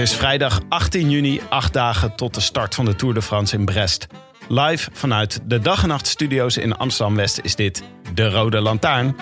Is vrijdag 18 juni, acht dagen tot de start van de Tour de France in Brest. Live vanuit de Dag en Nacht Studio's in Amsterdam-West is dit De Rode Lantaarn.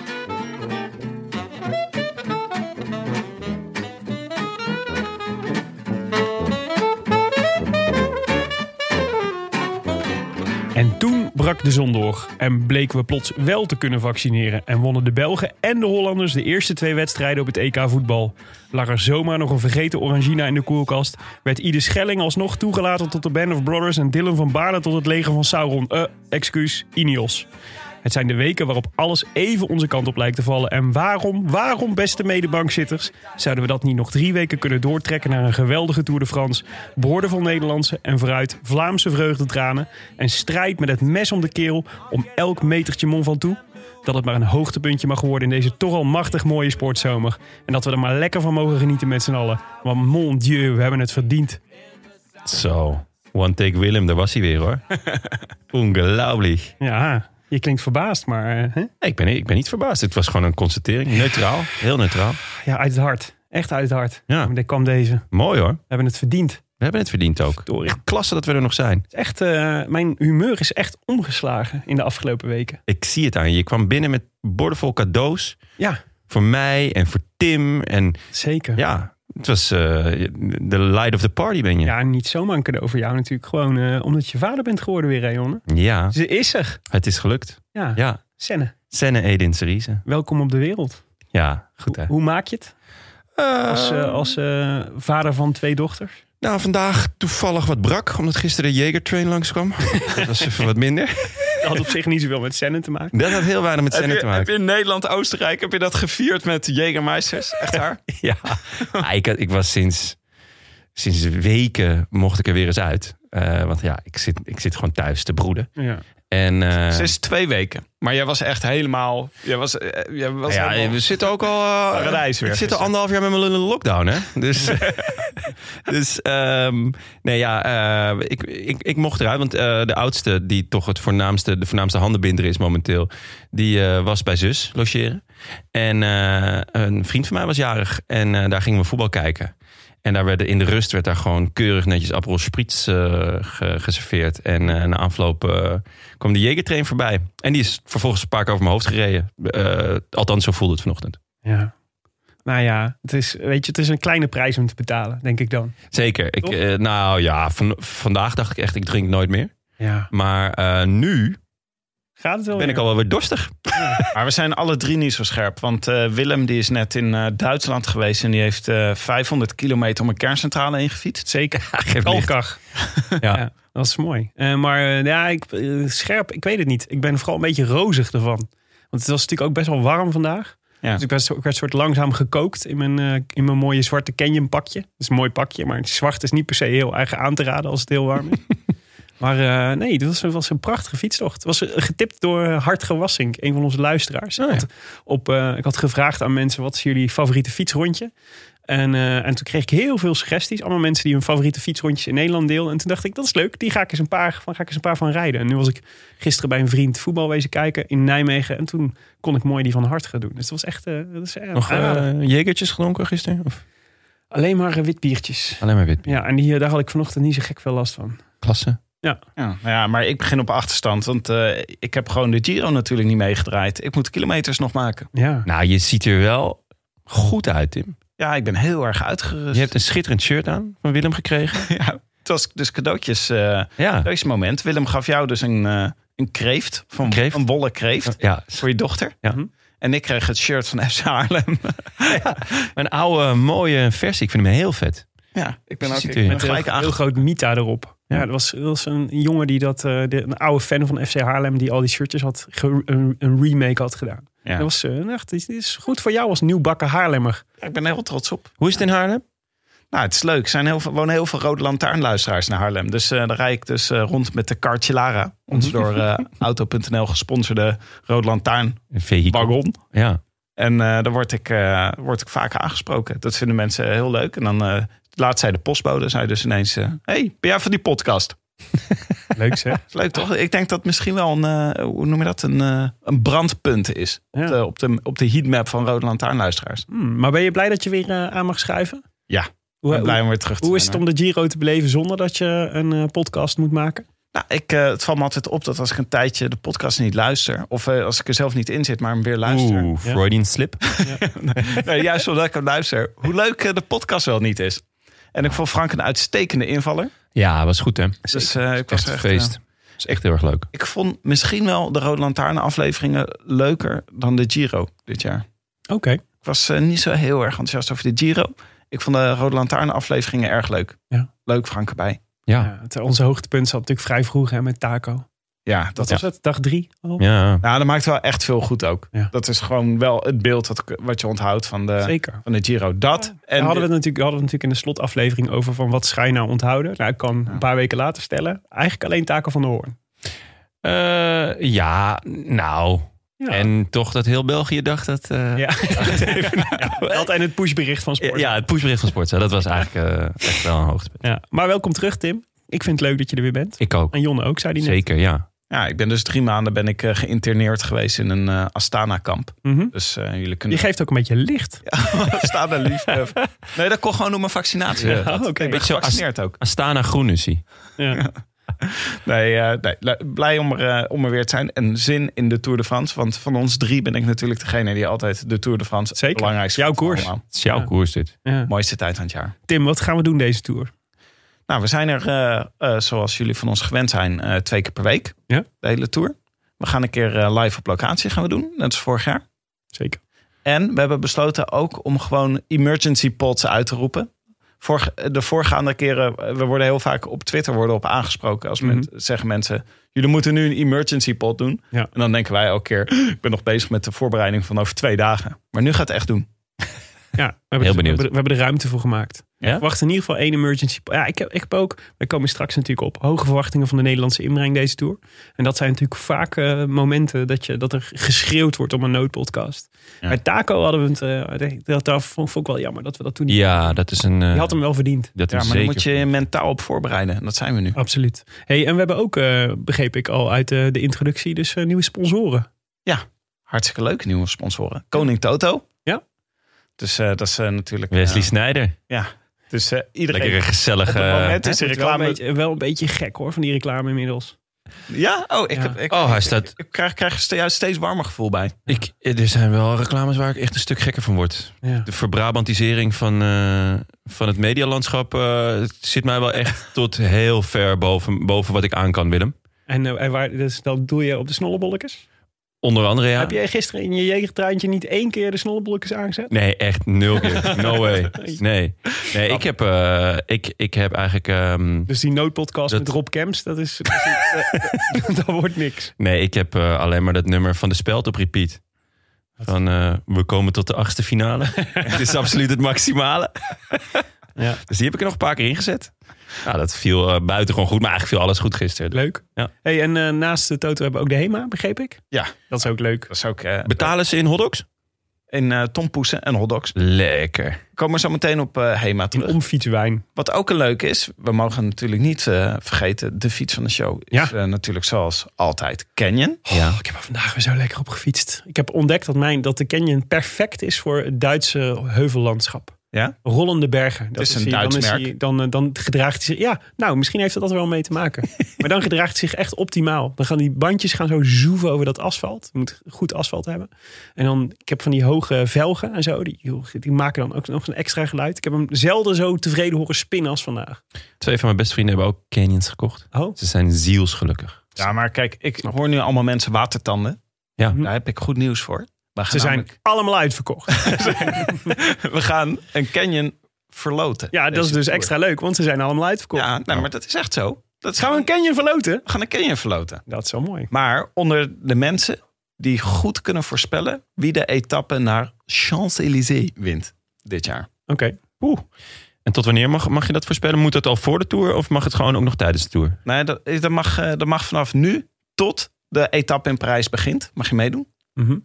De zon door en bleken we plots wel te kunnen vaccineren. En wonnen de Belgen en de Hollanders de eerste twee wedstrijden op het EK voetbal. Lag er zomaar nog een vergeten Orangina in de koelkast. Werd Ide Schelling alsnog toegelaten tot de Band of Brothers. En Dylan van Baarle tot het leger van Sauron. Eh, excuus, Ineos. Het zijn de weken waarop alles even onze kant op lijkt te vallen. En waarom, waarom, beste medebankzitters, zouden we dat niet nog drie weken kunnen doortrekken naar een geweldige Tour de France? Boordevol Nederlandse en vooruit Vlaamse vreugdetranen. En strijd met het mes om de keel om elk metertje Mont Ventoux. Dat het maar een hoogtepuntje mag worden in deze toch al machtig mooie sportzomer. En dat we er maar lekker van mogen genieten met z'n allen. Want mon dieu, we hebben het verdiend. Zo, one take Willem, daar was hij weer hoor. Ongelooflijk. Ja, je klinkt verbaasd, maar eh, hè? Nee, ik, ben, ik ben niet verbaasd. Het was gewoon een constatering. Neutraal, heel neutraal. ja, uit het hart. Echt uit het hart. Ja. Maar dit kwam deze. We Mooi hoor. hebben het verdiend. We hebben het verdiend ook. Verdorie. Klasse dat we er nog zijn. Het is echt, eh, mijn humeur is echt omgeslagen in de afgelopen weken. Ik zie het aan je. Je kwam binnen met bordenvol cadeaus. Ja, Voor mij en voor Tim. En zeker. Ja, het was eh, de light of the party ben je. niet zomaar een cadeau voor jou natuurlijk. Gewoon eh, omdat je vader bent geworden weer, Jonne. Ja, Ze is er. het is gelukt. Ja, Ja, Senne. Senne Edin Cerise. Welkom op de wereld. Ja, goed hè. Hoe maak je het als, eh, als vader van twee dochters? Nou, vandaag toevallig wat brak, omdat gisteren de Jagertrain langskwam. dat was even wat minder. Dat had op zich niet zoveel met Senne te maken. Dat had heel weinig met Heb Senne je, te heb maken. je in Nederland, Oostenrijk, heb je dat gevierd met Jägermeisters? Echt waar? Ja, Ah, ik, had- ik was sinds, sinds weken mocht ik er weer eens uit. Eh, want ja, ik zit, ik zit gewoon thuis te broeden. Ja. En Sinds twee weken. Maar jij was echt helemaal... Jij was, eh, jij was ja, helemaal- we zitten ook al. eh, Paradijs weer ik zit al anderhalf jaar met mijn lul in de lockdown, hè? Dus, dus ehm, nee, ja, ik, ik, ik mocht eruit, want de oudste, die toch het voornaamste, de voornaamste handenbinder is momenteel, die was bij zus logeren. En een vriend van mij was jarig en daar gingen we voetbal kijken. En daar werden in de rust werd daar gewoon keurig netjes Aperol Spritz eh, ge- geserveerd. En eh, na afloop eh, kwam de Jägertrain voorbij. En die is vervolgens een paar keer over mijn hoofd gereden. Althans, zo voelde het vanochtend. ja. Nou ja, het is, weet je, het is een kleine prijs om te betalen, denk ik dan. Zeker. Ik, nou ja, van, vandaag dacht ik echt, ik drink nooit meer. Ja. Maar nu Gaat het wel ben weer? ik al wel weer dorstig. Maar we zijn alle drie niet zo scherp. Want eh, Willem die is net in eh, Duitsland geweest... en die heeft eh 500 kilometer om een kerncentrale ingefietst. Zeker. Kalkar. Ja. Ja, dat is mooi. Eh, maar eh, ja, ik, eh, scherp, ik weet het niet. Ik ben vooral een beetje rozig ervan. Want het was natuurlijk ook best wel warm vandaag. Ja. Dus ik werd, ik werd soort langzaam gekookt in mijn, eh, in mijn mooie zwarte Canyon pakje. Dat is een mooi pakje, maar het zwart is niet per se heel erg aan te raden als het heel warm is. Maar eh, nee, het was, was een prachtige fietstocht. Het was eh, getipt door Hart Gewassink, een van onze luisteraars. Oh ja. Ik had op, eh, ik had gevraagd aan mensen, wat is jullie favoriete fietsrondje? En, en toen kreeg ik heel veel suggesties. Allemaal mensen die hun favoriete fietsrondjes in Nederland deelden. En toen dacht ik, dat is leuk. Die ga ik eens een paar van, ga ik eens een paar van rijden. En nu was ik gisteren bij een vriend voetbal wezen kijken in Nijmegen. En toen kon ik mooi die van hart gaan doen. Dus dat was echt... dat is, Nog Jägertjes gedronken gisteren? Of Alleen maar eh, wit biertjes. alleen maar wit? Ja, en die, daar had ik vanochtend niet zo gek veel last van. Klasse. Ja, nou ja, maar ik begin op achterstand. Want eh, ik heb gewoon de Giro natuurlijk niet meegedraaid. Ik moet kilometers nog maken. Ja, Nou, je ziet er wel goed uit, Tim. Ja, ik ben heel erg uitgerust. Je hebt een schitterend shirt aan van Willem gekregen. Ja, het was dus cadeautjes. eh Ja. deze moment. Willem gaf jou dus een, eh, een kreeft. Van, Een kreeft? Een bolle kreeft. Ja, Voor je dochter. Ja. En ik kreeg het shirt van FC Haarlem. een oude mooie versie. Ik vind hem heel vet. Ja, ik ben ook ik ben Met een gelijk heel, groot Mita erop. Ja, Ja. dat was, dat was een jongen die dat, eh, de, een oude fan van FC Haarlem, die al die shirtjes had, ge- een, een remake had gedaan. Ja. Dat was eh, echt, dit is goed voor jou als nieuwbakken Haarlemmer. Ik ben er heel trots op. Hoe is het in Haarlem? Nou, het is leuk. Er zijn heel veel, wonen heel veel Rode Lantaarnluisteraars naar Haarlem. Dus eh daar rijd ik dus eh, rond met de Kartje Lara. Ons door eh, Auto.nl gesponsorde Rode Lantaarn wagon. Ja. En eh daar word ik, eh, word ik vaak aangesproken. Dat vinden mensen heel leuk. En dan laat zij de postbode. Zei dus ineens, eh, hey, ben jij van die podcast? Leuk zeg. Is leuk toch? Ik denk dat misschien wel een, eh, hoe noem je dat? Een, eh, een brandpunt is. Ja. Op, de, op, de, op de heatmap van Rode Lantaarnluisteraars. Hmm, maar ben je blij dat je weer aan mag schuiven? Ja, Hoe, ben blij om weer terug te hoe is het om de Giro te beleven zonder dat je een podcast moet maken? Nou, ik, het valt me altijd op dat als ik een tijdje de podcast niet luister... of als ik er zelf niet in zit, maar hem weer luister... Oeh, Freudian slip. nee, juist omdat ik hem luister... hoe leuk de podcast wel niet is. En ik vond Frank een uitstekende invaller. Ja, was goed hè. Dus eh, ik was Echt een feest. eh, is echt heel erg leuk. ik vond misschien wel de Rode Lantaarn afleveringen leuker dan de Giro dit jaar. Oké. Ik was eh, niet zo heel erg enthousiast over de Giro. Ik vond de Rode Lantaarn afleveringen erg leuk. Ja. Leuk Frank erbij. Ja. Ja, het, onze hoogtepunt zat natuurlijk vrij vroeg hè, met Taco. Ja, dat Dat was het, dag drie al? Ja. Nou, dat maakt wel echt veel goed ook. Ja. Dat is gewoon wel het beeld wat, wat je onthoudt van de, Zeker. van de Giro. Dat En en hadden we, het natuurlijk, hadden we natuurlijk in de slotaflevering over van wat je nou onthouden. Nou, ik kan een paar weken later stellen. Eigenlijk alleen Taco van de Hoorn. Eh, ja, nou. Ja. En toch dat heel België dacht dat... eh, Ja. ja, dat en het pushbericht van sport. ja, het pushbericht van Sportza. Dat was eigenlijk eh, echt wel een hoogtepunt. Ja. Maar welkom terug, Tim. Ik vind het leuk dat je er weer bent. Ik ook. En Jonne ook, zei hij net. Zeker, ja. ja, ik ben dus drie maanden ben ik eh, geïnterneerd geweest in een eh, Astana-kamp. Mhm. Dus eh, jullie Je kunnen... geeft ook een beetje licht. Astana liefhebber. Nee, dat kon gewoon door mijn vaccinatie. Ja, Dat- oké. Ik ben Beetje zo gevaccineerd ook. Astana Groen is hij. Ja. Nee, eh, nee, blij om er, om er weer te zijn. En zin in de Tour de France. Want van ons drie ben ik natuurlijk degene die altijd de Tour de France Zeker. belangrijkste Jouw koers. Het is jouw Ja. koers dit. Ja. Mooiste tijd van het jaar. Tim, wat gaan we doen deze tour? Nou, we zijn er, eh, eh, zoals jullie van ons gewend zijn, eh, twee keer per week. Ja. De hele tour. We gaan een keer eh, live op locatie gaan we doen. Net als vorig jaar. Zeker. En we hebben besloten ook om gewoon emergency pods uit te roepen. Vorige, de voorgaande keren, we worden heel vaak op Twitter worden op aangesproken. Als men, Mhm. zeggen mensen, jullie moeten nu een emergency pod doen. Ja. En dan denken wij elke keer, ik ben nog bezig met de voorbereiding van over twee dagen. Maar nu gaat het echt doen. Ja, we hebben, Heel we benieuwd. hebben, we hebben er ruimte voor gemaakt. Ja? Ik wacht in ieder geval één emergency. Ja, ik heb, ik heb ook, we komen straks natuurlijk op, hoge verwachtingen van de Nederlandse inbreng deze tour. En dat zijn natuurlijk vaak eh, momenten dat, je, dat er geschreeuwd wordt om een noodpodcast. Ja. Bij Taco hadden we het, eh, dat, dat vond, ik wel jammer dat we dat toen niet Ja, dat is een... eh, Die had hem wel verdiend. dat Ja, maar dan zeker. moet je je mentaal op voorbereiden. En dat zijn we nu. Absoluut. Hey, en we hebben ook, eh, begreep ik al uit de, de introductie, dus nieuwe sponsoren. Hartstikke leuke nieuwe sponsoren. Koning Toto. Ja. Dus eh, dat is natuurlijk... Wesley Snijder. ja. Dus eh, iedereen... Lekker een gezellige... Op het moment is wel een, beetje, wel een beetje gek hoor, van die reclame inmiddels. Ja? Oh, ik, Ja. Heb, ik, Oh, hij staat- Ik, ik krijg, krijg er juist steeds warmer gevoel bij. Ik, er zijn wel reclames waar ik echt een stuk gekker van word. Ja. De verbrabantisering van, eh, van het medialandschap eh, zit mij wel echt tot heel ver boven, boven wat ik aan kan, Willem. En, eh, en waar, dus dat doe je op de snollebolletjes? Onder andere, ja. Heb jij gisteren in je jegertruintje niet één keer de snollebolletjes aangezet? Nee, echt nul keer. No way. Nee, nee ik, heb, eh, ik, ik heb eigenlijk... ehm, Dus die noodpodcast Dat- met Rob Kemps, dat is... Dat, is- dat wordt niks. nee, ik heb eh, alleen maar dat nummer van de speld op repeat. Van eh, we komen tot de achtste finale. Het is absoluut het maximale. Ja. Dus die heb ik er nog een paar keer ingezet. Nou, dat viel uh, buitengewoon goed, maar eigenlijk viel alles goed gisteren. Leuk. Ja. Hey, en eh, naast de Toto hebben we ook de HEMA, begreep ik? Ja. Dat is ook leuk. Dat is ook eh, Betalen ze in hotdogs? in eh tompoesen en hotdogs. Lekker. Komen we zo meteen op eh Hema In terug. omfietswijn. Wat ook een leuk is, we mogen natuurlijk niet eh, vergeten, de fiets van de show is Ja. eh, natuurlijk zoals altijd Canyon. Ja. Oh, ik heb er vandaag weer zo lekker op gefietst. Ik heb ontdekt dat, mijn, dat de Canyon perfect is voor het Duitse heuvellandschap. Ja? Rollende bergen. Dat is een Duits dan, merk. hij, dan, eh, dan gedraagt hij zich... Ja, nou, misschien heeft dat er wel mee te maken. maar dan gedraagt hij zich echt optimaal. Dan gaan die bandjes gaan zo zoeven over dat asfalt. Je moet goed asfalt hebben. En dan, ik heb van die hoge velgen en zo. Die, die maken dan ook nog een extra geluid. Ik heb hem zelden zo tevreden horen spinnen als vandaag. Twee van mijn beste vrienden hebben ook canyons gekocht. Oh, Ze zijn zielsgelukkig. Ja, maar kijk, ik hoor nu allemaal mensen watertanden. Ja. Daar heb ik goed nieuws voor. Ze zijn namelijk- allemaal uitverkocht. we gaan een canyon verloten. Ja, dat is dus tour. extra leuk, want ze zijn allemaal uitverkocht. Ja, maar dat is echt zo. Dat is Gaan we een gewoon- canyon verloten? we gaan een canyon verloten. Dat is wel mooi. Maar onder de mensen die goed kunnen voorspellen wie de etappe naar Champs-Élysées wint dit jaar. Oké. En tot wanneer mag, mag je dat voorspellen? Moet dat al voor de Tour of mag het gewoon ook nog tijdens de Tour? Nee, dat, dat, mag, eh, dat mag vanaf nu tot de etappe in Parijs begint. Mag je meedoen. Mhm.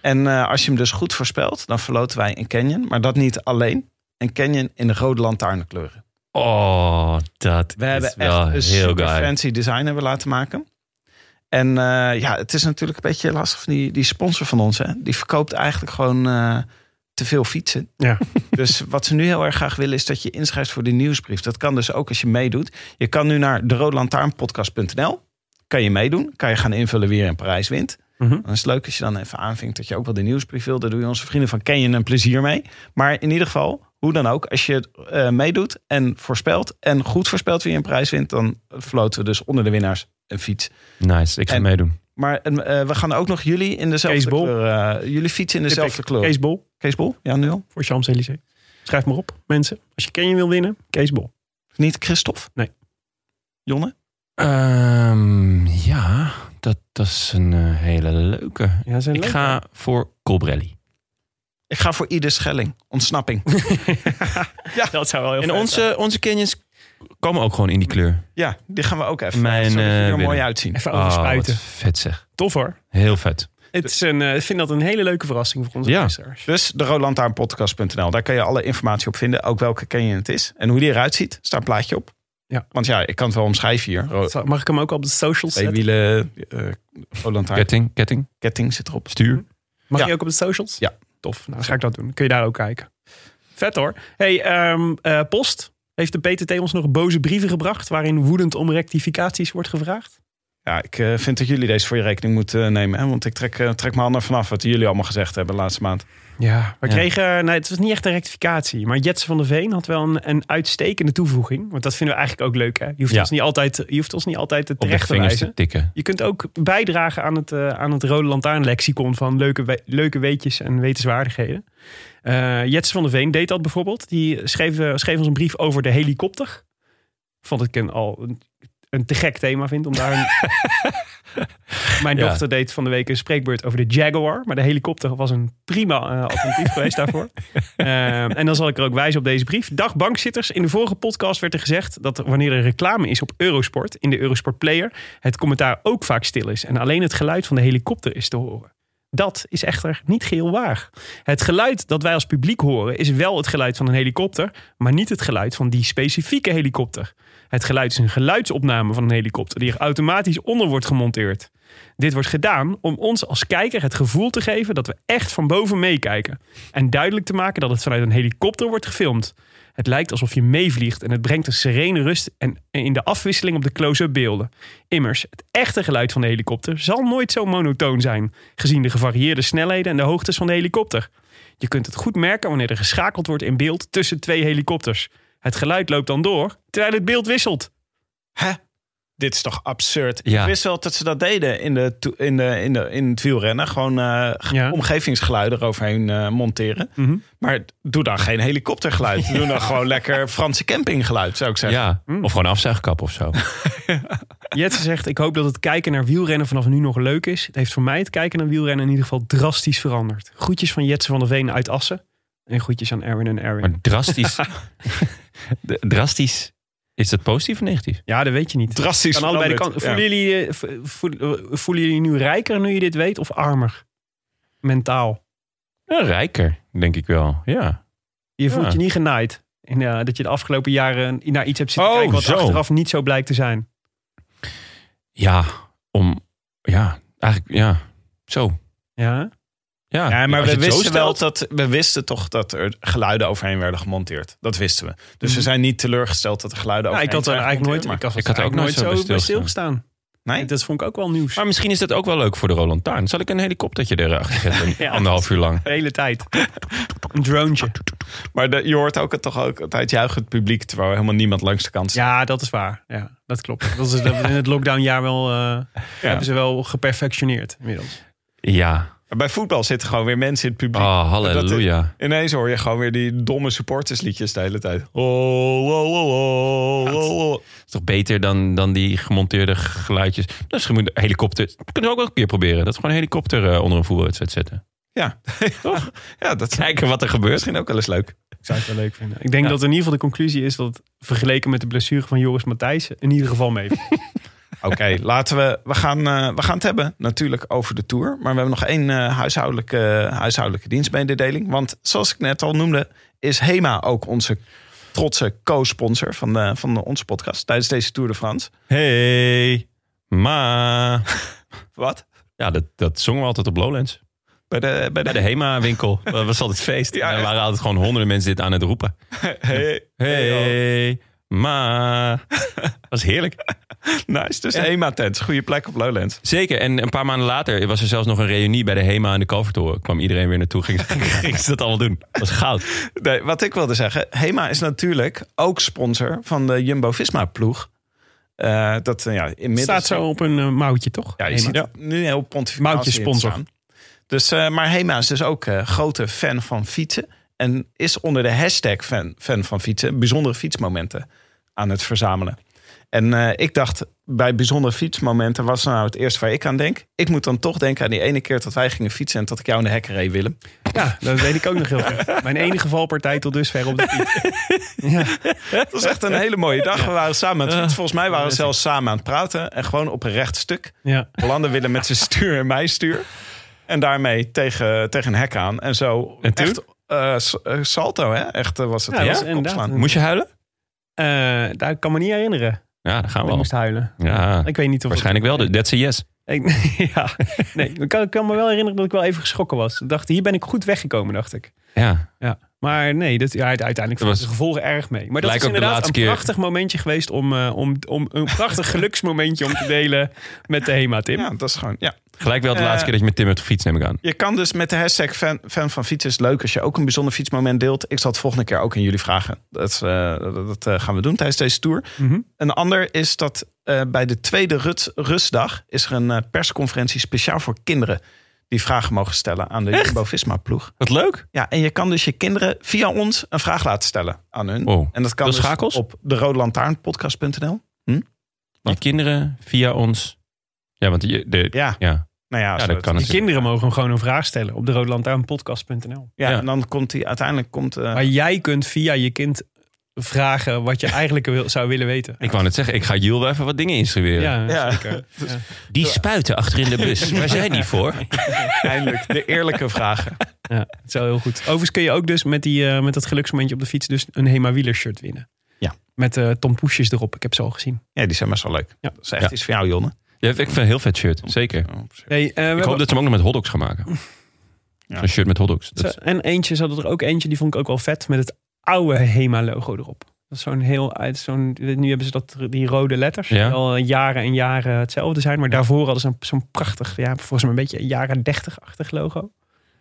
En eh, als je hem dus goed voorspelt, dan verloten wij een canyon. Maar dat niet alleen. Een canyon in de rode lantaarnkleuren. Oh, dat We is hebben wel echt een heel super fancy design hebben laten maken. En eh, ja, het is natuurlijk een beetje lastig van die, die sponsor van ons. Hè? Die verkoopt eigenlijk gewoon eh, te veel fietsen. Ja. Dus wat ze nu heel erg graag willen is dat je inschrijft voor de nieuwsbrief. Dat kan dus ook als je meedoet. Je kan nu naar de Kan je meedoen. Kan je gaan invullen wie er in Parijs wint. Mhm. Dan is het leuk als je dan even aanvinkt dat je ook wel de nieuwsbrief wil. Daar doe je onze vrienden van Canyon een plezier mee. Maar in ieder geval, hoe dan ook, als je eh, meedoet en voorspelt en goed voorspelt wie een prijs wint, dan verloten we dus onder de winnaars een fiets. Nice, ik ga En- meedoen. Maar eh, we gaan ook nog jullie in dezelfde kleur. eh, jullie fietsen in dezelfde kleur. Kees Bol Kees Bol? Ja, nu al. voor Champs-Élysées. Schrijf maar op, mensen. Als je Canyon wil winnen, Kees Bol. Niet Christophe? Nee. Jonne? Ehm, ja, dat, dat is een eh, hele leuke. Ja, zijn Ik leuk, ga voor Colbrelli. Ik ga voor Ieder Schelling. Ontsnapping. Dat zou wel heel En zijn. onze, onze canyons komen ook gewoon in die kleur. ja, die gaan we ook even. Mijn, zodat die eh, er mooi uitzien. Even Oh, overspuiten. wat vet zeg. Tof hoor. Heel vet. Het is een, eh, ik vind dat een hele leuke verrassing voor onze Ja. luisteraars. Dus de roodlantaarnpodcast.nl. Daar kan je alle informatie op vinden. Ook welke canyon het is. En hoe die eruit ziet. Staat een plaatje op. Ja. Want ja, ik kan het wel omschrijven hier. Mag ik hem ook op de socials Twee zetten? wielen, eh. Ketting, ketting, Ketting zit erop. stuur. Mag Ja. je ook op de socials? Ja. Tof. Nou, dan ga ik dat doen. Kun je daar ook kijken. Vet hoor. Hey, ehm, eh, Post. Heeft de PTT ons nog boze brieven gebracht... waarin woedend om rectificaties wordt gevraagd? Ja, ik eh, vind dat jullie deze voor je rekening moeten eh, nemen. Hè? Want ik trek, eh, trek mijn handen vanaf wat jullie allemaal gezegd hebben de laatste maand. Ja, we Ja. kregen... Nee, het was niet echt een rectificatie. Maar Jets van der Veen had wel een, een uitstekende toevoeging. Want dat vinden we eigenlijk ook leuk. Hè? Je, hoeft Ja. ons niet altijd, je hoeft ons niet altijd te terecht te wijzen. te. Je kunt ook bijdragen aan het, aan het Rode Lantaarnlexicon van leuke, we- leuke weetjes en wetenswaardigheden. Eh Jets van der Veen deed dat bijvoorbeeld. Die schreef, schreef ons een brief over de helikopter. Vond ik een, al een, een te gek thema vind om daar een... Mijn Ja. dochter deed van de week een spreekbeurt over de Jaguar. Maar de helikopter was een prima eh, alternatief geweest daarvoor. Eh, en dan zal ik er ook wijzen op deze brief. Dag bankzitters. In de vorige podcast werd er gezegd dat wanneer er reclame is op Eurosport, in de Eurosport Player, het commentaar ook vaak stil is en alleen het geluid van de helikopter is te horen. Dat is echter niet geheel waar. Het geluid dat wij als publiek horen is wel het geluid van een helikopter, maar niet het geluid van die specifieke helikopter. Het geluid is een geluidsopname van een helikopter die er automatisch onder wordt gemonteerd. Dit wordt gedaan om ons als kijker het gevoel te geven dat we echt van boven meekijken. En duidelijk te maken dat het vanuit een helikopter wordt gefilmd. Het lijkt alsof je meevliegt en het brengt een serene rust en in de afwisseling op de close-up beelden. Immers, het echte geluid van de helikopter zal nooit zo monotoon zijn, gezien de gevarieerde snelheden en de hoogtes van de helikopter. Je kunt het goed merken wanneer er geschakeld wordt in beeld tussen twee helikopters. Het geluid loopt dan door, terwijl het beeld wisselt. Hè? Dit is toch absurd? Ja. Ik wist wel dat ze dat deden in, de, in, de, in, de, in het wielrennen. Gewoon eh, Ja. omgevingsgeluiden eroverheen eh, monteren. Mhm. Maar doe dan geen helikoptergeluid. Doe dan gewoon lekker Franse campinggeluid, zou ik zeggen. Ja, Mm. of gewoon afzuigkap of zo. Jetse zegt, ik hoop dat het kijken naar wielrennen vanaf nu nog leuk is. Het heeft voor mij het kijken naar wielrennen in ieder geval drastisch veranderd. Groetjes van Jetse van der Veen uit Assen. En groetjes aan Erwin en Erwin. Maar drastisch. Drastisch. Is dat positief of negatief? Ja, dat weet je niet. Drastisch Aan allebei de kanten. Voelen, jullie, eh, vo- voelen, voelen jullie nu rijker nu je dit weet of armer? Mentaal. Ja, rijker, denk ik wel. Ja. Je voelt Ja. je niet genaaid. En, eh, dat je de afgelopen jaren naar iets hebt zitten Oh, kijken wat zo. achteraf niet zo blijkt te zijn. Ja, om. Ja, eigenlijk, ja. Zo. Ja? Ja, Ja, maar we zo wisten wel dat we wisten toch dat er geluiden overheen werden gemonteerd. Dat wisten we. Dus Mhm. we zijn niet teleurgesteld dat er geluiden Ja, ik overheen had er eigenlijk nooit, ik had, Ik had er ook nooit zo bij bij stilgestaan. stilgestaan. Nee? Dat vond ik ook wel nieuws. Maar misschien is dat ook wel leuk voor de Roland Taarn. Zal ik een helikoptertje erachter zetten? Ja. Anderhalf uur lang. De hele tijd. Een dronetje. maar. De- je hoort ook het toch ook altijd juichend publiek terwijl helemaal niemand langs de kant staat. Ja, dat is waar. Ja, dat klopt. Dat is dat in het lockdownjaar wel, eh, hebben ze wel geperfectioneerd inmiddels. Ja. Maar Bij voetbal zitten gewoon weer mensen in het publiek. Oh, halleluja. Ineens hoor je gewoon weer die domme supportersliedjes de hele tijd. Oh, oh, oh, oh, oh, oh. is toch beter dan, dan die gemonteerde geluidjes. Dus je moet een helikopter. Dat kunnen we ook wel een keer proberen. Dat we gewoon een helikopter eh, onder een voetbalwedstrijd zetten. Ja, ja dat is Kijken wat er gebeurt. misschien ook wel eens leuk. Ik zou het wel leuk vinden. Ik denk Ja. dat in ieder geval de conclusie is dat vergeleken met de blessure van Joris Matthijssen in ieder geval mee. Oké, laten we. We gaan, eh, we gaan het hebben natuurlijk over de tour. Maar we hebben nog één eh, huishoudelijke, huishoudelijke dienstmededeling. Want zoals ik net al noemde, is HEMA ook onze trotse co-sponsor van, de, van de, onze podcast tijdens deze Tour de France. Hey, ma. Wat? Ja, dat, dat zongen we altijd op Lowlands. Bij de, bij de, de HEMA-winkel. Dat was altijd feest. Ja, en er waren altijd gewoon honderden mensen dit aan het roepen. Hey, Hey. Dat was heerlijk. nice. Dus de HEMA-tent. Goede plek op Lowlands. Zeker. En een paar maanden later was er zelfs nog een reunie bij de HEMA en de Kalvertoren. Kwam iedereen weer naartoe. Ging, ging ze dat allemaal doen. Dat was goud. Nee, wat ik wilde zeggen. HEMA is natuurlijk ook sponsor van de Jumbo-Visma-ploeg. Eh, dat eh, ja, inmiddels... staat zo op een eh, mouwtje, toch? Ja, je Hema. ziet het nu heel pontificaal Moutje zie je sponsor. Dus, eh, maar Hema is dus ook grote fan van fietsen. En is onder de hashtag fan, fan van fietsen bijzondere fietsmomenten aan het verzamelen. En eh, ik dacht, bij bijzondere fietsmomenten was nou het eerste waar ik aan denk. Ik moet dan toch denken aan die ene keer dat wij gingen fietsen en dat ik jou in de hekken reed, Willem. Ja, dat weet ik ook nog heel goed. Mijn enige valpartij tot dusver op de fiets. Ja. Dat was echt een hele mooie dag. We waren samen aan het fietsen. Volgens mij waren we zelfs samen aan het praten. En gewoon op een recht stuk. Ja. Belanden Willem met zijn stuur en mijn stuur. En daarmee tegen, tegen een hek aan. En zo En echt eh, eh, salto, hè? Echt eh, was het Ja, inderdaad Moest je huilen? Eh, daar kan me niet herinneren. Ja, daar gaan we ik al. moest huilen. Ja, Ik weet niet of waarschijnlijk wel. Dus That's a yes. Ik, ja, nee, ik kan, ik kan me wel herinneren dat ik wel even geschrokken was. Ik dacht, hier ben ik goed weggekomen, dacht ik. Ja. Ja. Maar nee, dat, ja, uiteindelijk was- de gevolgen erg mee. Maar dat is de inderdaad een keer. prachtig momentje geweest om, om, om een prachtig geluksmomentje om te delen met de HEMA, Tim. Ja, dat is gewoon, ja. Gelijk wel de laatste keer dat je met Tim op de fiets neem ik aan. Je kan dus met de hashtag fan, fan van fietsen is leuk als je ook een bijzonder fietsmoment deelt. Ik zal het volgende keer ook aan jullie vragen. Dat, eh, dat, eh, gaan we doen tijdens deze tour. Mhm. Een ander is dat eh, bij de tweede rust, rustdag is er een persconferentie speciaal voor kinderen. Die vragen mogen stellen aan de Jumbo-Visma-ploeg. Wat leuk. Ja, en je kan dus je kinderen via ons een vraag laten stellen aan hun. Wow. En dat kan dus schakels? op de Rode Lantaarnpodcast.nl. Je kinderen via ons. Ja, want je, de, Ja, ja. Nou ja, Ja, zo dat het- kan Die kinderen mogen hem gewoon een vraag stellen op de roodlantaarnpodcast.nl. Ja, Ja. en dan komt hij uiteindelijk komt. eh, Maar jij kunt via je kind vragen wat je eigenlijk wil, zou willen weten. Ik wou net zeggen, ik ga Jules wel even wat dingen instrueren. Ja, Ja. zeker. Ja. Die spuiten achter in de bus. Waar zijn die voor? eindelijk de eerlijke vragen. Ja, het is wel heel goed. Overigens kun je ook dus met, die, eh, met dat geluksmomentje op de fiets dus een Hema Wieler shirt winnen. Ja. Met eh Tom Poesjes erop. Ik heb ze al gezien. Ja, die zijn best wel leuk. Ja. Dat is echt Ja. iets voor jou, Jonne. Ja, ik vind een heel vet shirt. Zeker. Hey, eh, we Ik hoop hebben- dat ze hem ook nog met hotdogs gaan maken. Ja. Een shirt met hotdogs. Dat is- En eentje, ze hadden er ook eentje, die vond ik ook wel vet, met het oude Hema logo erop. Dat is zo'n heel uit zo'n. Nu hebben ze dat, die rode letters. Ja. Die al jaren en jaren hetzelfde zijn. Maar daarvoor hadden ze een- zo'n prachtig, ja, volgens mij een beetje een jaren 30-achtig logo.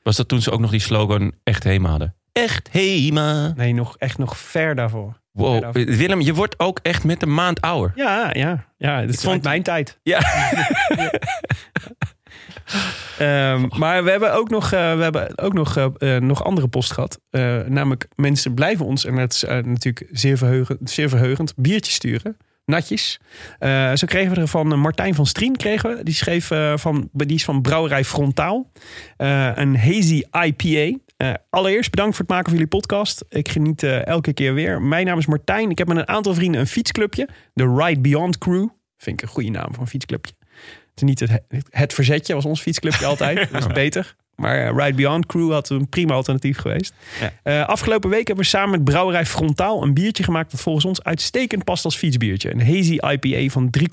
Was dat toen ze ook nog die slogan echt Hema hadden? Echt Hema. Nee, nog echt nog ver daarvoor. Wow. Willem, je wordt ook echt met een maand ouder. Ja, ja, ja. Het is vond- mijn tijd. Ja. Ehm, maar we hebben ook nog, eh, we hebben ook nog, eh, eh, nog andere post gehad. Eh, namelijk, mensen blijven ons, en dat is natuurlijk zeer verheugend, zeer verheugend, biertjes sturen. Natjes. Eh, zo kregen we er van Martijn van Strien. Kregen we. Die schreef van, die is van Brouwerij Frontaal. Eh, een hazy IPA. Eh, allereerst bedankt voor het maken van jullie podcast. Ik geniet eh, elke keer weer. Mijn naam is Martijn. Ik heb met een aantal vrienden een fietsclubje. De Ride Beyond Crew. Vind ik een goede naam voor een fietsclubje. Het is niet het, het verzetje, was ons fietsclubje altijd. Dat is beter. Maar eh, Ride Beyond Crew had een prima alternatief geweest. Ja. Afgelopen week hebben we samen met Brouwerij Frontaal een biertje gemaakt... dat volgens ons uitstekend past als fietsbiertje. Een hazy IPA van 3,8%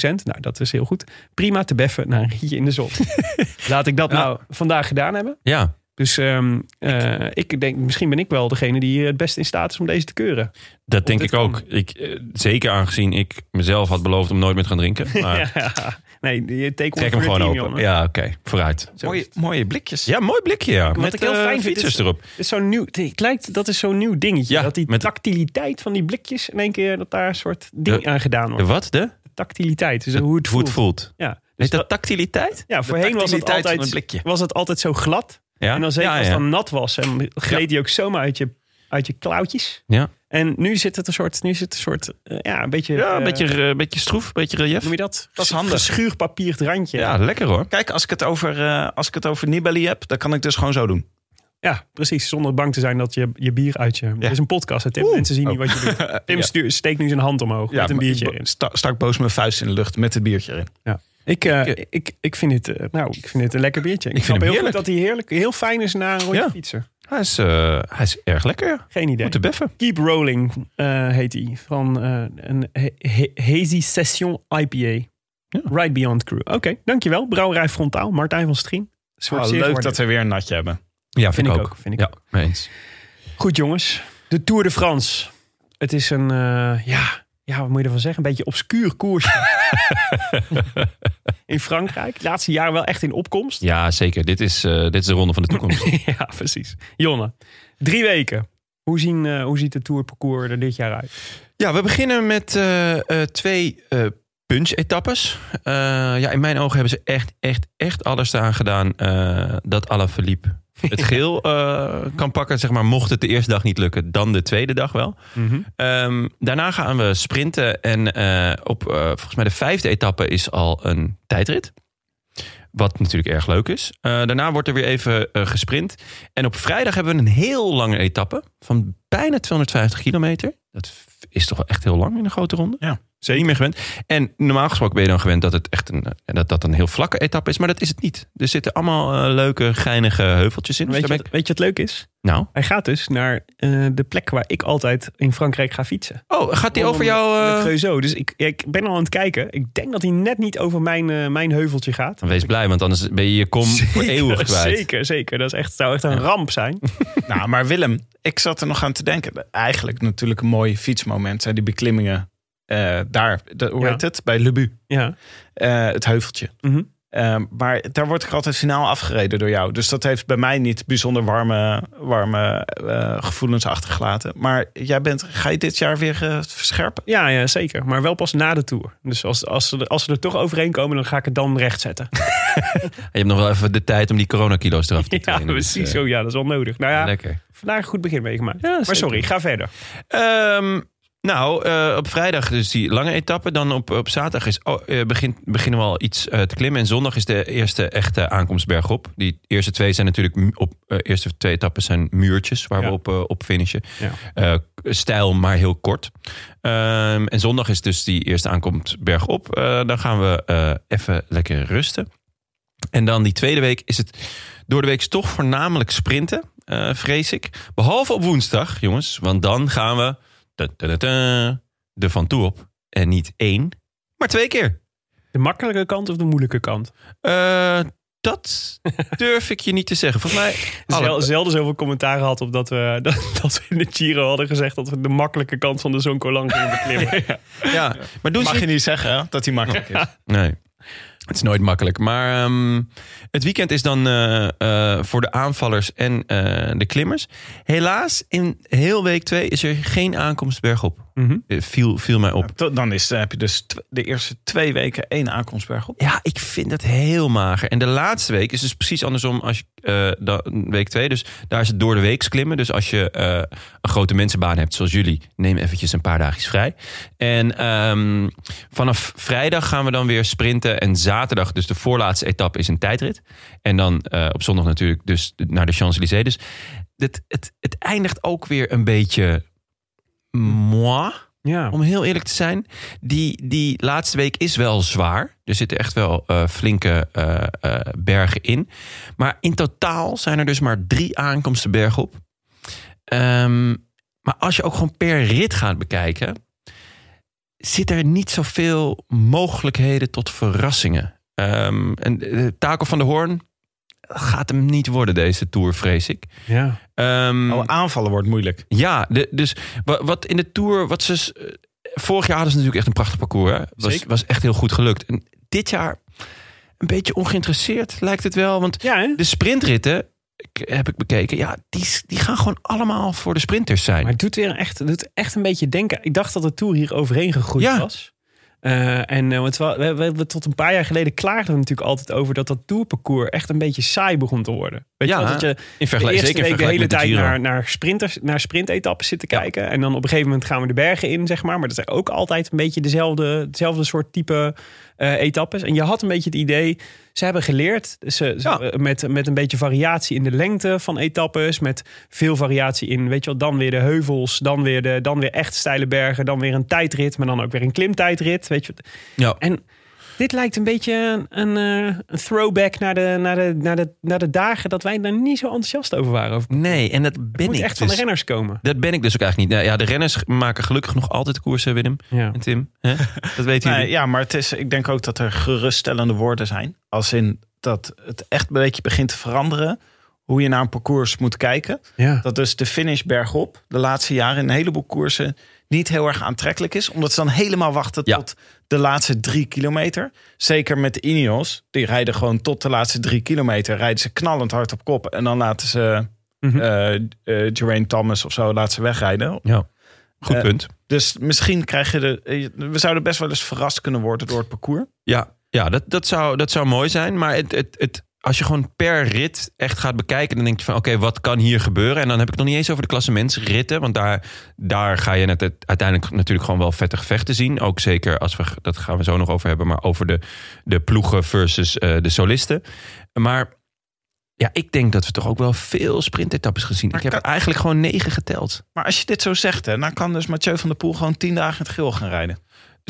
Nou, dat is heel goed. Prima te beffen naar een rietje in de zon. Laat ik dat Ja. nou vandaag gedaan hebben. Ja, Dus ehm, eh, ik denk, misschien ben ik wel degene die het best in staat is om deze te keuren. dat denk ik ook. Ik, eh, zeker aangezien ik mezelf had beloofd om nooit meer te gaan drinken. Maar Ja. Nee, je take trek hem gewoon open. Ja, oké. Vooruit. Mooie, mooie blikjes. Ja, mooi blikje, ja. Met ik heel eh, fijn fietsers is- erop. Het is zo'n nieuw, het lijkt, dat is zo'n nieuw dingetje. Ja, dat die met- tactiliteit van die blikjes in één keer dat daar een soort ding De- aan gedaan De wordt. wat? De? Tactiliteit, dus hoe het Hoe voelt. het voelt. Ja. Dus Heet dat tactiliteit? ja, voorheen was het, altijd, een blikje. was het altijd zo glad. Ja. En dan zeker ja, als ja. het dan nat was. En gleed die ook zomaar uit je, uit je klauwtjes. Ja. En nu zit het een soort, nu zit het een soort, eh, ja, een beetje... Ja, een eh, beetje, beetje stroef, een beetje relief. noem je dat? Dat is handig. Geschuurpapierd randje. Ja, lekker hoor. Kijk, als ik het over, eh, als ik het over Nibali heb, dan kan ik dus gewoon zo doen. Ja, precies. Zonder bang te zijn dat je je bier uit je... Het is een podcast, Tim. Oeh. Mensen zien niet Oh. wat je doet. Tim Ja. stuur- steekt nu zijn hand omhoog met een biertje erin. sta- stak boos mijn vuist in de lucht met het biertje erin. Ik, eh, Ik, ik, ik, vind dit, eh, nou, ik vind dit een lekker biertje. Ik, Ik snap vind hem heel goed heerlijk. dat hij heerlijk, heel fijn is na een rondje Ja. fietsen. Hij is, eh, hij is erg lekker. ja. Geen idee. Goed te beffen. Keep Rolling eh, heet hij. Van eh, een ha- ha- Hazy Session IPA. Ja. Right Beyond Crew. Oké, dankjewel. Brouwerij Frontaal. Martijn van Strien. Oh, zeer leuk dat we weer een natje hebben. Ja, Vind ik ook. Vind ik ja, ook. mee eens. Goed jongens. De Tour de France. Het is een, eh, ja, ja, wat moet je ervan zeggen? Een beetje obscuur koersje. in Frankrijk. De laatste jaren wel echt in opkomst. Ja, zeker. Dit is, eh, dit is de ronde van de toekomst. ja, precies. Jonne, drie weken. Hoe, zien, eh, hoe ziet de tourparcours er dit jaar uit? Ja, we beginnen met eh, eh, twee eh punch-etappes. Eh, ja, in mijn ogen hebben ze echt, echt, echt alles eraan gedaan eh, dat Alaphilippe het geel eh, kan pakken. Zeg maar, mocht het de eerste dag niet lukken, dan de tweede dag wel. Ehm, daarna gaan we sprinten. En eh, op eh, volgens mij de vijfde etappe is al een tijdrit. Wat natuurlijk erg leuk is. Daarna wordt er weer even gesprint. En op vrijdag hebben we een heel lange etappe van bijna 250 kilometer. Dat is toch wel echt heel lang in een grote ronde. Ja. Zeker niet meer gewend. En normaal gesproken ben je dan gewend dat het echt een, eh, dat, dat een heel vlakke etappe is. Maar dat is het niet. Er zitten allemaal eh, leuke, geinige heuveltjes in. Dus Weet je, wat, weet je wat leuk is? Nou. Hij gaat dus naar eh, de plek waar ik altijd in Frankrijk ga fietsen. Oh, gaat die over jou... Creusot. Dus ik, ik ben al aan het kijken. Ik denk dat hij net niet over mijn, mijn heuveltje gaat. Wees blij, want anders ben je je kom voor eeuwig kwijt. Zeker, zeker. Dat is echt, zou echt een ramp zijn. nou, maar Willem, ik zat er nog aan te denken. Eigenlijk natuurlijk een mooi fietsmoment zijn die beklimmingen eh, daar. De, hoe Ja. heet het? Bij Lebu. Ja. Eh, het heuveltje. Mhm. Eh, maar daar word ik altijd finaal afgereden door jou. Dus dat heeft bij mij niet bijzonder warme, warme eh, gevoelens achtergelaten. Maar jij bent, ga je dit jaar weer eh, verscherpen? Ja, ja, zeker. Maar wel pas na de Tour. Dus als, als, ze, er- als ze er toch overheen komen, dan ga ik het dan rechtzetten. Je hebt nog wel even de tijd om die coronakilo's eraf te Ja, trainen. dus, precies. eh, Zo, ja, dat is wel nodig. Nou ja, Lekker. vandaag een goed begin meegemaakt. Ja, maar sorry, ga verder. Ehm, nou, eh, op vrijdag dus die lange etappe. Dan op, op zaterdag is, oh, eh, begint, beginnen we al iets eh, te klimmen. En zondag is de eerste echte aankomst bergop. Die eerste twee zijn natuurlijk... op eerste twee etappen zijn muurtjes waar Ja. we op, op finishen. Ja. Stijl, maar heel kort. Ehm, en zondag is dus die eerste aankomst bergop. Eh, dan gaan we even lekker rusten. En dan die tweede week is het door de week toch voornamelijk sprinten, vrees ik. Behalve op woensdag, jongens. Want dan gaan we da, da, da, de Van Toe op. En niet één, maar twee keer. De makkelijke kant of de moeilijke kant? Eh, dat durf ik je niet te zeggen. Volgens mij... alle- Zel, zelden zoveel commentaar gehad op dat we, dat, dat we in de Giro hadden gezegd dat we de makkelijke kant van de Zonkolan gingen beklimmen. ja, maar doen Mag je niet zeggen hè, dat die makkelijk is. Nee, het is nooit makkelijk. Maar ehm, het weekend is dan eh, eh, voor de aanvallers en eh, de klimmers. Helaas, in heel week 2 is er geen aankomst bergop. Eh, viel, viel mij op. Dan is, heb je dus de eerste twee weken één aankomstberg op. Ja, ik vind dat heel mager. En de laatste week is dus precies andersom als je eh, dan, week 2. Dus daar is het door de week klimmen. Dus als je eh, een grote mensenbaan hebt zoals jullie, neem eventjes een paar dagjes vrij. En ehm, vanaf vrijdag gaan we dan weer sprinten. En zaterdag, dus de voorlaatste etappe, is een tijdrit. En dan eh, op zondag natuurlijk dus naar de Champs-Élysées. Dus het, het, het eindigt ook weer een beetje moi. Ja. om heel eerlijk te zijn. Die, die laatste week is wel zwaar. Er zitten echt wel eh, flinke eh, eh, bergen in. Maar in totaal zijn er dus maar drie aankomsten bergop. Ehm, maar als je ook gewoon per rit gaat bekijken... zit er niet zoveel mogelijkheden tot verrassingen. Ehm, en Taco van der Hoorn gaat hem niet worden deze Tour, vrees ik. ja. Ehm, Oh, aanvallen wordt moeilijk. ja, de, dus wa- wat in de Tour, wat ze. eh, Vorig jaar hadden ze natuurlijk echt een prachtig parcours. Hè? Was, Zeker. was echt heel goed gelukt. En dit jaar een beetje ongeïnteresseerd lijkt het wel. Want Ja, de sprintritten, ik- heb ik bekeken, ja, die, die gaan gewoon allemaal voor de sprinters zijn. Maar het doet weer echt, het doet echt een beetje denken. Ik dacht dat de Tour hier overheen gegroeid Ja. was. Eh, en want we, we, we, tot een paar jaar geleden klaagden we natuurlijk altijd over dat dat tourparcours echt een beetje saai begon te worden. Weet Ja, je wel, dat je in de vergelijking, eerste zeker in week de hele tijd de naar, naar sprinters, naar sprintetappes zitten kijken. En dan op een gegeven moment gaan we de bergen in, zeg maar. Maar dat zijn ook altijd een beetje dezelfde, dezelfde soort type eh, etappes. En je had een beetje het idee, ze hebben geleerd. Ze, Ja. eh, met, met een beetje variatie in de lengte van etappes. Met veel variatie in, weet je wel, dan weer de heuvels. Dan weer, de, dan weer echt steile bergen. Dan weer een tijdrit, maar dan ook weer een klimtijdrit. Weet je. Ja. En dit lijkt een beetje een, eh, een throwback naar de, naar, de, naar, de, naar de dagen dat wij daar niet zo enthousiast over waren. Over. Nee, en dat Het ben moet ik echt van de dus. renners komen. Dat ben ik dus ook eigenlijk niet. Nou, ja, de renners maken gelukkig nog altijd koersen, Willem Ja. en Tim. Hè? Dat weten Nee, jullie. ja, maar het is, ik denk ook dat er geruststellende woorden zijn. Als in dat het echt een beetje begint te veranderen. Hoe je naar een parcours moet kijken. Ja. Dat dus de finish bergop de laatste jaren in een heleboel koersen niet heel erg aantrekkelijk is. Omdat ze dan helemaal wachten Ja. tot de laatste drie kilometer. Zeker met de Ineos. Die rijden gewoon tot de laatste drie kilometer. Rijden ze knallend hard op kop. En dan laten ze Geraint Thomas of zo laten ze wegrijden. Ja. Goed Eh, punt. Dus misschien krijg je de... We zouden best wel eens verrast kunnen worden door het parcours. Ja, ja dat, dat, zou, dat zou mooi zijn. Maar het, het, het, als je gewoon per rit echt gaat bekijken... dan denk je van oké, wat kan hier gebeuren? En dan heb ik het nog niet eens over de klassementsritten. Want daar, daar ga je net uiteindelijk natuurlijk gewoon wel vette gevechten zien. Ook zeker als we, dat gaan we zo nog over hebben... maar over de, de ploegen versus eh, de solisten. Maar ja, ik denk dat we toch ook wel veel sprintetappes gezien. Maar ik heb kan- eigenlijk gewoon negen geteld. Maar als je dit zo zegt, hè, dan kan dus Mathieu van der Poel gewoon tien dagen in het geel gaan rijden.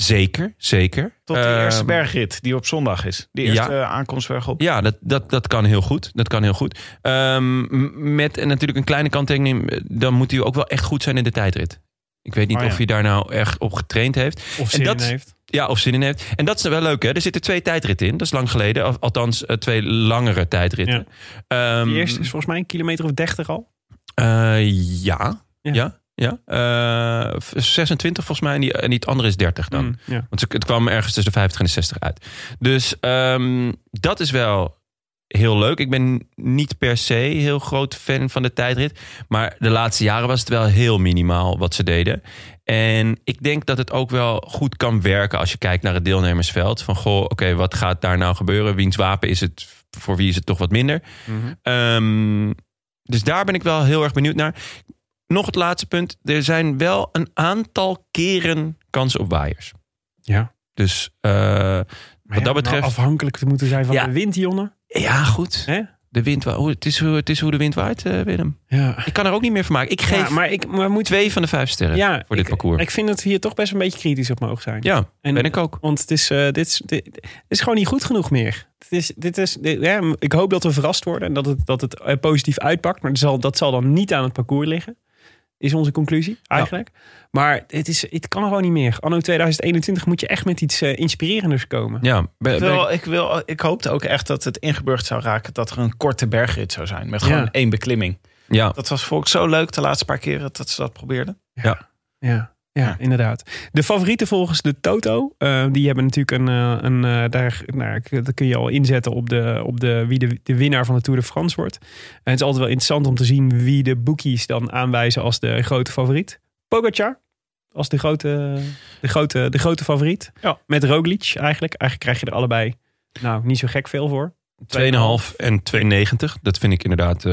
Zeker, zeker. Tot de Ehm, eerste bergrit die op zondag is. Ja. eerste eh, aankomstberg op. Ja, dat, dat, dat kan heel goed. Dat kan heel goed. Ehm, m- met en natuurlijk een kleine kanttekening. eh, Dan moet hij ook wel echt goed zijn in de tijdrit. Ik weet niet Oh ja. of hij daar nou echt op getraind heeft. Of zin dat- in heeft. Ja, of zin in heeft. En dat is wel leuk, hè? Er zitten twee tijdritten in. Dat is lang geleden. Al- Althans, eh, twee langere tijdritten. Ehm, De eerste is volgens mij een kilometer of 30 al. ja. Ja. Ja. Ja. Eh, 26 volgens mij. En die, en die andere is 30 dan. Mm, ja. Want het kwam ergens tussen de 50 en de 60 uit. Dus ehm, dat is wel heel leuk. Ik ben niet per se heel groot fan van de tijdrit. Maar de laatste jaren was het wel heel minimaal wat ze deden. En ik denk dat het ook wel goed kan werken als je kijkt naar het deelnemersveld. Van goh, oké, wat gaat daar nou gebeuren? Wiens wapen is het? Voor wie is het toch wat minder? Mhm. Ehm, dus daar ben ik wel heel erg benieuwd naar. Nog het laatste punt. Er zijn wel een aantal keren kans op waaiers. Ja. Dus eh, wat ja, dat betreft... nou afhankelijk te moeten zijn van Ja. de wind, Jonne. ja, goed. De wind, hoe- het, is hoe, het is hoe de wind waait, eh, Willem. Ja. Ik kan er ook niet meer van maken. Ik geef Ja, maar ik maar moet twee van de vijf sterren ja, voor dit ik, parcours. Ik vind dat we hier toch best een beetje kritisch op mogen zijn. ja, En- ben ik ook. Want het is, eh, dit, is, dit, dit is gewoon niet goed genoeg meer. Het is, dit is, dit- ja, ik hoop dat we verrast worden en dat het, dat het positief uitpakt. Maar dat zal, dat zal dan niet aan het parcours liggen. Is onze conclusie eigenlijk. Maar het, is, het kan gewoon niet meer. Anno 2021 moet je echt met iets eh, inspirerenders komen. Ja, ben, Ik, wil, ik- wil, ik hoopte ook echt dat het ingeburgerd zou raken dat er een korte bergrit zou zijn. Met gewoon Ja. één beklimming. ja. Dat was volgens zo leuk de laatste paar keren dat ze dat probeerden. Ja, ja, Ja. inderdaad. De favorieten volgens de Toto, eh, die hebben natuurlijk een, eh, een eh, daar, nou, dat kun je al inzetten op de, op de wie de, de winnaar van de Tour de France wordt. En het is altijd wel interessant om te zien wie de bookies dan aanwijzen als de grote favoriet. Pogacar als de grote, de grote, de grote favoriet. Ja. Met Roglic eigenlijk. Eigenlijk krijg je er allebei nou niet zo gek veel voor. 2,5 en 2,90. Dat vind ik inderdaad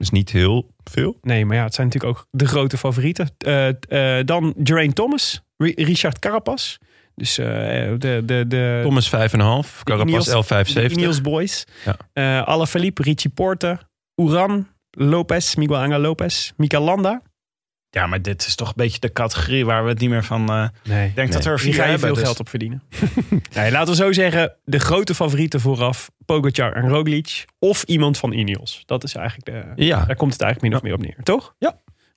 is niet heel veel. Nee, maar ja, het zijn natuurlijk ook de grote favorieten. Eh, eh, dan Geraint Thomas, Ri- Richard Carapaz. Dus eh, de, de, de, Thomas 5,5. Carapaz Ineos- 11,75. de Ineos Boys. Ja. Alaphilippe, Richie Porte, Uran, Lopez, Miguel Angel Lopez, Mika Landa. Ja, maar dit is toch een beetje de categorie waar we het niet meer van... eh, Nee. ik denk dat we er Hier vier ga je hebben. veel dus- geld op verdienen. nee, laten we zo zeggen, de grote favorieten vooraf, Pogacar en Roglic. Of iemand van Ineos. Dat is eigenlijk de, Ja, daar komt het eigenlijk min of meer op neer, toch?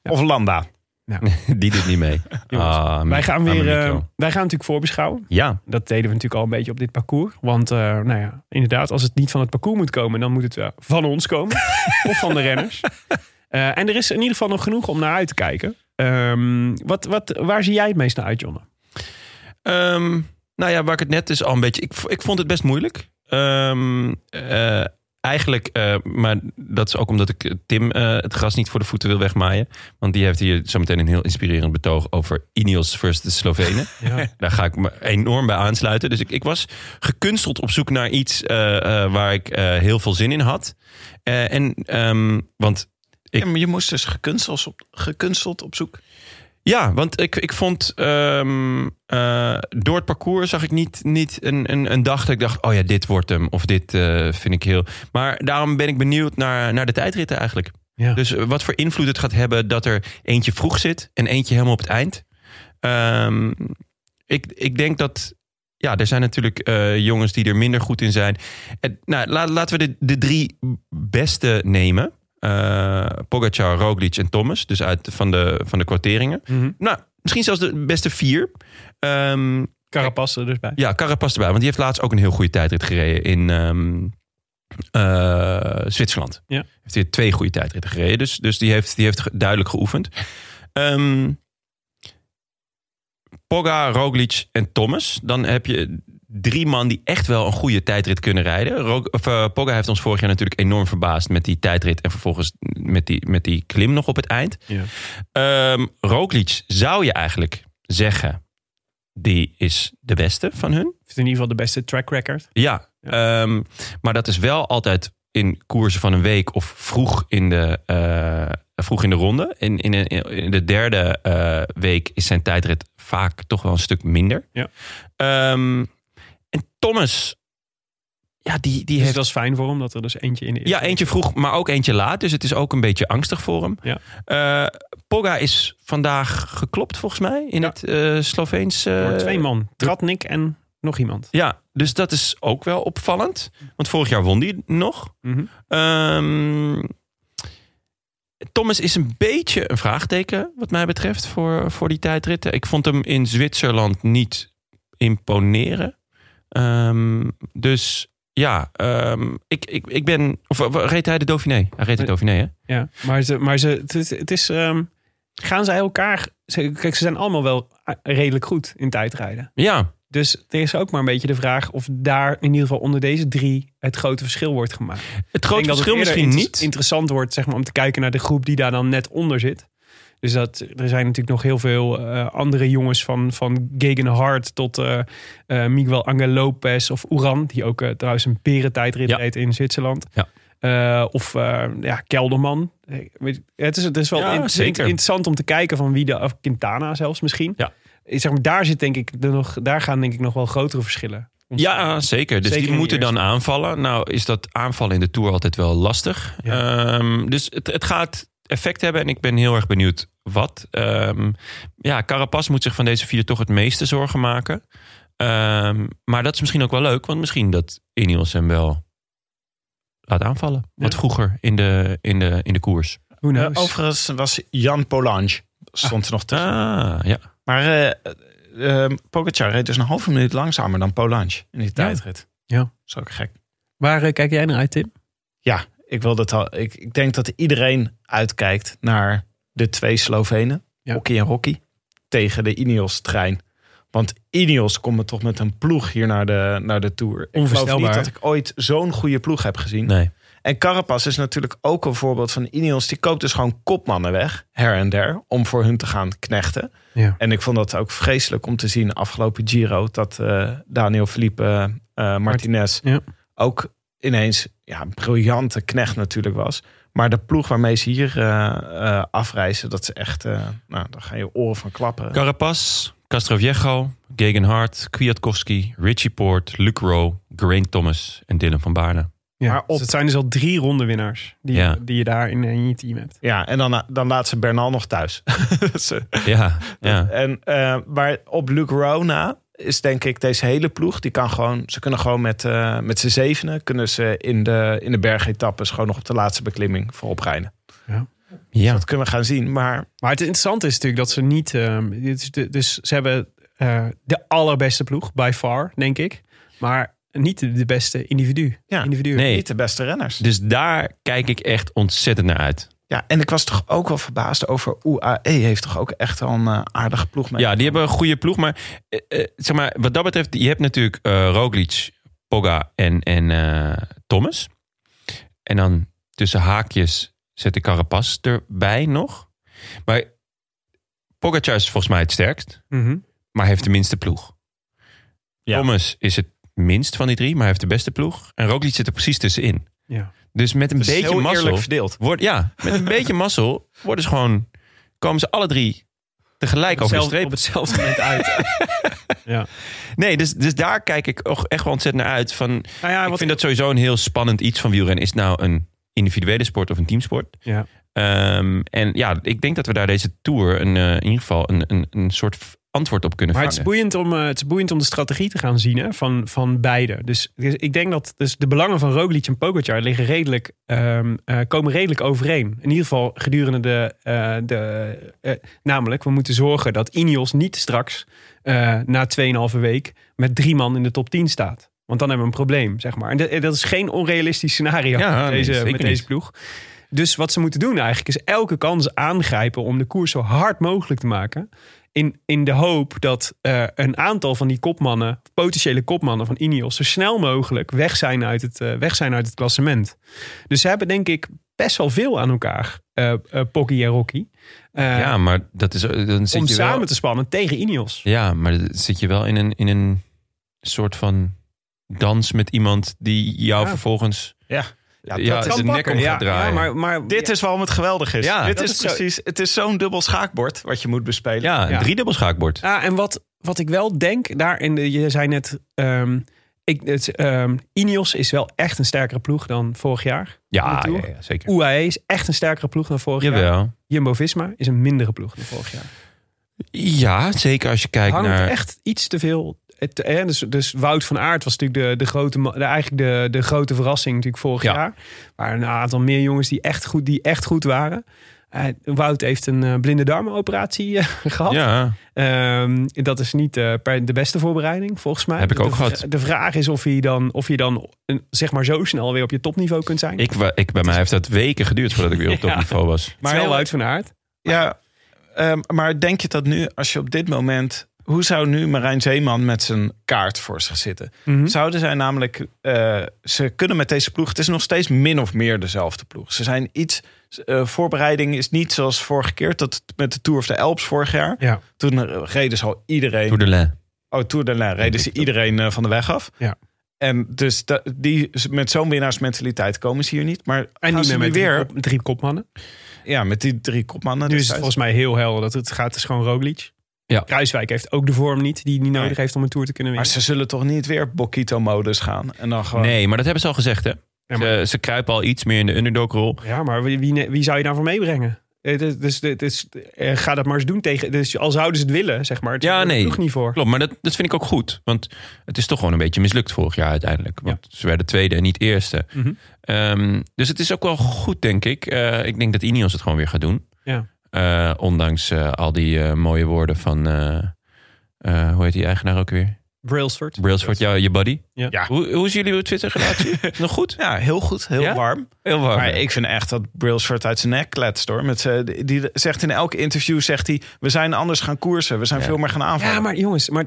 Of Landa. die doet niet mee. Jongens, Ah, wij, gaan aan weer, eh, wij gaan natuurlijk voorbeschouwen. Ja, Dat deden we natuurlijk al een beetje op dit parcours. Want eh, nou ja, inderdaad, als het niet van het parcours moet komen, dan moet het wel van ons komen. of van de renners. Eh, en er is in ieder geval nog genoeg om naar uit te kijken. Ehm, wat, wat, waar zie jij het meest naar uit, Jonne? Ehm, nou ja, waar ik het net dus al een beetje... Ik, ik vond het best moeilijk. Ehm, eh, eigenlijk, eh, maar dat is ook omdat ik Tim het gras niet voor de voeten wil wegmaaien. Want die heeft hier zometeen een heel inspirerend betoog over Ineos versus de Slovenen. Ja. Daar ga ik me enorm bij aansluiten. Dus ik, ik was gekunsteld op zoek naar iets waar ik heel veel zin in had. En, want Ik- Ja, maar je moest dus gekunsteld op, gekunsteld op zoek. Ja, want ik, ik vond ehm, eh, door het parcours zag ik niet, niet een, een, een dag dat ik dacht: oh ja, dit wordt hem. Of dit eh, vind ik heel. Maar daarom ben ik benieuwd naar, naar de tijdritten eigenlijk. Ja. Dus eh, wat voor invloed het gaat hebben dat er eentje vroeg zit en eentje helemaal op het eind. Ehm, ik, ik denk dat. Ja, er zijn natuurlijk jongens die er minder goed in zijn. En, nou, la- laten we de, de drie beste nemen. Eh Pogacar, Roglic en Thomas. Dus uit van de, van de kwarteringen. Mhm. Nou, misschien zelfs de beste vier. Carapaz er dus bij. ja, Carapaz erbij. Want die heeft laatst ook een heel goede tijdrit gereden in ehm, eh, Zwitserland. Ja. Heeft hij twee goede tijdritten gereden. Dus, dus die, heeft, die heeft duidelijk geoefend. Ehm Pogga, Roglic en Thomas. Dan heb je drie man die echt wel een goede tijdrit kunnen rijden. Of, eh, Pogga heeft ons vorig jaar natuurlijk enorm verbaasd met die tijdrit. En vervolgens met die, met die klim nog op het eind. Ja. Ehm Roglic zou je eigenlijk zeggen, die is de beste van hun. Heeft in ieder geval de beste track record. Ja, ehm, maar dat is wel altijd in koersen van een week of vroeg in de, eh, vroeg in de ronde. In, in, in de derde eh, week is zijn tijdrit vaak toch wel een stuk minder. Ja. Ehm, Thomas, ja, die, die Dus heeft dat is fijn voor hem dat er dus eentje in de ja, eentje vroeg, maar ook eentje laat. Dus het is ook een beetje angstig voor hem. Ja. Eh, Pogga is vandaag geklopt, volgens mij, in Ja. het eh Sloveens. Door twee man. Tratnik en nog iemand. Ja, dus dat is ook wel opvallend. Want vorig jaar won die nog. Mhm. Ehm, Thomas is een beetje een vraagteken, wat mij betreft, voor, voor die tijdritten. Ik vond hem in Zwitserland niet imponeren. Ehm, dus ja, ehm, ik, ik, ik ben. Of reed hij de Dauphiné? Hij reed de Dauphiné, hè? Ja, maar, ze, maar ze, het is... Het is ehm, gaan zij elkaar... Ze, kijk, ze zijn allemaal wel eh, redelijk goed in tijdrijden. Ja, Dus er is ook maar een beetje de vraag of daar in ieder geval onder deze drie het grote verschil wordt gemaakt. het grote het verschil eerder misschien inter- niet. interessant wordt zeg maar, om te kijken naar de groep die daar dan net onder zit. Dus dat, er zijn natuurlijk nog heel veel eh, andere jongens van, van Gegenhard tot eh, eh, Miguel Angel Lopez of Uran. Die ook trouwens een perentijdrit Ja. reed in Zwitserland. Ja. Of ja, Kelderman. Het is, het is wel Ja, in- zeker. interessant om te kijken van wie de... Of Quintana zelfs misschien. Ja. Zeg maar, daar, zit denk ik de nog, daar gaan denk ik nog wel grotere verschillen. Ja, zeker. Dus Zeker die moeten dan aanvallen. Nou is dat aanvallen in de Tour altijd wel lastig. Ja. Ehm, dus het, het gaat effect hebben en ik ben heel erg benieuwd wat. Ehm, ja, Carapaz moet zich van deze vier toch het meeste zorgen maken. Ehm, maar dat is misschien ook wel leuk, want misschien dat Ineos hem wel laat aanvallen. Wat Ja. vroeger in de, in de, in de koers. Eh, overigens was Jan Polange. Stond er nog tussen. Ah, ja. Maar eh, Pogacar reed dus een halve minuut langzamer dan Polange in die tijdrit. Ja. Dat is ook gek. Waar kijk jij naar uit, Tim? Ja, ik, wil dat al, ik, ik denk dat iedereen uitkijkt naar de twee Slovenen. Ja. Hockey en Rocky. Tegen de Ineos-trein. Want Ineos komt me toch met een ploeg hier naar de, naar de Tour. Ik geloof Onvoorstelbaar. niet dat ik ooit zo'n goede ploeg heb gezien. Nee. En Carapaz is natuurlijk ook een voorbeeld van Ineos. Die koopt dus gewoon kopmannen weg, her en der, om voor hun te gaan knechten. Ja. En ik vond dat ook vreselijk om te zien afgelopen Giro... dat eh, Daniel Felipe eh, Martinez Ja. ook ineens ja, een briljante knecht natuurlijk was. Maar de ploeg waarmee ze hier eh, eh, afreizen, dat is echt... eh, nou, daar gaan je oren van klappen. Carapaz, Castroviejo, Gegenhard, Kwiatkowski, Richie Poort, Luc Rowe, Geraint Thomas en Dylan van Baarle. Ja, Maar op- dus het zijn dus al drie rondewinnaars die, Ja. die je daar in, in je team hebt. Ja, en dan, dan laat ze Bernal nog thuis. Ze- Ja, ja. En, eh, maar op Luke Rowe na is denk ik deze hele ploeg. Die kan gewoon, ze kunnen gewoon met, eh met z'n zevenen... kunnen ze in de, in de bergetappes gewoon nog op de laatste beklimming voorop rijden. ja. Dat kunnen we gaan zien. Maar Maar het interessante is natuurlijk dat ze niet... ehm, de- dus ze hebben eh, de allerbeste ploeg, by far, denk ik. Maar niet de, de beste individu. Ja. individu. Nee. niet de beste renners. Dus daar kijk ik echt ontzettend naar uit. Ja, en ik was toch ook wel verbaasd over UAE. Heeft toch ook echt al een eh, aardige ploeg mee. Ja, die hebben een goede ploeg. Maar, eh, eh, zeg maar wat dat betreft, je hebt natuurlijk Roglic, Pogga en, en eh, Thomas. En dan tussen haakjes zet ik Carapaz erbij nog. Maar Pogacar is volgens mij het sterkst, Mhm. maar heeft de minste ploeg. Ja. Thomas is het minst van die drie, maar heeft de beste ploeg. En Roglic zit er precies tussenin. Ja. Dus met een beetje mazzel... Wordt, ja, met een beetje mazzel worden ze gewoon, komen ze alle drie tegelijk over de streep. op hetzelfde moment uit. ja. Nee, dus, dus daar kijk ik ook echt wel ontzettend naar uit. Van, Nou ja, ik vind dat sowieso een heel spannend iets van wielrennen. Is het nou een individuele sport of een teamsport? Ja. Ehm, en ja, ik denk dat we daar deze tour een, eh, in ieder geval een, een, een soort antwoord op kunnen Maar het is, boeiend om, eh, het is boeiend om de strategie te gaan zien hè, van, van beide. Dus, dus ik denk dat dus de belangen van Roglic en Pogacar liggen redelijk, eh, komen redelijk overeen. In ieder geval gedurende de... eh, de namelijk, we moeten zorgen dat Ineos niet straks na 2,5 week met drie man in de top 10 staat. Want dan hebben we een probleem, zeg maar. En dat, dat is geen onrealistisch scenario Ja, met, deze, met deze ploeg. Dus wat ze moeten doen eigenlijk is elke kans aangrijpen om de koers zo hard mogelijk te maken. In, in de hoop dat eh, een aantal van die kopmannen, potentiële kopmannen van Ineos, zo snel mogelijk weg zijn uit het, eh, weg zijn uit het klassement. Dus ze hebben denk ik best wel veel aan elkaar, eh, Pocky en Rocky. Ja, maar dat is, dan zit om je samen wel, te spannen tegen Ineos. Ja, maar zit je wel in een, in een soort van dans met iemand die jou Ja. vervolgens Ja. Ja, ja, dat is nek om ja, draaien. Ja, maar, maar, Dit is waarom het geweldig is. Ja, Dit is, precies, het is zo'n dubbel schaakbord wat je moet bespelen. ja, een Ja. driedubbel schaakbord. Ja, en wat, wat ik wel denk, daar in de, je zei net, ehm, ik, het, ehm, Ineos is wel echt een sterkere ploeg dan vorig jaar. Ja, ja, Tour. ja, zeker. UAE is echt een sterkere ploeg dan vorig jaar. Jawel. Jumbo-Visma is een mindere ploeg dan vorig jaar. Ja, zeker als je kijkt Hangt naar... echt iets te veel. Het, eh, dus, dus Wout van Aert was natuurlijk de, de grote, de, eigenlijk de, de grote verrassing natuurlijk vorig Ja. jaar. Maar een aantal meer jongens die echt goed, die echt goed waren. Eh, Wout heeft een eh, blinde darmenoperatie eh, gehad. Ja, Ehm, dat is niet eh, per de beste voorbereiding, volgens mij. Heb ik de, ook de, gehad. De vraag is of je dan, of je dan zeg maar zo snel weer op je topniveau kunt zijn. ik, ik, bij mij heeft dat weken geduurd voordat ik weer op Ja. topniveau was. maar heel- uit van aard. Ja, ehm, maar denk je dat nu, als je op dit moment... Hoe zou nu Marijn Zeeman met zijn kaart voor zich zitten? Mhm. Zouden zij namelijk... eh, ze kunnen met deze ploeg... Het is nog steeds min of meer dezelfde ploeg. Ze zijn iets... eh, voorbereiding is niet zoals vorige keer. Dat met de Tour of the Alps vorig jaar. Ja. Toen eh, reden ze al iedereen... Tour de. Oh, Tour de Lin reden ze iedereen van de weg af. Ja. En dus da- die, met zo'n winnaarsmentaliteit komen ze hier niet. Maar En niet ze meer nu met weer drie, kop- drie kopmannen. ja, met die drie kopmannen. Nu is het volgens mij heel helder dat het gaat. Het is gewoon Roglic. Ja. Kruiswijk heeft ook de vorm niet die hij niet nodig Nee. heeft om een Tour te kunnen Maar winnen. ze zullen toch niet weer Bokito-modus gaan? En dan gewoon... Nee, maar dat hebben ze al gezegd, hè? Ja, maar- Ze, ze kruipen al iets meer in de underdog-rol. Ja, maar wie, wie, wie zou je daarvoor meebrengen? Het is- Dus, dus, dus, ga dat maar eens doen tegen. Dus al zouden ze het willen, zeg maar. Het Ja, is er nee. nog niet voor. Klopt, maar dat, dat vind ik ook goed. Want het is toch gewoon een beetje mislukt vorig jaar uiteindelijk. Want ze werden tweede en niet eerste. Mhm. Ehm, dus het is ook wel goed, denk ik. Eh, ik denk dat Ineos het gewoon weer gaat doen. Ja. Eh, ondanks eh, al die eh, mooie woorden van... eh, eh, hoe heet die eigenaar ook weer? Brailsford. Brailsford, ja, je buddy. Ja. Ja. Hoe, hoe is jullie Twitter-relatie? Nog goed? Ja, heel goed. Heel Ja? warm. Heel warm. Maar ik vind echt dat Brailsford uit zijn nek kletst hoor. Met die, die zegt in elk interview, zegt hij... we zijn anders gaan koersen. We zijn Ja. veel meer gaan aanvallen. Ja, maar jongens, maar,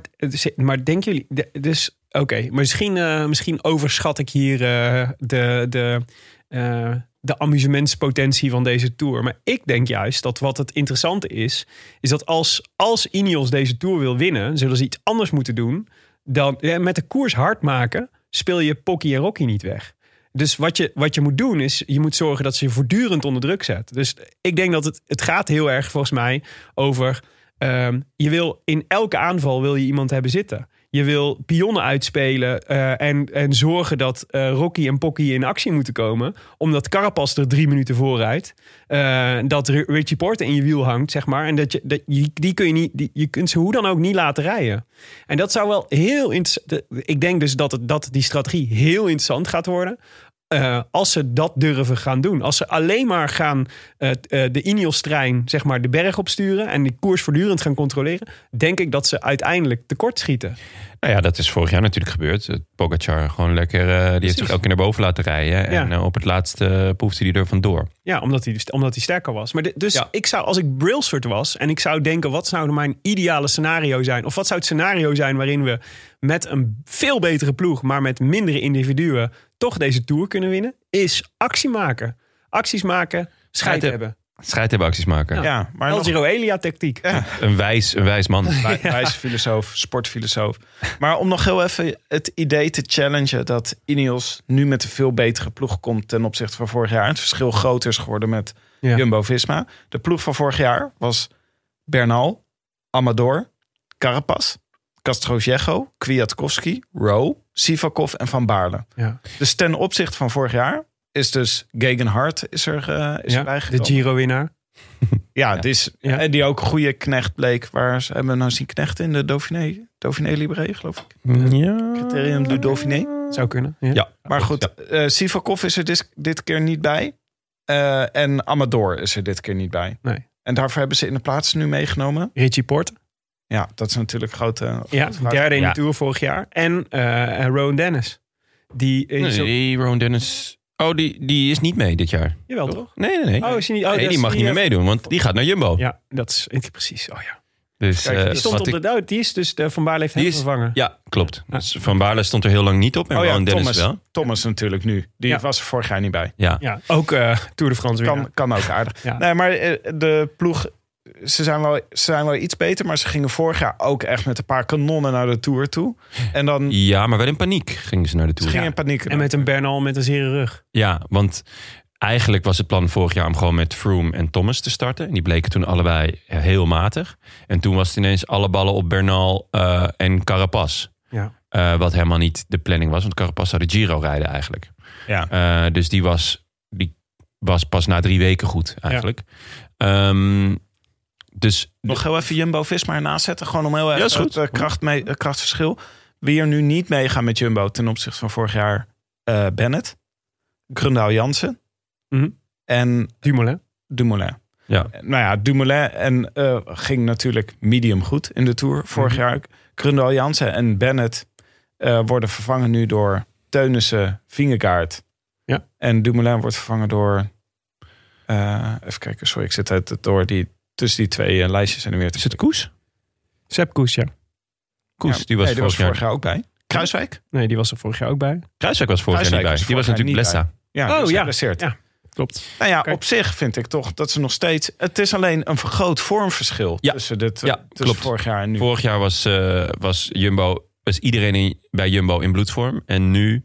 maar denken jullie... Dus, oké, misschien, eh, misschien overschat ik hier eh, de, de, eh, de amusementspotentie van deze Tour. Maar ik denk juist dat wat het interessante is... is dat als, als Ineos deze Tour wil winnen... zullen ze iets anders moeten doen dan ja, met de koers hard maken... speel je Pocky en Rocky niet weg. Dus wat je, wat je moet doen is, je moet zorgen dat ze je voortdurend onder druk zet. Dus ik denk dat het, het gaat heel erg volgens mij over Ehm, je wil in elke aanval wil je iemand hebben zitten. Je wil pionnen uitspelen eh, en, en zorgen dat eh, Rocky en Pocky in actie moeten komen. Omdat Carapaz er drie minuten vooruit. eh dat Richie Porte in je wiel hangt, zeg maar. En dat je, dat, die kun je niet, die, je kunt ze hoe dan ook niet laten rijden. En dat zou wel heel interessant. Ik denk dus dat, het, dat die strategie heel interessant gaat worden. Eh, als ze dat durven gaan doen. Als ze alleen maar gaan eh, eh, de Ineos-trein zeg maar, de berg opsturen... en die koers voortdurend gaan controleren... denk ik dat ze uiteindelijk tekort schieten. Nou ja, dat is vorig jaar natuurlijk gebeurd. Pogacar gewoon lekker, die heeft zich elke keer naar boven laten rijden. En Ja. op het laatste poefde hij er vandoor. Ja, omdat hij, omdat hij sterker was. Maar de- dus Ja. ik zou, als ik Brailsford was... en ik zou denken, wat zou mijn ideale scenario zijn? Of wat zou het scenario zijn waarin we met een veel betere ploeg... maar met mindere individuen toch deze Tour kunnen winnen? Is actie maken. Acties maken, scheid Scheid hebben. Strijd hebben acties maken. Ja, maar El nog Giro Elia tactiek. Een, wijs, een wijs man. wij- wijze filosoof, sportfilosoof. Maar om nog heel even het idee te challengen dat Ineos nu met een veel betere ploeg komt ten opzichte van vorig jaar. Het verschil groter is geworden met Ja. Jumbo-Visma. De ploeg van vorig jaar was Bernal, Amador, Carapaz, Castrojego, Kwiatkowski, Rowe, Sivakov en Van Baarle. Ja. Dus ten opzichte van vorig jaar is dus Gegenhard is er, eh is Ja, erbij de. Giro-winnaar. Ja, Die, is, Ja. eh, die ook een goede knecht bleek. Waar ze hebben we nou zien knechten in de Dauphiné, Dauphiné Libéré, geloof ik. Ja. Criterium du Dauphiné. Zou kunnen. Ja. Ja. Maar goed, eh Sivakov is er dit, dit keer niet bij. Eh, en Amador is er dit keer niet bij. Nee. En daarvoor hebben ze in de plaats nu meegenomen. Richie Porte. Ja, dat is natuurlijk grote... Ja, derde in Ja. de Tour vorig jaar. En eh en Rowan Dennis. Die Nee, Ron Dennis. Oh, die, die is niet mee dit jaar. Jawel, toch? Nee, nee, nee. Oh, is hij niet? Oh, nee, die mag niet meer meedoen, want die gaat naar Jumbo. Ja, dat is ik- precies. Oh ja. Dus, Kijk, eh, die Die stond op ik- de oh, Die is dus de Van Baarle heeft hem vervangen. Ja, klopt. Dus Van Baarle stond er heel lang niet op en Oh ja, Dennis Thomas, wel. Thomas natuurlijk nu. Die Ja. was er vorig jaar niet bij. Ja. Ja, ook eh, Tour de France Kan, winnaar. kan ook aardig. Ja. Nee, maar eh, de ploeg... Ze zijn, wel, ze zijn wel iets beter, maar ze gingen vorig jaar ook echt met een paar kanonnen naar de Tour toe. En dan ja, maar wel in paniek gingen ze naar de Tour. ging in paniek. En met een Bernal met een zere rug. Ja, want eigenlijk was het plan vorig jaar om gewoon met Froome en Thomas te starten. En die bleken toen allebei heel matig. En toen was het ineens alle ballen op Bernal eh, en Carapaz. Ja. Eh, wat helemaal niet de planning was, want Carapaz zou de Giro rijden eigenlijk. Ja. Eh, dus die was, die was pas na drie weken goed eigenlijk. Ehm, dus Nog heel even Jumbo-Visma ernaast zetten. Gewoon om heel even Ja, het eh, kracht mee, krachtverschil. Wie er nu niet meegaan met Jumbo ten opzichte van vorig jaar. eh, Bennett, Grundaal Jansen Mhm. en Dumoulin. Dumoulin. Ja. Nou ja, Dumoulin en, eh, ging natuurlijk medium goed in de Tour vorig Mhm. jaar. Grundaal Jansen en Bennett worden vervangen nu door Teunissen, Vingegaard. Ja. En Dumoulin wordt vervangen door... even kijken, sorry, ik zit het door die, tussen die twee eh, lijstjes en weer te is het Koes? Sepp Koes, ja. Koes, Ja. die was Nee, vorig jaar. vorig jaar ook bij. Kruiswijk? Nee, die was er vorig jaar ook bij. Kruiswijk was vorig jaar niet bij. Die was natuurlijk niet Blessa. Ja, Oh, ja. Ja. Klopt. Nou ja, Kijk. op zich vind ik toch dat ze nog steeds... Het is alleen een groot vormverschil Ja. tussen, dit, Ja, tussen klopt. vorig jaar en nu. Vorig jaar was, eh, was Jumbo, was iedereen in- bij Jumbo in bloedvorm. En nu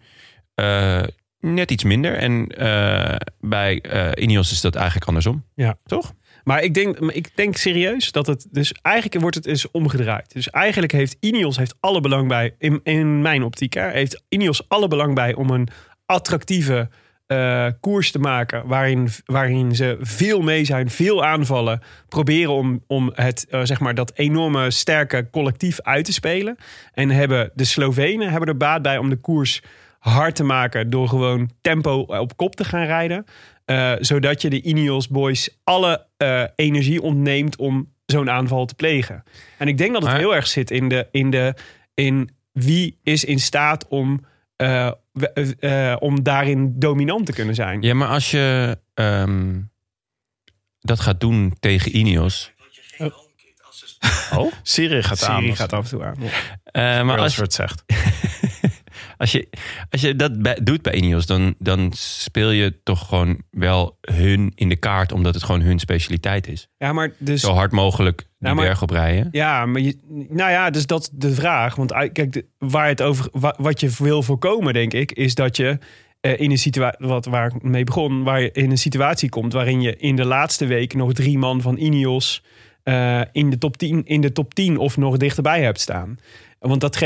eh, net iets minder. En eh, bij eh Ineos is dat eigenlijk andersom. Ja. Toch? Maar ik denk, ik denk serieus dat het dus eigenlijk wordt het eens omgedraaid. Dus eigenlijk heeft Ineos heeft alle belang bij, in, in mijn optiek, heeft Ineos alle belang bij om een attractieve eh, koers te maken. Waarin, waarin ze veel mee zijn, veel aanvallen. Proberen om, om het, eh, zeg maar, dat enorme sterke collectief uit te spelen. En hebben de Slovenen hebben er baat bij om de koers hard te maken. Door gewoon tempo op kop te gaan rijden. Eh, zodat je de Ineos boys alle eh, energie ontneemt om zo'n aanval te plegen. En ik denk dat het Maar- heel erg zit in, de, in, de, in wie is in staat om, eh, we- eh, om daarin dominant te kunnen zijn. Ja, maar als je ehm, dat gaat doen tegen Ineos. Oh? Siri gaat aan. Siri gaat af en toe aan. Ja. Eh, maar als, het zegt. als, je, als je dat bij- doet bij Ineos, dan, dan speel je toch gewoon wel hun in de kaart, omdat het gewoon hun specialiteit is. ja, maar dus... Zo hard mogelijk die maar- berg oprijden. Ja, maar je, nou ja, dus dat is de vraag. Want uit- kijk, de- waar het over, wa- wat je wil voorkomen, denk ik, is dat je eh, in een situatie, wat waar ik mee begon, waar je in een situatie komt waarin je in de laatste week nog drie man van Ineos eh, in, de top 10, in de top 10 of nog dichterbij hebt staan. Want dat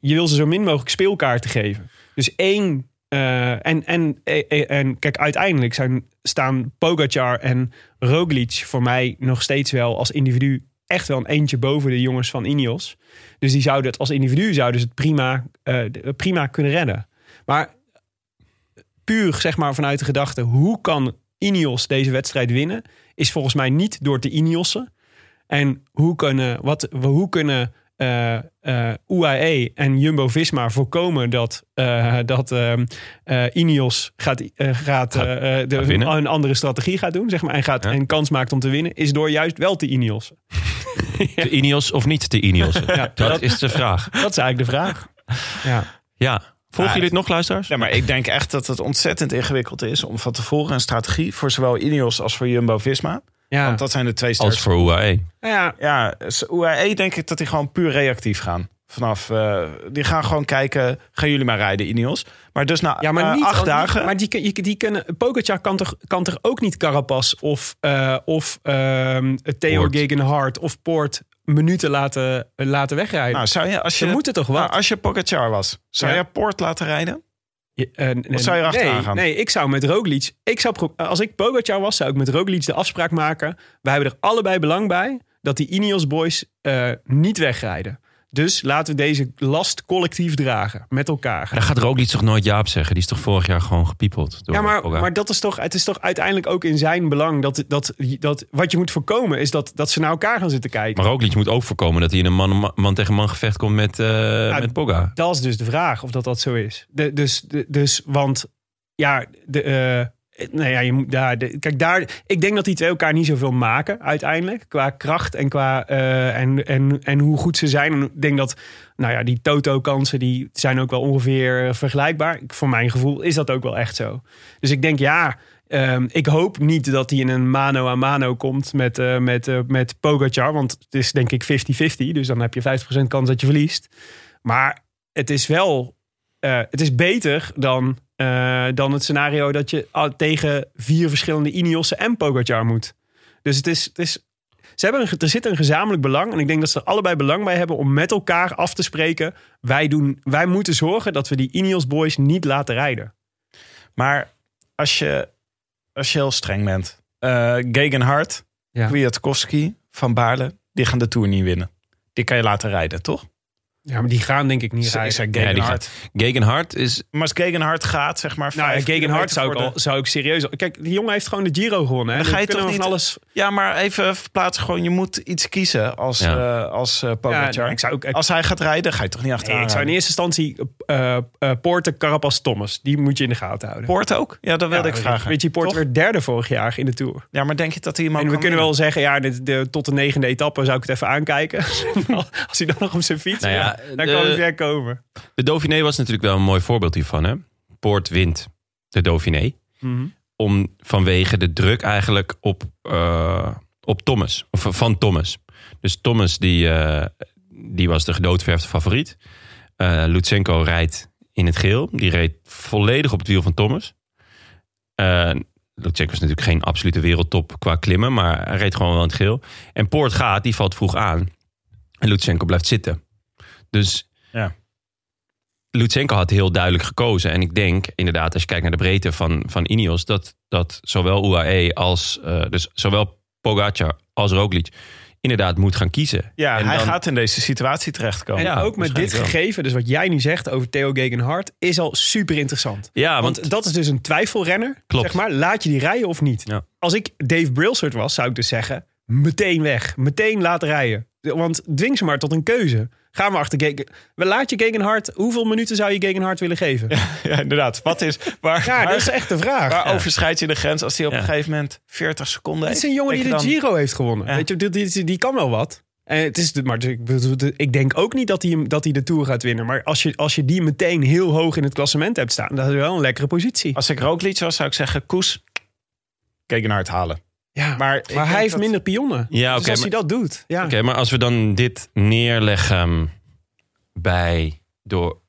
je wil ze zo min mogelijk speelkaarten geven. Dus één. eh, en, en, en, en kijk, uiteindelijk zijn, staan Pogacar en Roglic voor mij nog steeds wel als individu echt wel een eentje boven de jongens van Ineos. Dus die zouden het als individu zouden ze het prima, eh, prima kunnen redden. Maar puur zeg maar vanuit de gedachte, hoe kan Ineos deze wedstrijd winnen, is volgens mij niet door te Ineossen. En hoe kunnen, wat, hoe kunnen eh, eh, UAE en Jumbo-Visma voorkomen dat, eh, dat ehm, eh, Ineos gaat, gaat, Gaat- de, gaat een andere strategie gaat doen, zeg maar, en, gaat, Ja. en kans maakt om te winnen, is door juist wel te Ineossen. De Ineos of niet de Ineos? Ja, dat, dat- is de vraag. Dat is eigenlijk de vraag. Ja. Ja. Volgen Ja, jullie het nog, luisteraars? Ja, maar ik denk echt dat het ontzettend ingewikkeld is om van tevoren een strategie voor zowel Ineos als voor Jumbo-Visma. Ja. Want dat zijn de twee Als sterkste. voor UAE. Nou ja, Ja, UAE denk ik dat die gewoon puur reactief gaan. Vanaf, eh, die gaan gewoon kijken, gaan jullie maar rijden, Ineos. Maar dus na Ja, maar eh, niet acht al- dagen... Maar die, kun- die, die kunnen. Pogacar kan toch, kan toch ook niet Carapaz of, eh, of ehm, Theo. Gegenhardt of Poort minuten laten, laten wegrijden. nou, zou je, als Ze je, moeten toch wat? nou, als je Pogacar was, zou Ja. je Poort laten rijden? Eh, Of zou je erachteraan nee, gaan? Nee, ik zou met Roglic... Ik zou, pro- als ik Pogacar was, zou ik met Roglic de afspraak maken. Wij hebben er allebei belang bij dat die Ineos boys eh, niet wegrijden. Dus laten we deze last collectief dragen. Met elkaar. Daar gaat Roglic toch nooit Jaap zeggen? Die is toch vorig jaar gewoon gepiepeld? Door Ja, maar, maar dat is toch, het is toch uiteindelijk ook in zijn belang dat, dat, dat wat je moet voorkomen is dat, dat ze naar elkaar gaan zitten kijken. Maar Roglic moet ook voorkomen dat hij in een man, man tegen man gevecht komt met, eh met Pogga. Dat is dus de vraag of dat dat zo is. De, dus, de, dus, want ja, de, eh, nou ja, je moet daar, de, kijk daar, ik denk dat die twee elkaar niet zoveel maken uiteindelijk qua kracht en qua eh, en, en, en hoe goed ze zijn. Ik denk dat, nou ja, die Toto-kansen die zijn ook wel ongeveer eh, vergelijkbaar. Ik- Voor mijn gevoel is dat ook wel echt zo. Dus ik denk ja. ehm, ik hoop niet dat hij in een mano a mano komt met, eh, met, eh, met Pogacar. Want het is denk ik 50-50. Dus dan heb je 50% kans dat je verliest. Maar het is wel. eh, het is beter dan, eh, dan het scenario dat je al tegen vier verschillende Ineossen en Pogacar moet. Dus het is. Het is ze hebben een, er zit een gezamenlijk belang. En ik denk dat ze er allebei belang bij hebben om met elkaar af te spreken. Wij, doen, wij moeten zorgen dat we die Ineos boys niet laten rijden. Maar als je, als je heel streng bent. eh Gegenhardt, Ja. Kwiatkowski, Van Baarle, die gaan de Tour niet winnen. Die kan je laten rijden, toch? Ja, maar die gaan denk ik niet Ik rijden. die Gegenhardt. Gegenhard is... Maar als Gegenhardt gaat, zeg maar... Nou, ja, vijf Gegenhardt zou ik, al, zou ik serieus... Kijk, die jongen heeft gewoon de Giro gewonnen. Hè? Dan ga je toch niet- alles... Ja, maar even verplaatsen gewoon. Je moet iets kiezen als, Ja. eh, als eh, Ja, Pogacar. ik zou ook... Als hij gaat rijden, ga je toch niet achteraan Nee, ik zou in eerste instantie eh eh Poorten, Carapaz, Thomas. Die moet je in de gaten houden. Poort ook? Ja, dat wilde Ja, ik vragen. Richie Poort Toch? werd derde vorig jaar in de Tour. Ja, maar denk je dat hij hem ook En we kunnen winnen? wel zeggen, ja, de, de- tot de negende etappe zou ik het even aankijken. Als hij dan nog op zijn fiets Nou ja, de- kan ver komen. De Dauphiné was natuurlijk wel een mooi voorbeeld hiervan. Hè? Poort wint de Dauphiné. Om, vanwege de druk eigenlijk op, eh, op Thomas. Of van Thomas. Dus Thomas die, eh, die was de gedoodverfde favoriet. Eh Lutsenko rijdt in het geel. Die reed volledig op het wiel van Thomas. Eh Lutsenko is natuurlijk geen absolute wereldtop qua klimmen. Maar hij reed gewoon wel in het geel. En Poort gaat, die valt vroeg aan. En Lutsenko blijft zitten. Dus Ja. Lutsenko had heel duidelijk gekozen. En ik denk inderdaad, als je kijkt naar de breedte van, van Ineos... dat, dat zowel UAE als... eh, dus zowel Pogacar als Roglic inderdaad moet gaan kiezen. Ja, En hij dan- gaat in deze situatie terechtkomen. En Ja, ook met dit wel. gegeven, dus wat jij nu zegt over Theo Gegenhardt, is al super interessant. Ja, Want, want, dat is dus een twijfelrenner. Klopt. Zeg maar, laat je die rijden of niet? Ja. Als ik Dave Brailsford was, zou ik dus zeggen, meteen weg. Meteen laten rijden. Want dwing ze maar tot een keuze. Ga maar achter Gegen... We laat je Gegenhardt... Hoeveel minuten zou je Gegenhardt willen geven? Ja, Ja, inderdaad. Wat is, waar, dat waar, is echt de vraag. waar Ja. overschrijd je de grens als hij op Ja. een gegeven moment 40 seconden Het is heeft? een jongen die de Giro heeft gewonnen. Ja. Weet je, die, die, die kan wel wat. En het is, maar ik, bedoel, ik denk ook niet dat hij, hem- dat hij de Tour gaat winnen. Maar als je, als je die meteen heel hoog in het klassement hebt staan... dat is wel een lekkere positie. Als ik Roglic was, zou ik zeggen, Koes, Gegenhardt halen. Ja, maar, Maar, hij heeft dat- minder pionnen. Ja, dus als maar- hij dat doet... Ja. Oké, maar als we dan dit neerleggen bij door,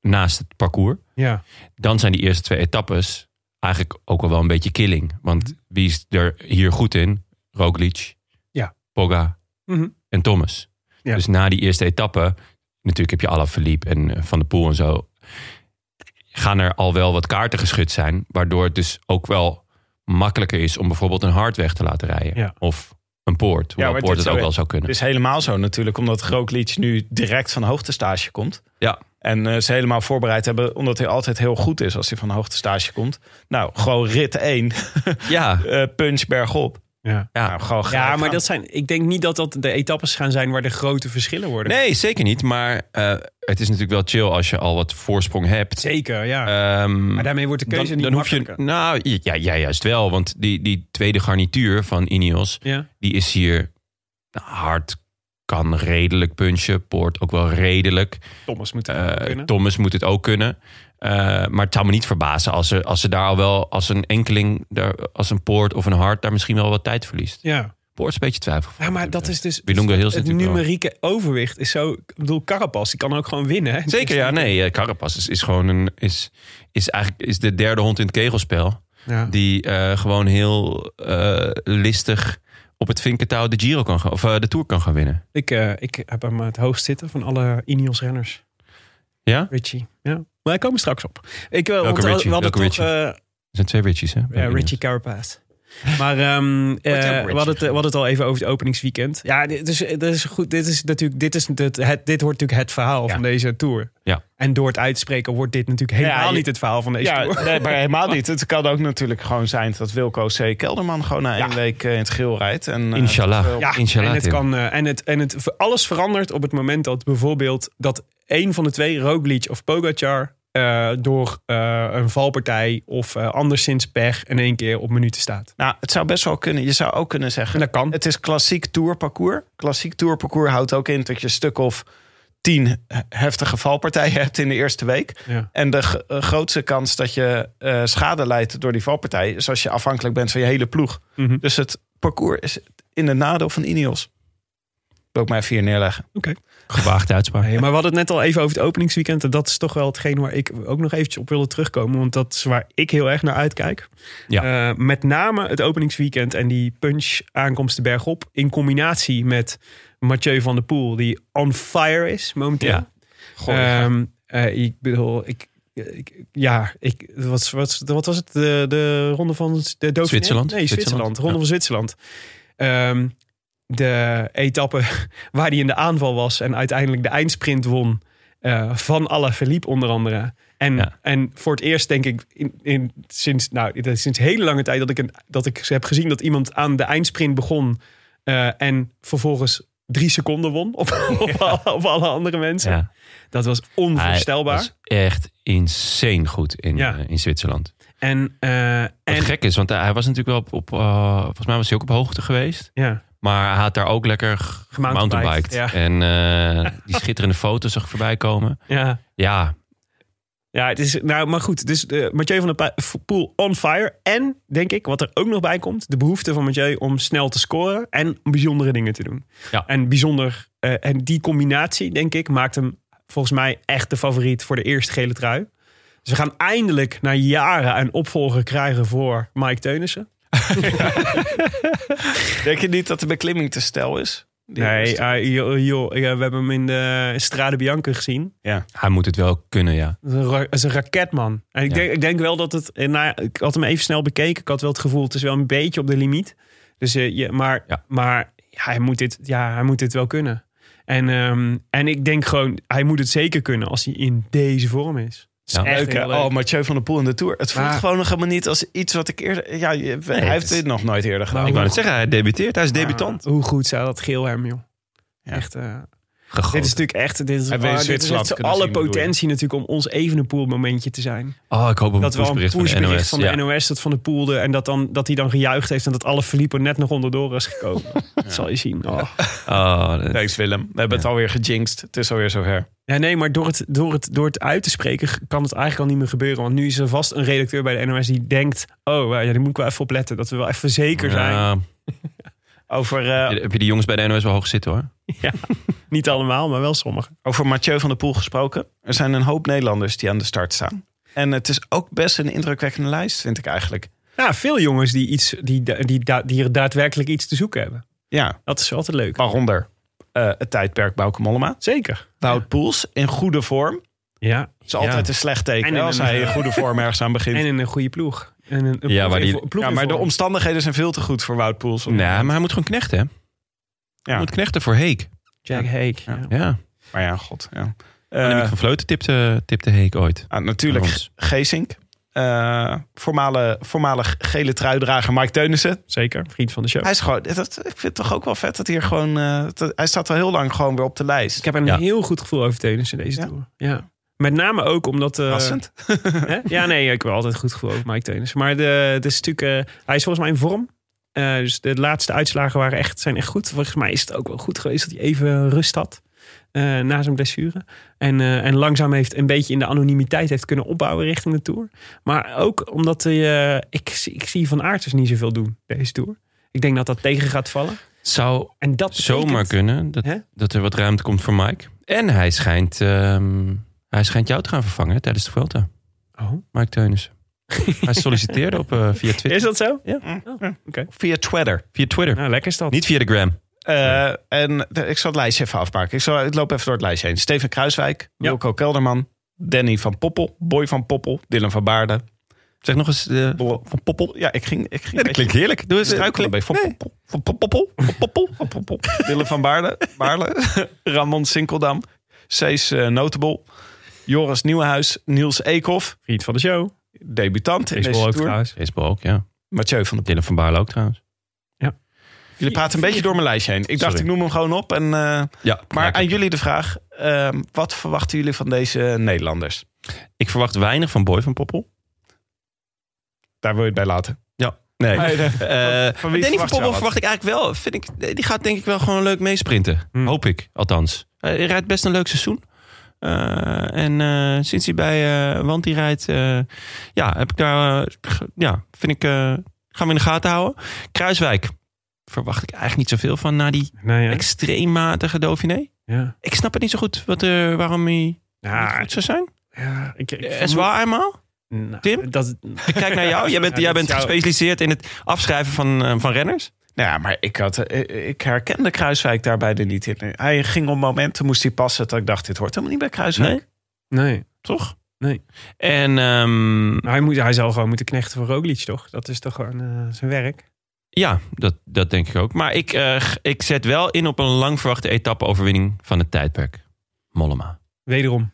naast het parcours... Ja. dan zijn die eerste twee etappes eigenlijk ook al wel een beetje killing. Want wie is er hier goed in? Roglic Ja. Pogga Mhm. en Thomas. Ja. Dus na die eerste etappe, natuurlijk heb je Alaphilippe en eh, Van der Poel en zo, gaan er al wel wat kaarten geschud zijn, waardoor het dus ook wel makkelijker is om bijvoorbeeld een hard weg te laten rijden. Ja. Of een poort, hoewel maar poort het ook wel zou kunnen. Het is helemaal zo natuurlijk, omdat Roglic nu direct van hoogtestage komt. Ja. En eh, ze helemaal voorbereid hebben, omdat hij altijd heel goed is als hij van hoogtestage komt. Nou, gewoon rit 1, Ja, eh punch bergop. Ja. ja. Nou, gewoon Ja, maar gaan. dat zijn, ik denk niet dat dat de etappes gaan zijn waar de grote verschillen worden. Nee, zeker niet. Maar eh, het is natuurlijk wel chill als je al wat voorsprong hebt. Zeker, ja. Ehm, maar daarmee wordt de keuze dan, niet dan hoef je. makkelijker. Nou, ja, ja, juist wel. Want die, die tweede garnituur van Ineos, Ja. die is hier nou, hard. Kan redelijk punchen. Poort ook wel redelijk. Thomas moet Eh, uh, kunnen. Thomas moet het ook kunnen. Eh, maar het zou me niet verbazen als ze, als ze daar al wel als een enkeling, daar, als een Poort of een Hart, daar misschien wel wat tijd verliest. Ja. Poort is een beetje twijfel. ja, maar dat is dus... Hills het numerieke overwicht is zo... Ik bedoel, Carapaz, die kan ook gewoon winnen. hè? Zeker, ja. Nee, eh, Carapaz is, is gewoon een, is, is eigenlijk is de derde hond in het kegelspel. Ja. Die eh, gewoon heel listig op het vinkentouw de Giro kan gaan, of de Tour kan gaan winnen. Ik, ik heb hem het hoogst zitten van alle Ineos-renners. Ja? Richie, ja. Maar daar komen we straks op. Ik, uh, Welke Richie? We hadden Welke toch... eh, Er zijn twee Richies, hè? bij Ja, Ineos. Richie Carapaz. Maar ehm, eh, we, hadden het, we hadden het al even over het openingsweekend. Ja, dit is, dit is goed. Dit is natuurlijk, dit is het, het, dit wordt natuurlijk het verhaal Ja. van deze tour. Ja. En door het uit te spreken wordt dit natuurlijk helemaal Ja, je- niet het verhaal van deze Ja, tour. nee, maar helemaal niet. Het kan ook natuurlijk gewoon zijn dat Wilco C. Kelderman gewoon na Ja. één week eh, in het geel rijdt. En, eh, Inshallah. veel- Ja, Inshallah, en het kan en het en het alles verandert op het moment dat bijvoorbeeld dat een van de twee, Roglic of Pogacar, eh, door eh, een valpartij of eh, anderszins pech in één keer op minuten staat. Nou, het zou best wel kunnen. Je zou ook kunnen zeggen. En dat kan. Het is klassiek tourparcours. Klassiek tourparcours houdt ook in dat je een stuk of tien heftige valpartijen hebt in de eerste week. Ja. En de grootste kans dat je schade leidt door die valpartij... is als je afhankelijk bent van je hele ploeg. Mhm. Dus het parcours is in het nadeel van Ineos. Wil ik mij even hier neerleggen. Gewaagde uitspraak. Nee, maar we hadden het net al even over het openingsweekend. En dat is toch wel hetgeen waar ik ook nog eventjes op wilde terugkomen. Want dat is waar ik heel erg naar uitkijk. Ja. Eh, met name het openingsweekend en die punch aankomsten bergop. In combinatie met Mathieu van der Poel, die on fire is momenteel. Ja. Ehm, eh, ik bedoel, ik, ik, ja, ik, wat, wat, wat was het? De, de ronde van de Dauphiné? Zwitserland. Nee, Zwitserland. Zwitserland, Ronde ja. van Zwitserland. Ehm, de etappe waar hij in de aanval was en uiteindelijk de eindsprint won. eh, van Alaphilippe onder andere. En, Ja. en voor het eerst denk ik in, in, sinds, nou, sinds hele lange tijd dat ik, een, dat ik heb gezien dat iemand aan de eindsprint begon. eh, en vervolgens drie seconden won op, op, alle, op alle andere mensen. Ja. Dat was onvoorstelbaar. Was echt insane goed in, eh, in Zwitserland. En, Wat en gek is, want hij was natuurlijk wel op, op volgens mij was hij ook op hoogte geweest. ja, Maar hij had daar ook lekker gemountainbiked. En eh, die schitterende foto's zag voorbij komen. ja. Ja, Ja, het is, nou, maar goed. Dus de Mathieu van der Poel on fire. En, denk ik, wat er ook nog bij komt... de behoefte van Mathieu om snel te scoren... en bijzondere dingen te doen. Ja. En bijzonder... eh, en die combinatie, denk ik, maakt hem volgens mij echt de favoriet... voor de eerste gele trui. Dus we gaan eindelijk na jaren een opvolger krijgen voor Mike Teunissen. Denk je niet dat de beklimming te stijl is? Die Nee, eh, joh, joh, ja, we hebben hem in de Strade Bianca gezien. ja. hij moet het wel kunnen, ja. Dat is een, ra- dat is een raketman. En ik, Ja. denk, ik denk wel dat het. eh, Nou, ik had hem even snel bekeken. Ik had wel het gevoel, het is wel een beetje op de limiet. Dus, eh, je, maar Ja. maar ja, hij, moet dit, ja, hij moet dit wel kunnen. En, ehm, en ik denk gewoon, hij moet het zeker kunnen als hij in deze vorm is. Het is Ja. echt Leuk, hè? leuk. Oh, Mathieu van der Poel in de Tour. Het voelt Maar- gewoon nog helemaal niet als iets wat ik eerder... Ja, je- hij het heeft dit nog nooit eerder gedaan. Ik wou net zeggen, hij debuteert. Hij is debutant. Hoe goed zou dat geel hem, joh. Ja. Echt, eh, Gegoten. dit is natuurlijk echt, dit is, oh, dit alle potentie natuurlijk om ons Evenepoel momentje te zijn. Oh, ik hoop op een dat wel een pushbericht van de pushbericht NOS. van de ja. NOS dat van de poelde en dat, dan, dat hij dan gejuicht heeft en dat alle Felipe net nog onderdoor is gekomen. Dat zal je zien. Oh. Oh, dat- Thanks Willem. We hebben het alweer gejinxed. Het is alweer zover. Ja, nee, maar door het, door, het, door het uit te spreken kan het eigenlijk al niet meer gebeuren. Want nu is er vast een redacteur bij de NOS die denkt... oh, ja, daar moet ik wel even op letten. Dat we wel even zeker zijn. Ja, Over, eh, heb je- heb je die jongens bij de NOS wel hoog zitten hoor? Niet allemaal, maar wel sommigen. over Mathieu van der Poel gesproken. Er zijn een hoop Nederlanders die aan de start staan. En het is ook best een indrukwekkende lijst, vind ik eigenlijk. Ja, veel jongens die, iets, die, die, die, die er daadwerkelijk iets te zoeken hebben. Ja, Dat is altijd leuk. waaronder eh, het tijdperk Bauke Mollema. Zeker. Wout Poels in goede vorm. Ja. Dat is altijd een slecht teken als hij in goede vorm ergens aan begint. En in een goede ploeg. En een, een Ja, die- ploeg ja, maar de omstandigheden zijn veel te goed voor Wout Poels. om- Nee, maar hij moet gewoon knechten, hè? Hij Ja. moet knechten voor Heek. Jack Hake. Ja. Ja. Maar ja, god. Ja. Annemiek Eh, van Vleuten tipte, tipte Heek ooit. ah, natuurlijk. Geesink. Eh voormalig, voormalig gele truidrager Mike Teunissen. Zeker. Vriend van de show. Hij is gewoon, dat, ik vind het toch ook wel vet dat hij hier gewoon... eh, dat- hij staat al heel lang gewoon weer op de lijst. Ik heb een Ja. heel goed gevoel over Teunissen in deze Ja. tour. Ja. Met name ook omdat... eh, hè? Ja, nee, ik heb altijd goed gevoel over Mike Teunissen. Maar de, het is natuurlijk, eh, hij is volgens mij in vorm. Eh, dus de laatste uitslagen waren echt, zijn echt goed. Volgens mij is het ook wel goed geweest dat hij even rust had. eh, na zijn blessure. En, eh, en langzaam heeft een beetje in de anonimiteit heeft kunnen opbouwen richting de Tour. Maar ook omdat hij, eh, ik, zie- ik zie Van Aert dus niet zoveel doen deze Tour. Ik denk dat dat tegen gaat vallen. Zou En dat betekent- zomaar kunnen dat, Hè? dat er wat ruimte komt voor Mike. En hij schijnt, ehm, hij schijnt jou te gaan vervangen hè, tijdens de Vuelta. Oh. Mike Teunissen. hij solliciteerde op, eh, via Twitter. Is dat zo? Ja. Oh, Oké. Via Twitter. Via Twitter. Nou, lekker is dat. Niet via de gram. Eh, en de- ik zal het lijstje even afmaken. Ik, zal, ik loop even door het lijstje heen. Steven Kruiswijk, Wilco Kelderman, Danny van Poppel, Boy van Poppel, Dylan van Baarden. Zeg nog eens. Bo- Van Poppel. Ja, ik ging, ik ging dat klinkt heerlijk. Doe eens struikelen bij Van Poppel. Van Poppel. Van Poppel. Van Poppel. Dylan van Baarden. Baarle. Ramon Sinkeldam. Cees eh, Notable. Joris Nieuwenhuis. Niels Eekhoff. Vriend van de show. Debutant in Baseball deze ook tour. trouwens. Ook, ja. Mathieu van der Dylan van Baarle ook trouwens. Jullie praten een beetje door mijn lijstje heen. Ik dacht, Sorry. ik noem hem gewoon op. En, eh, Ja, maar aan jullie de vraag. ehm, wat verwachten jullie van deze Nederlanders? Ik verwacht weinig van Boy van Poppel. Daar wil je het bij laten. Nee. Nee, nee. Eh, van wie Danny verwacht van Poppel verwacht ik eigenlijk wel. Vind ik, die gaat denk ik wel gewoon leuk meesprinten. Hmm. Hoop ik, althans. Hij rijdt best een leuk seizoen. Eh, en eh, sinds hij bij uh, Want die rijdt, eh, ja, heb ik daar, eh, ja, vind ik, eh, gaan we in de gaten houden. Kruiswijk verwacht ik eigenlijk niet zoveel van na die Nee, ja. matige Dauphiné. ja. Ik snap het niet zo goed wat, er waarom hij niet Ja, goed zou zijn. ja, ik, ik Is waar eenmaal? Nou, Tim? Dat, Ik kijk naar jou. Jij bent, jij bent gespecialiseerd in het afschrijven van, eh, van renners. Nou ja, maar ik, had, eh, ik herkende Kruiswijk daarbij er niet in. Hij ging op momenten, moest hij passen. Dat ik dacht, dit hoort helemaal niet bij Kruiswijk. Nee? nee. Toch? Nee. En ehm, hij, moet, hij zal gewoon moeten knechten voor Roglic, toch? Dat is toch gewoon eh, zijn werk. ja, dat, dat denk ik ook. Maar ik, eh, ik zet wel in op een lang verwachte etappe-overwinning van het tijdperk. Mollema. Wederom.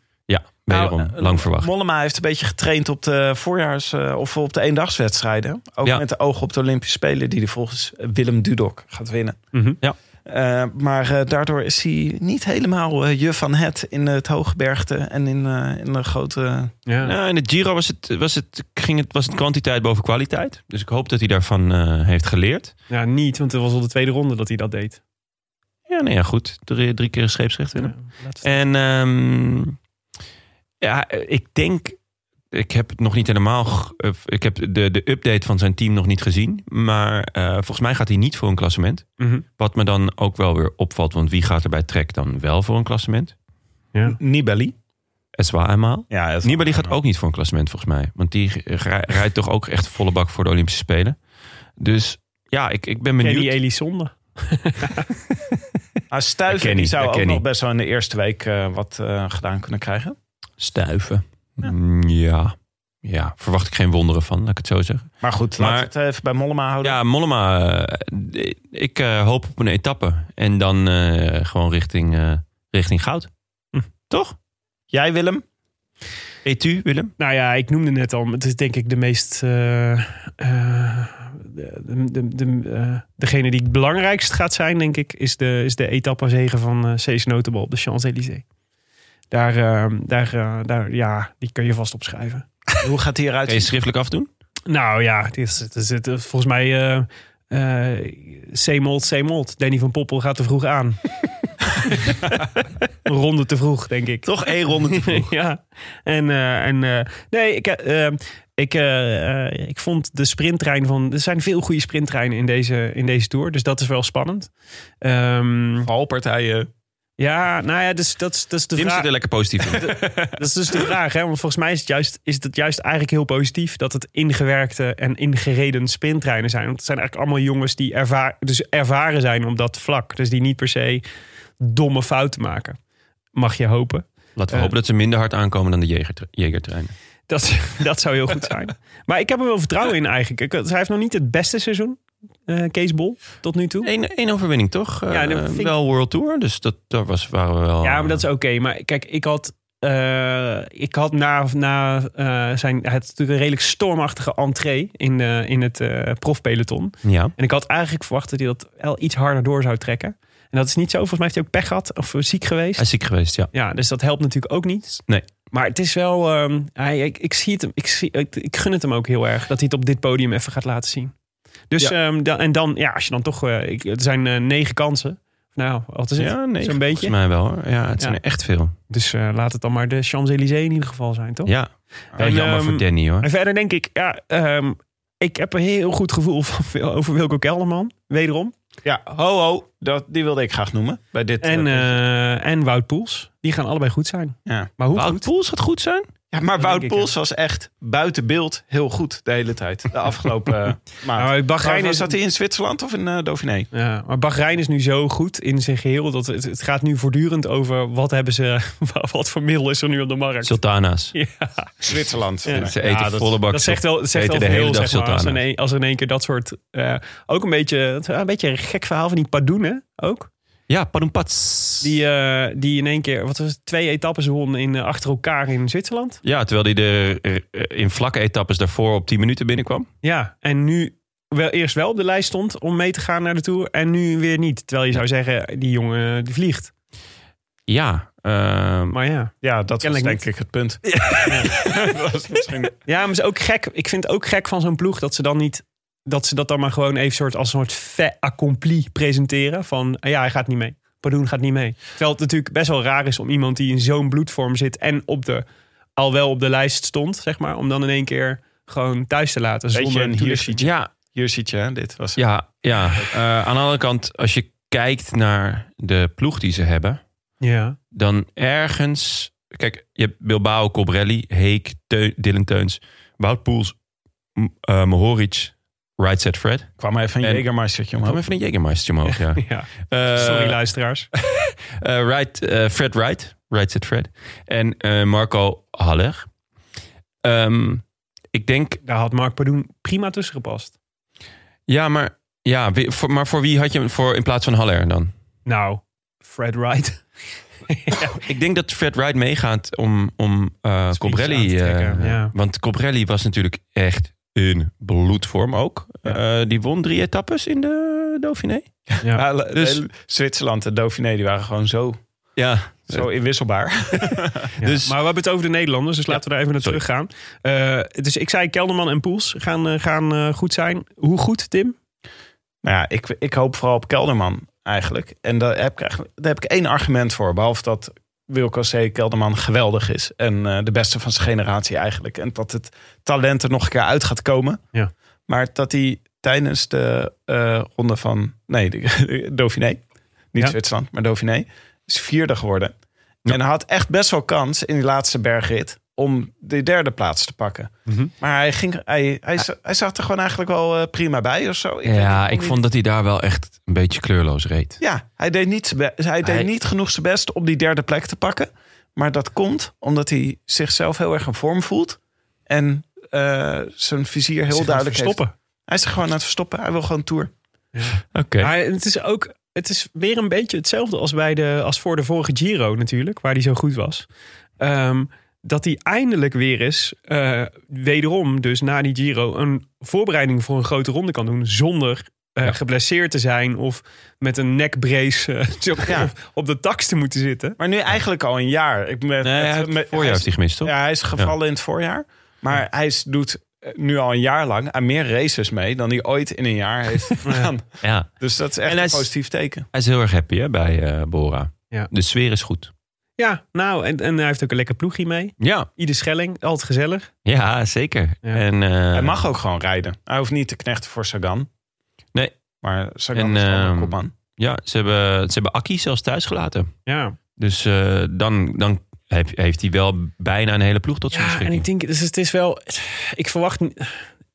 Wederom Nou, eh, lang verwacht. Mollema heeft een beetje getraind op de voorjaars- eh, of op de eendagswedstrijden. Ook Ja. met de oog op de Olympische Spelen die hij volgens Willem Dudok gaat winnen. Mhm. Ja. Eh, maar eh, daardoor is hij niet helemaal eh, je van het in het hooggebergte en in, eh, in de grote... Ja. Nou, in het Giro was het, was, het, ging het, was het kwantiteit boven kwaliteit. Dus ik hoop dat hij daarvan eh, heeft geleerd. ja, niet, want het was al de tweede ronde dat hij dat deed. Ja, nee, ja, goed. Drie, drie keer scheepsrecht winnen. Ja, En ehm, ja, ik denk, ik heb het nog niet helemaal, eh, ik heb de, de update van zijn team nog niet gezien. Maar eh, volgens mij gaat hij niet voor een klassement. Mhm. Wat me dan ook wel weer opvalt, want wie gaat er bij Trek dan wel voor een klassement? Ja. Nibali. Eswa eenmaal. Ja, Nibali gaat ook niet voor een klassement volgens mij. Want die rij- rijdt toch ook echt volle bak voor de Olympische Spelen. Dus ja, ik, ik ben benieuwd. Kenny Elisonde. Ah, Stuiven Kenny, die zou ook Kenny. nog best wel in de eerste week eh, wat eh, gedaan kunnen krijgen. Stuiven. Mm, Ja. ja, verwacht ik geen wonderen van, laat ik het zo zeggen. Maar goed, Maar- laten we het even bij Mollema houden. Ja, Mollema, eh, ik eh, hoop op een etappe. En dan eh, gewoon richting, eh, richting goud. Hm. Toch? Jij Willem? Et u, Willem? Nou ja, ik noemde net al. Het is denk ik de meest. eh, eh, de, de, de, de, eh, degene die het belangrijkst gaat zijn, denk ik, is de, is de etappezege van eh Cees Notable op de Champs-Élysées. Daar, eh, daar, eh, daar, ja, die kun je vast opschrijven. Hoe gaat hij eruit? Je zien? schriftelijk afdoen? Nou ja, het is, het is, het is volgens mij. eh eh same old, same old. Danny van Poppel gaat te vroeg aan. Een ronde te vroeg, denk ik. Toch één ronde te vroeg. ja. En, eh, en eh, nee, ik, eh, eh, ik, eh, eh, ik vond de sprinttrein van. Er zijn veel goede sprinttreinen in deze, in deze tour. Dus dat is wel spannend. Ehm, Valpartijen. Ja, nou ja, dus dat, is- dat is de Tim vraag. zit er lekker positief in. Dat is dus de vraag, hè? Want volgens mij is het, juist, is het juist eigenlijk heel positief dat het ingewerkte en ingereden sprintreinen zijn. Want het zijn eigenlijk allemaal jongens die ervaar, dus ervaren zijn op dat vlak. Dus die niet per se domme fouten maken. Mag je hopen. Laten we Eh. hopen dat ze minder hard aankomen dan de Jeger- Jegertreinen. Dat, dat zou heel goed zijn. Maar ik heb er wel vertrouwen in eigenlijk. Hij heeft nog niet het beste seizoen, eh Kees Bol, tot nu toe. Eén één overwinning, toch? Ja, ik- Wel World Tour, dus dat, daar was, waren we wel... Ja, maar dat is oké. Maar kijk, ik had, eh, ik had na, na eh, zijn... Had natuurlijk een redelijk stormachtige entree in, eh, in het eh profpeloton. Ja, En ik had eigenlijk verwacht dat hij dat wel iets harder door zou trekken. En dat is niet zo. Volgens mij heeft hij ook pech gehad of ziek geweest. hij is ziek geweest, ja. Ja, dus dat helpt natuurlijk ook niet. Nee. Maar het is wel... ehm, hij, ik, ik zie het hem. Ik, zie, ik, ik gun het hem ook heel erg dat hij het op dit podium even gaat laten zien. Dus ehm, dan, en dan, ja, als je dan toch... eh, ik, er zijn eh, negen kansen. Nou, wat is het? Ja, nee, Zo'n beetje. volgens mij wel. hoor. Ja, het zijn Ja. er echt veel. Dus eh, laat het dan maar de Champs-Élysées in ieder geval zijn, toch? Ja, En, jammer ehm, voor Danny hoor. En verder denk ik, ja, ehm, ik heb een heel goed gevoel van, over Wilco Kelderman, wederom. Ja, ho ho, dat, die wilde ik graag noemen. Bij dit, En, en Wout Poels. Die gaan allebei goed zijn. ja. Maar hoe Wout goed? Poels gaat goed zijn? Ja, maar Wout Poels was echt buiten beeld heel goed de hele tijd. De afgelopen eh, maand. Nou, Bahrein Maar is, zat hij in Zwitserland of in eh Dauphiné? ja, maar Bahrein is nu zo goed in zijn geheel. Dat het, het gaat nu voortdurend over wat hebben ze, wat voor middel is er nu op de markt. Sultana's. Ja, Zwitserland. Ja. Ze eten Ja, dat- volle bak. dat zegt wel, dat zegt eten wel de hele veel, dag zeg maar, als, in als er in één keer dat soort... eh, ook een beetje, een beetje een gek verhaal van die Padoenen ook. Ja, Padoenpats. Die, eh, die in één keer, wat was het, twee etappes won in, eh, achter elkaar in Zwitserland. Ja, terwijl hij er eh, in vlakke etappes daarvoor op 10 minuten binnenkwam. Ja, en nu wel, eerst wel op de lijst stond om mee te gaan naar de Tour. En nu weer niet. Terwijl je zou zeggen, die jongen die vliegt. Ja, ehm, Maar ja. Ja, dat Kennelijk denk niet. ik het punt. dat was misschien... Ja, maar het is ook gek. Ik vind het ook gek van zo'n ploeg dat ze dan niet... Dat ze dat dan maar gewoon even soort, als een soort fait accompli presenteren. Van, ah ja, hij gaat niet mee. Padoen gaat niet mee. Terwijl het natuurlijk best wel raar is om iemand die in zo'n bloedvorm zit... en op de, al wel op de lijst stond, zeg maar... om dan in één keer gewoon thuis te laten. Beetje Zonder een hier toelichting. ziet je, ja, hier ziet je dit was ja, ja. Eh, aan de andere kant, als je kijkt naar de ploeg die ze hebben... Ja. dan ergens... Kijk, je hebt Bilbao, Cobrelli, Heek, Teu- Dylan Teuns... Wout Poels, eh, Mohoric, Right Set Fred. kwam even een En- Jägermeistertje omhoog. even een Jägermeistertje omhoog, ja. ja. Eh, Sorry, luisteraars. eh, right, eh, Fred Wright, Right Set Fred. En Marco Haller. Ehm, ik denk, Daar had Mark Padoen prima tussen gepast. ja, maar, ja, voor, maar voor wie had je hem voor in plaats van Haller dan? Nou, Fred Wright. Ik denk dat Fred Wright meegaat om, om Cobrelli. ja. Want Cobrelli was natuurlijk echt in bloedvorm ook. Eh, die won drie etappes in de Dauphiné. Ja. Dus- de- Zwitserland en Dauphiné die waren gewoon zo, Ja, zo inwisselbaar. Ja. Dus- maar we hebben het over de Nederlanders, dus laten we daar even naar sorry. teruggaan. Eh dus ik zei Kelderman en Poels gaan, eh, gaan eh, goed zijn. Hoe goed, Tim? Nou ja, ik, ik hoop vooral op Kelderman eigenlijk. En daar heb ik, eigenlijk, daar heb ik één argument voor. Behalve dat Wilco C. Kelderman geweldig is. En eh, de beste van zijn generatie eigenlijk. En dat het talent er nog een keer uit gaat komen. Ja. Maar dat hij tijdens de eh, ronde van... Nee, de, de Dauphiné. Niet Ja. Zwitserland, maar Dauphiné. Is vierde geworden. En hij had echt best wel kans in die laatste bergrit... om de derde plaats te pakken. Mhm. Maar hij, ging, hij, hij, hij zat er gewoon eigenlijk wel eh, prima bij of zo. niet ja ik vond dat hij daar wel echt een beetje kleurloos reed. ja, hij deed, niet, hij deed Hij- niet genoeg zijn best om die derde plek te pakken. Maar dat komt omdat hij zichzelf heel erg in vorm voelt. En eh, zijn vizier heel duidelijk heeft. verstoppen. Hij is er gewoon aan het verstoppen. Hij wil gewoon tour. Oké. Maar het is ook het is weer een beetje hetzelfde als, bij de, als voor de vorige Giro natuurlijk, waar hij zo goed was. Ehm, dat hij eindelijk weer eens, eh, wederom dus na die Giro, een voorbereiding voor een grote ronde kan doen zonder eh, Ja. geblesseerd te zijn of met een nekbrace eh, zo Ja. op, op de tax te moeten zitten. Maar nu eigenlijk al een jaar. Ik met, Nee, hij met- heeft met- het voorjaar heeft is- hij gemist, toch? Ja, hij is gevallen in het voorjaar. Maar hij is, doet nu al een jaar lang aan meer races mee dan hij ooit in een jaar heeft gedaan. Ja. Dus dat is echt En een is- positief teken. Hij is heel erg happy hè, bij eh, Bora. Ja. De sfeer is goed. Ja, nou, en, en hij heeft ook een lekker ploegje mee. Ja, Ieder Schelling, altijd gezellig. ja zeker. Ja. En, eh, Hij mag ook gewoon rijden. Hij hoeft niet te knechten voor Sagan. Nee. Maar Sagan En, is gewoon een ehm, kopman. Ja, ze hebben, ze hebben Akki zelfs thuis gelaten. Ja, Dus eh, dan, dan heb- heeft hij wel bijna een hele ploeg tot zijn ja en beschikking. ik denk, dus het is wel... Ik verwacht...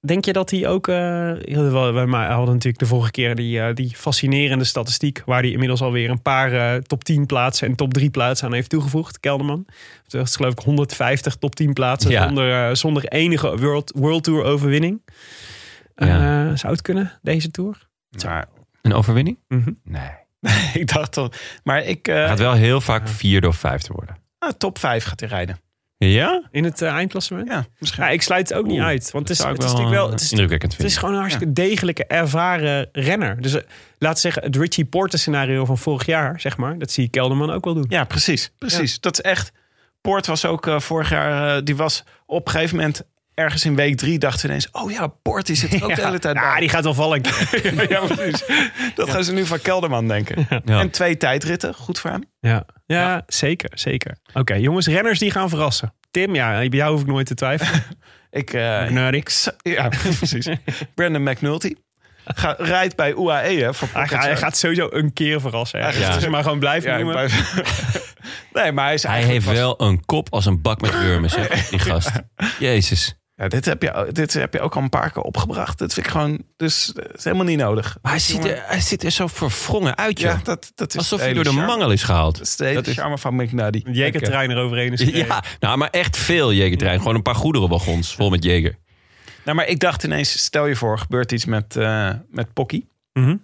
Denk je dat hij ook... eh wel, wij ma- hadden natuurlijk de vorige keer die, eh, die fascinerende statistiek... waar hij inmiddels alweer een paar eh, top 10 plaatsen... en top 3 plaatsen aan heeft toegevoegd, Kelderman. Dat is geloof ik 150 top 10 plaatsen... Ja. Zonder, eh, zonder enige World, World Tour overwinning. Eh, Ja. zou het kunnen, deze Tour? Maar Een overwinning? Mhm. Nee. ik dacht toch... Maar ik... eh, gaat wel heel vaak vierde of vijfde worden. nou, top 5 gaat hij rijden. Ja? In het eh, eindklassement? Ja, misschien. Ja, ik sluit het ook niet uit. Want het is, het is natuurlijk wel... Het is, indrukwekkend het is gewoon een hartstikke degelijke, ervaren renner. Dus eh, laten we zeggen, het Richie Porter scenario van vorig jaar, zeg maar. Dat zie ik Kelderman ook wel doen. Ja, precies. Precies. Dat is echt... Poort was ook eh, vorig jaar... eh, die was op een gegeven moment... Ergens in week drie dachten we ineens... Oh ja, die zit er ook de hele tijd ja, die gaat wel vallen. ja, ja, precies. Dat gaan ze nu van Kelderman denken. Ja. En twee tijdritten. Goed voor hem. ja. ja, zeker, zeker. Oké, jongens, renners die gaan verrassen. Tim, ja, bij jou hoef ik nooit te twijfelen. Ik, eh, z- ja, precies. Brandon McNulty. Ga, rijdt bij UAE hè, voor Hij, gaat, hij sowieso een keer verrassen. Ja. Ja. Dus ze maar gewoon blijven Ja, noemen. blijf- nee, maar hij is Hij heeft vast- wel een kop als een bak met wurmen, zeg, die gast. Jezus. Ja, dit, heb je, dit heb je ook al een paar keer opgebracht. Dat vind ik gewoon... Dus het is helemaal niet nodig. Maar hij ziet, er, hij ziet er zo verwrongen uit, joh. Ja, dat, dat is Alsof hij door de charme. mangel is gehaald. Dat is de hele Dat is- charme van McNulty. Een Jegertrein eroverheen is gereden. Ja, nou, maar echt veel Jegertrein. Gewoon een paar goederenwagons vol met Jeger. Nou, maar ik dacht ineens, stel je voor, gebeurt iets met, eh met Pocky. Mhm.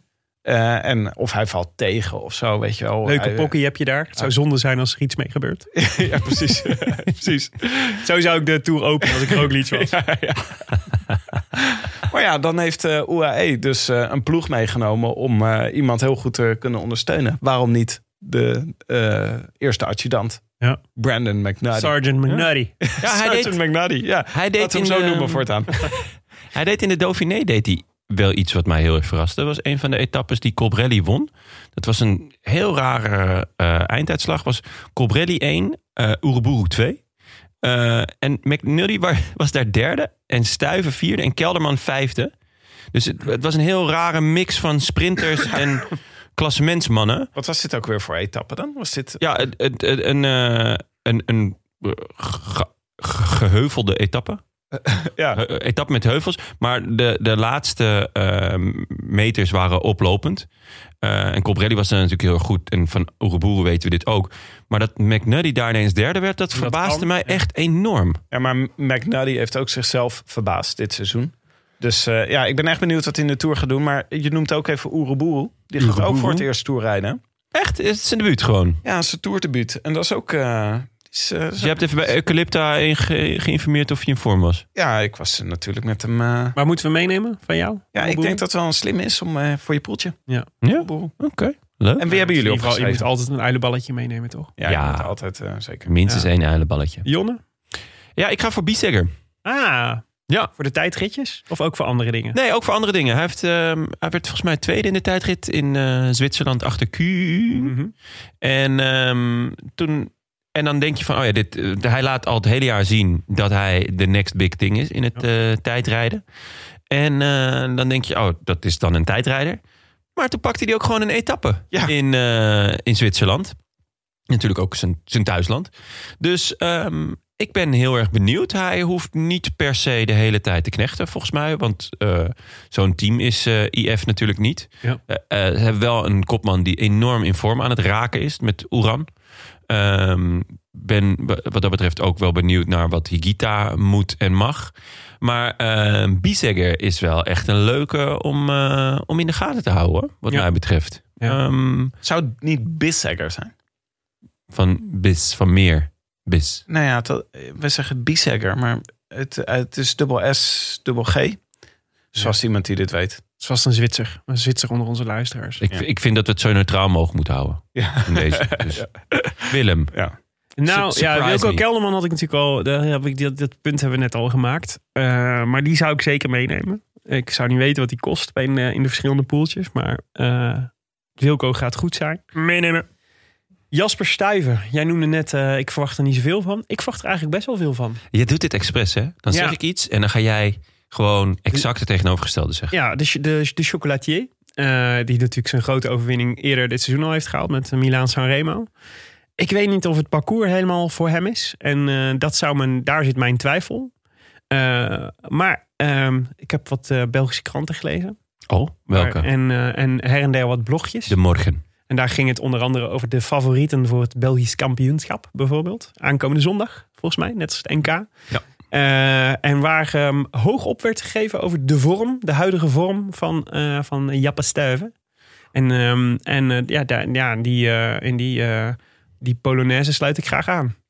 Eh, en of hij valt tegen of zo, weet je wel. Leuke Hij- pokkie heb je daar. Het zou zonde zijn als er iets mee gebeurt. ja, precies. precies. Zo zou ik de Tour openen als ik Roglic was. Maar ja, dan heeft eh, UAE dus eh, een ploeg meegenomen om eh, iemand heel goed te kunnen ondersteunen. Waarom niet de eh, eerste adjudant? Ja. Brandon McNulty. Sergeant McNulty. Ja, hij Sergeant deed, McNulty, ja. hij deed Laten we in hem zo de- noemen voortaan. Hij deed in de Dauphiné deed hij wel iets wat mij heel erg verraste. Dat was een van de etappes die Colbrelli won. Dat was een heel rare eh, einduitslag. Was Colbrelli 1, eh Uruburu 2. Eh, en McNulty wa- was daar derde en Stuyven vierde en Kelderman vijfde. Dus het, het was een heel rare mix van sprinters en klassementsmannen. Wat was dit ook weer voor etappe dan? Was dit... Ja, het, het, het- een, eh, een, een ge- geheuvelde etappe. Ja. He- etappe met heuvels. Maar de, de laatste eh, meters waren oplopend. Eh, en Colbrelli was daar natuurlijk heel erg goed. En van Oeroboeren weten we dit ook. Maar dat McNuddy daar ineens derde werd, dat Dat verbaasde kan, mij ja. echt enorm. Ja, maar McNulty heeft ook zichzelf verbaasd dit seizoen. Dus eh, ja, ik ben echt benieuwd wat hij in de Tour gaat doen. Maar je noemt ook even Oeroboero. Die gaat ook voor het eerst Tour rijden. Echt, het is zijn debuut gewoon. Ja, zijn toerdebuut. En dat is ook... eh, is, eh, Dus je hebt even bij Eucalypta in ge- geïnformeerd of je in vorm was. Ja, ik was natuurlijk met hem... eh, Waar moeten we meenemen van jou? ja, ik denk dat het wel een slim is om eh, voor je poeltje. Ja, oké. Leuk. En wie hebben jullie geval, Je moet opgeschreven? altijd een uilenballetje meenemen, toch? Ja, Ja. je moet altijd eh, zeker. Minstens Ja. één uilenballetje. Jonne? Ja, ik ga voor Biesegger. Ah, Ja. voor de tijdritjes? Of ook voor andere dingen? Nee, ook voor andere dingen. Hij, heeft, ehm, hij werd volgens mij tweede in de tijdrit in eh, Zwitserland achter Q. Mhm. En ehm, toen. En dan denk je van, oh ja, dit, eh, hij laat al het hele jaar zien dat hij de next big thing is in het eh, tijdrijden. En eh, dan denk je, oh, dat is dan een tijdrijder. Maar toen pakte hij ook gewoon een etappe Ja. in, in Zwitserland. Natuurlijk ook zijn, zijn thuisland. Dus ehm, ik ben heel erg benieuwd. Hij hoeft niet per se de hele tijd te knechten, volgens mij. Want zo'n team is IF natuurlijk niet. Ja. Ze hebben wel een kopman die enorm in vorm aan het raken is met Oeran. Ehm, ben wa- wat dat betreft ook wel benieuwd naar wat Higita moet en mag. Maar uh, Biesegger is wel echt een leuke om, eh, om in de gaten te houden, wat Ja. mij betreft. Ja. Ehm, Zou het niet Bissegger zijn? van Bis, van meer Bis. Nou ja, dat, we zeggen Bissegger, maar het, het is dubbel S, dubbel G. Zoals iemand die dit weet. Het is vast een Zwitser. Een Zwitser onder onze luisteraars. Ik, Ja. ik vind dat we het zo neutraal mogelijk moeten houden. Ja. In deze. Dus. Willem. Ja. Nou Sur- ja, Wilco me. Kelderman had ik natuurlijk al. Daar heb ik, dat, dat punt hebben we net al gemaakt. Eh, maar die zou ik zeker meenemen. Ik zou niet weten wat die kost bij een, eh, in de verschillende poeltjes. Maar eh, Wilco gaat goed zijn. Meenemen. Jasper Stuyven. Jij noemde net, eh, ik verwacht er niet zoveel van. Ik verwacht er eigenlijk best wel veel van. Je doet dit expres, hè? Dan zeg Ja. ik iets en dan ga jij gewoon exact het tegenovergestelde zeggen. Ja, de, de, de chocolatier. eh, die natuurlijk zijn grote overwinning eerder dit seizoen al heeft gehaald met Milaan Sanremo. Ik weet niet of het parcours helemaal voor hem is. En eh, dat zou mijn, daar zit mijn twijfel. Eh, maar ehm, ik heb wat Belgische kranten gelezen. Oh, welke? En, en her en der wat blogjes. De morgen. En daar ging het onder andere over de favorieten voor het Belgisch kampioenschap, bijvoorbeeld. Aankomende zondag, volgens mij, net als het NK. Ja. Eh, en waar hoog op werd gegeven over de vorm, de huidige vorm van, eh van Jappe Stuyven. En, ehm, en eh, ja, daar, ja, die, in die, die Polonaise sluit ik graag aan.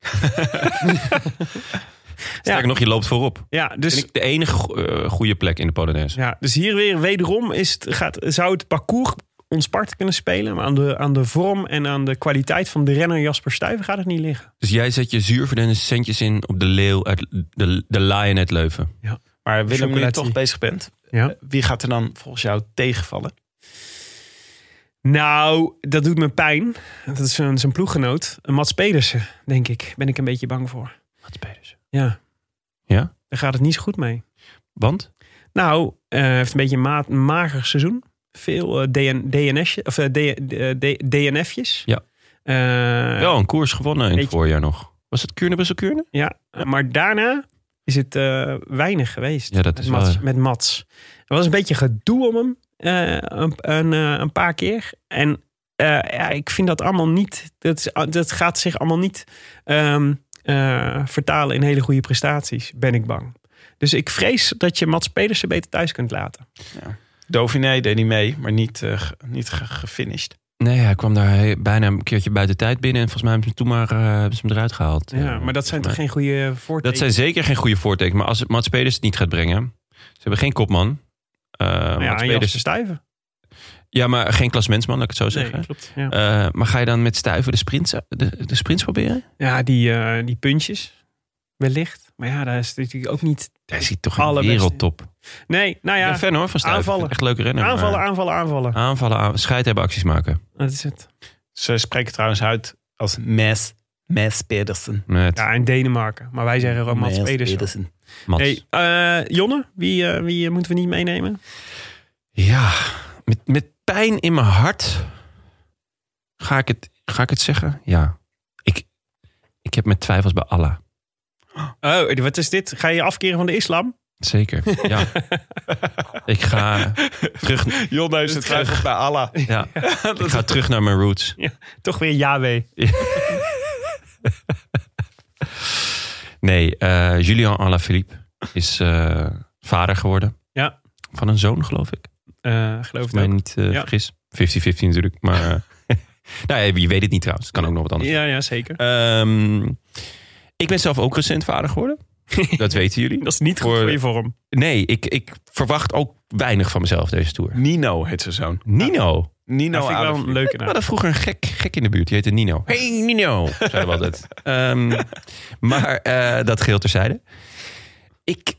Sterker nog, je loopt voorop. Ja, dus, Vind ik de enige go- goede plek in de Polonaise. ja, dus hier weer wederom is het, gaat, zou het parcours ons part kunnen spelen. Maar aan de, aan de vorm en aan de kwaliteit van de renner Jasper Stuyven gaat het niet liggen. Dus jij zet je zuurverdiende centjes in op de leeuw uit de, de Lion uit Leuven. Maar Willem, nu je toch bezig bent. Ja. eh, Wie gaat er dan volgens jou tegenvallen? Nou, dat doet me pijn. Dat is een, zijn ploeggenoot. Mats Pedersen, denk ik. Ben ik een beetje bang voor. Wat spelers? Ja. Ja? Daar gaat het niet zo goed mee. Want? Nou, eh, heeft een beetje een ma- een mager seizoen. Veel eh, DN, DNS, of, eh, D- D- D- DNF'jes. Ja. Eh, Wel een koers gewonnen in het voorjaar nog. Was het Kuurne Brussel Kuurne? Ja, maar daarna is het eh, weinig geweest. Ja, dat met is Mats, waar. Met Mats. Er was een beetje gedoe om hem eh, een, een, eh, een paar keer. En eh, ja, ik vind dat allemaal niet... Dat, is, dat gaat zich allemaal niet ehm, eh, vertalen in hele goede prestaties, ben ik bang. Dus ik vrees dat je Mats Pedersen beter thuis kunt laten. Dauphiné deed niet mee, maar niet, eh, niet ge- gefinished. Nee, hij kwam daar he- bijna een keertje buiten tijd binnen. En volgens mij hebben ze hem toen maar eh, hebben ze hem eruit gehaald. Ja, Eh, maar dat zijn toch geen goede voortekenen? Dat zijn zeker geen goede voortekenen. Maar als Mats Peders het niet gaat brengen... Ze hebben geen kopman. Eh Nou ja, Peders- Stuyven. ja, maar geen klasmensman, laat ik het zo Nee, zeggen. klopt. Ja, Eh, maar ga je dan met Stuiven de sprints, de, de sprints proberen? ja die, eh, die puntjes, wellicht. Maar ja, daar is natuurlijk ook niet... Hij ziet toch een wereldtop. Nee, nou Ja, ja, fan hoor van aanvallen. Echt leuke renner. maar- aanvallen, aanvallen, aanvallen. Aanvallen, aan, scheid hebben, acties maken. Dat is het. Ze spreken trouwens uit als Mes, Mes Pedersen. Met Ja, in Denemarken. Maar wij zeggen gewoon Mats Pedersen. Mats. Hey, eh, Jonne, wie, eh, wie eh, moeten we niet meenemen? Ja, met, met pijn in mijn hart ga ik het, ga ik het zeggen. Ja, ik, ik heb mijn twijfels bij Allah. Oh, wat is dit? Ga je afkeren van de islam? Zeker, ja. ik ga terug, Jon heeft het twijfels bij Allah. ja, ik ga terug naar mijn roots. Toch weer Yahweh. Nee, eh, Julian Alaphilippe is eh, vader geworden. Ja. Van een zoon, geloof ik. Eh geloof ik mij niet eh, Ja. vergis. 50-50 natuurlijk, maar... eh, nou ja, je weet het niet trouwens. Kan ook nog wat anders. Ja, ja, zeker. Ehm, ik ben zelf ook recent vader geworden. Dat weten jullie. Dat is niet goed Voor- je vorm. Nee, ik, ik verwacht ook weinig van mezelf deze tour. Nino heet zijn zoon. Nino. Nino Dat vind ik wel een leuke We naam. hadden vroeger een gek, gek in de buurt. Die heette Nino. Hey Nino, zeiden we altijd. Ehm, maar eh, dat geheel terzijde. Ik,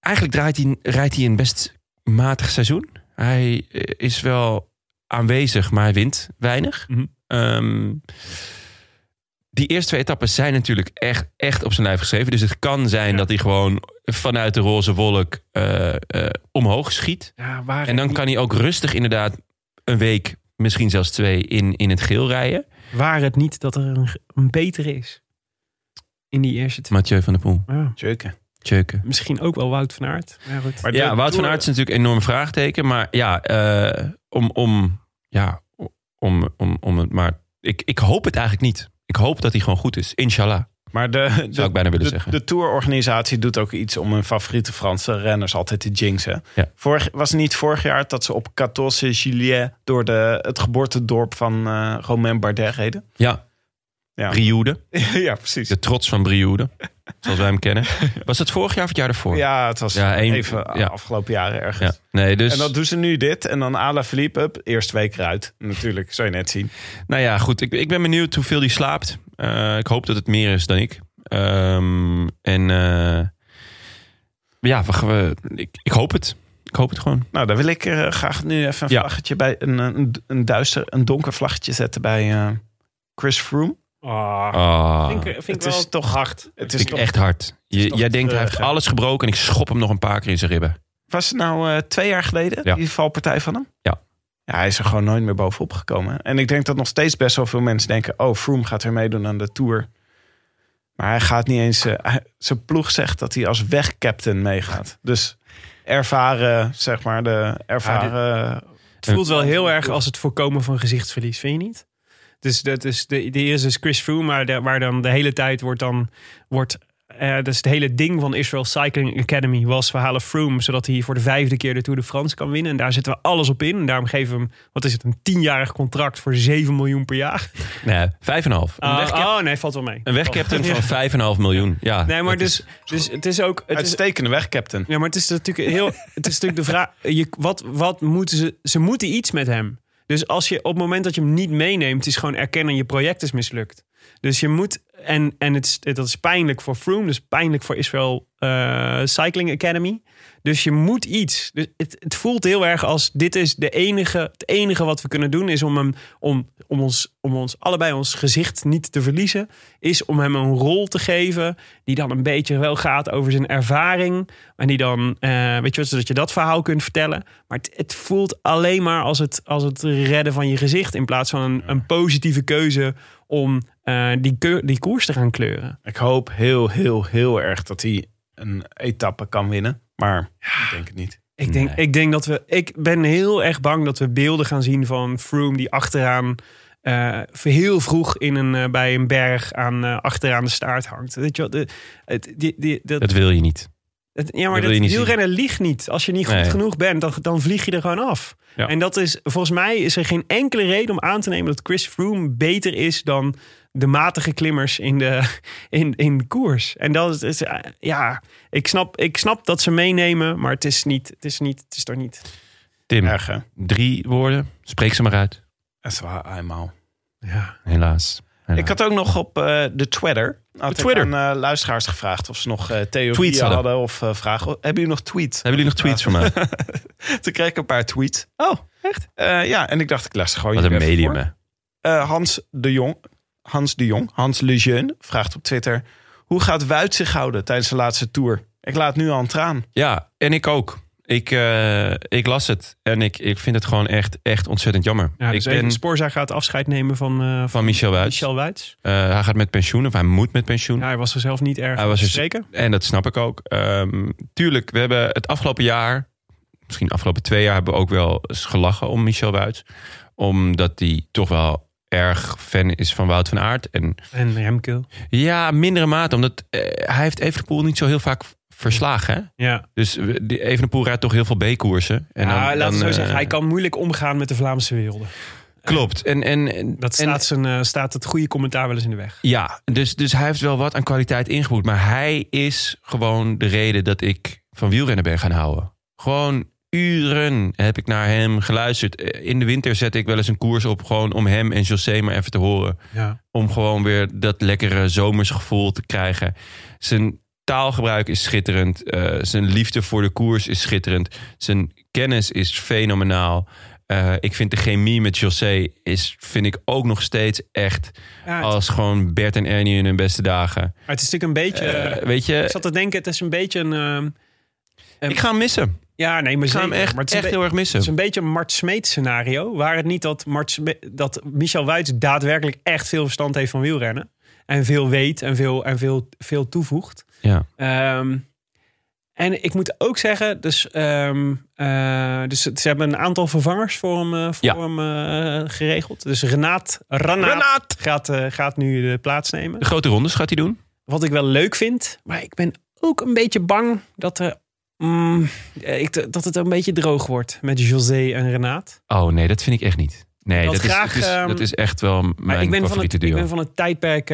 eigenlijk draait hij, rijdt hij een best matig seizoen. Hij eh, is wel aanwezig, maar hij wint weinig. Ehm, die eerste twee etappes zijn natuurlijk echt, echt op zijn lijf geschreven. Dus het kan zijn Ja. dat hij gewoon vanuit de roze wolk eh, eh, omhoog schiet. Ja, waar En dan kan hij ook rustig inderdaad een week, misschien zelfs twee, in, in het geel rijden. waar het niet dat er een, een betere is. In die eerste twee. Mathieu van der Poel, Ja. Tjeuken. Tjeuken. Misschien ook wel Wout van Aert. Ja, goed. Maar Ja, Wout van Aert is natuurlijk een enorm vraagteken. Maar ja, eh, om, om, ja, om, om, om het maar... Ik, ik hoop het eigenlijk niet. Ik hoop dat hij gewoon goed is. Inshallah, Maar de, zou de, ik bijna willen de, zeggen. de tourorganisatie doet ook iets om hun favoriete Franse renners altijd te jinxen. Ja. Vorig, was het niet vorig jaar dat ze op 14 juillet door de, het geboortedorp van eh Romain Bardet reden? Ja, Ja, Brioude. ja precies. De trots van Brioude. Zoals wij hem kennen. Was het vorig jaar of het jaar ervoor? Ja, het was Ja, even ja. afgelopen jaren ergens. Ja, nee, dus... En dan doen ze nu dit. En dan Ala Philippe, hup, eerste week eruit. Natuurlijk, zou je net zien. Nou ja, goed. Ik, ik ben benieuwd hoeveel hij slaapt. Eh, ik hoop dat het meer is dan ik. Ehm, en eh, ja, we, we- ik, ik hoop het. Ik hoop het gewoon. Nou, dan wil ik eh, graag nu even een Ja. vlaggetje bij een, een, een duister, een donker vlaggetje zetten bij eh, Chris Froome. Ah, Ah, vind ik, vind ik het wel is toch hard. Het is vind ik toch, echt hard. Je, toch jij denkt, hij treurig, heeft hè? alles gebroken en ik schop hem nog een paar keer in zijn ribben. Was het nou eh, twee jaar geleden, Ja. die valpartij van hem? Ja. Ja, hij is er gewoon nooit meer bovenop gekomen. En ik denk dat nog steeds best wel veel mensen denken... oh, Froome gaat weer meedoen aan de Tour. Maar hij gaat niet eens... eh, hij- zijn ploeg zegt dat hij als wegcaptain meegaat. Dus ervaren, zeg maar, de ervaren... Het voelt wel heel erg als het voorkomen van gezichtsverlies, vind je niet? Dus dat is de, de eerste is Chris Froome, maar de, waar dan de hele tijd wordt dan wordt. eh dus het hele ding van Israel Cycling Academy was we halen Froome zodat hij voor de vijfde keer de Tour de France kan winnen. En daar zetten we alles op in. En daarom geven we hem, wat is het, een tienjarig contract voor 7 miljoen per jaar. Nee, 5,5. Een, Oh, oh nee, valt wel mee. een wegcaptain van 5,5 miljoen. Ja, Nee, maar dus, is- dus het is ook. Het is, Uitstekende wegcaptain. Ja, maar het is natuurlijk heel. Het is natuurlijk de vraag. Je, wat, wat moeten ze. Ze moeten iets met hem. Dus als je op het moment dat je hem niet meeneemt, is gewoon erkennen je project is mislukt. Dus je moet. En, en het, is- dat is pijnlijk voor Froome, dus pijnlijk voor Israel eh, Cycling Academy. Dus je moet iets. Dus het, het voelt heel erg als dit is de enige, het enige wat we kunnen doen, is om hem om, om ons, om ons allebei ons gezicht niet te verliezen, is om hem een rol te geven die dan een beetje wel gaat over zijn ervaring. En die dan, eh, weet je zodat je dat verhaal kunt vertellen. Maar het, het voelt alleen maar als het, als het redden van je gezicht in plaats van een, een positieve keuze om eh, die, die koers te gaan kleuren. Ik hoop heel, heel, heel erg dat hij een etappe kan winnen. Maar ik denk het niet. Ik denk, Nee. ik denk dat we. Ik ben heel erg bang dat we beelden gaan zien van Froome die achteraan. eh, heel vroeg in een, eh, bij een berg aan, eh, achteraan de staart hangt. Weet je wat? De, het, die, die, dat, Dat wil je niet. Het- ja, maar dat wielrennen liegt niet. Als je niet goed Nee. genoeg bent, dan, dan vlieg je er gewoon af. Ja. En dat is, volgens mij is er geen enkele reden om aan te nemen dat Chris Froome beter is dan de matige klimmers in de, in, in de koers. En dat is, is, eh, ja, ik snap, ik snap dat ze meenemen, maar het is niet, het is niet, het is toch niet. Tim, Erg, drie woorden. Spreek ze maar uit. Dat is wel eenmaal. Ja. Helaas. Ik had ook nog op eh, de Twitter, had De Twitter. ik aan eh, luisteraars gevraagd of ze nog theorieën Tweets hadden. hadden. of vragen. Hebben jullie nog tweets? Hebben jullie nog tweets voor mij? Toen kreeg ik een paar tweets. Oh, echt? ja, en ik dacht ik les gewoon Wat een medium, hè? Hans de Jong, Hans de Jong, Hans Lejeune vraagt op Twitter: hoe gaat Wout zich houden tijdens de laatste tour? Ik laat nu al een traan. Ja, en ik ook. Ik, eh, ik las het en ik, ik vind het gewoon echt, echt ontzettend jammer. Ja, dus ik ben Sporza gaat afscheid nemen van, eh, van Michel Wuits. Michel Wuits. Eh, hij gaat met pensioen, of hij moet met pensioen. Ja, hij was er zelf niet erg Hij was te er- spreken. En dat snap ik ook. Ehm, tuurlijk, we hebben het afgelopen jaar, misschien de afgelopen twee jaar, hebben we ook wel eens gelachen om Michel Wuits. Omdat hij toch wel erg fan is van Wout van Aert. En En Remke. ja, mindere mate, omdat hij heeft Evenepoel niet zo heel vaak verslagen. Hè? Ja, Dus Evenepoel rijdt toch heel veel B-koersen. En ja dan- laten we dan, zo eh, zeggen. Hij kan moeilijk omgaan met de Vlaamse wereld. Klopt. En, en, en- Dat staat, zijn, eh, staat het goede commentaar wel eens in de weg. Ja, dus, dus hij heeft wel wat aan kwaliteit ingeboet. Maar hij is gewoon de reden dat ik van wielrennen ben gaan houden. Gewoon uren heb ik naar hem geluisterd. In de winter zette ik wel eens een koers op... gewoon om hem en José maar even te horen. Ja. Om gewoon weer dat lekkere zomerse gevoel te krijgen. Zijn taalgebruik is schitterend. Eh, zijn liefde voor de koers is schitterend. Zijn kennis is fenomenaal. Eh, ik vind de chemie met José is, vind ik ook nog steeds echt Ja, als gewoon Bert en Ernie in hun beste dagen. maar het is natuurlijk een beetje... Eh, weet ik je, zat te denken, het is een beetje een... ehm, ik ga hem missen. ja, nee, maar Ik ga hem echt, maar het is echt heel erg missen. het is een beetje een Mart Smeet scenario. Waar het niet dat, Mart Sme- dat Michel Wuits daadwerkelijk echt veel verstand heeft van wielrennen. En veel weet en veel, en veel, veel toevoegt. Ja. Ehm, en ik moet ook zeggen, dus, ehm, eh, dus ze hebben een aantal vervangers voor hem, eh, voor Ja. hem eh, geregeld. Dus Renaat, Renaat, Gaat, gaat nu de plaats nemen. De grote rondes gaat hij doen. Wat ik wel leuk vind, maar ik ben ook een beetje bang dat, er, mm, ik, dat het een beetje droog wordt met José en Renaat. Oh nee, dat vind ik echt niet. Nee, dat is, graag, dat, is, ehm, dat is echt wel mijn ik ben, van favoriete het, ik duo. ben van het tijdperk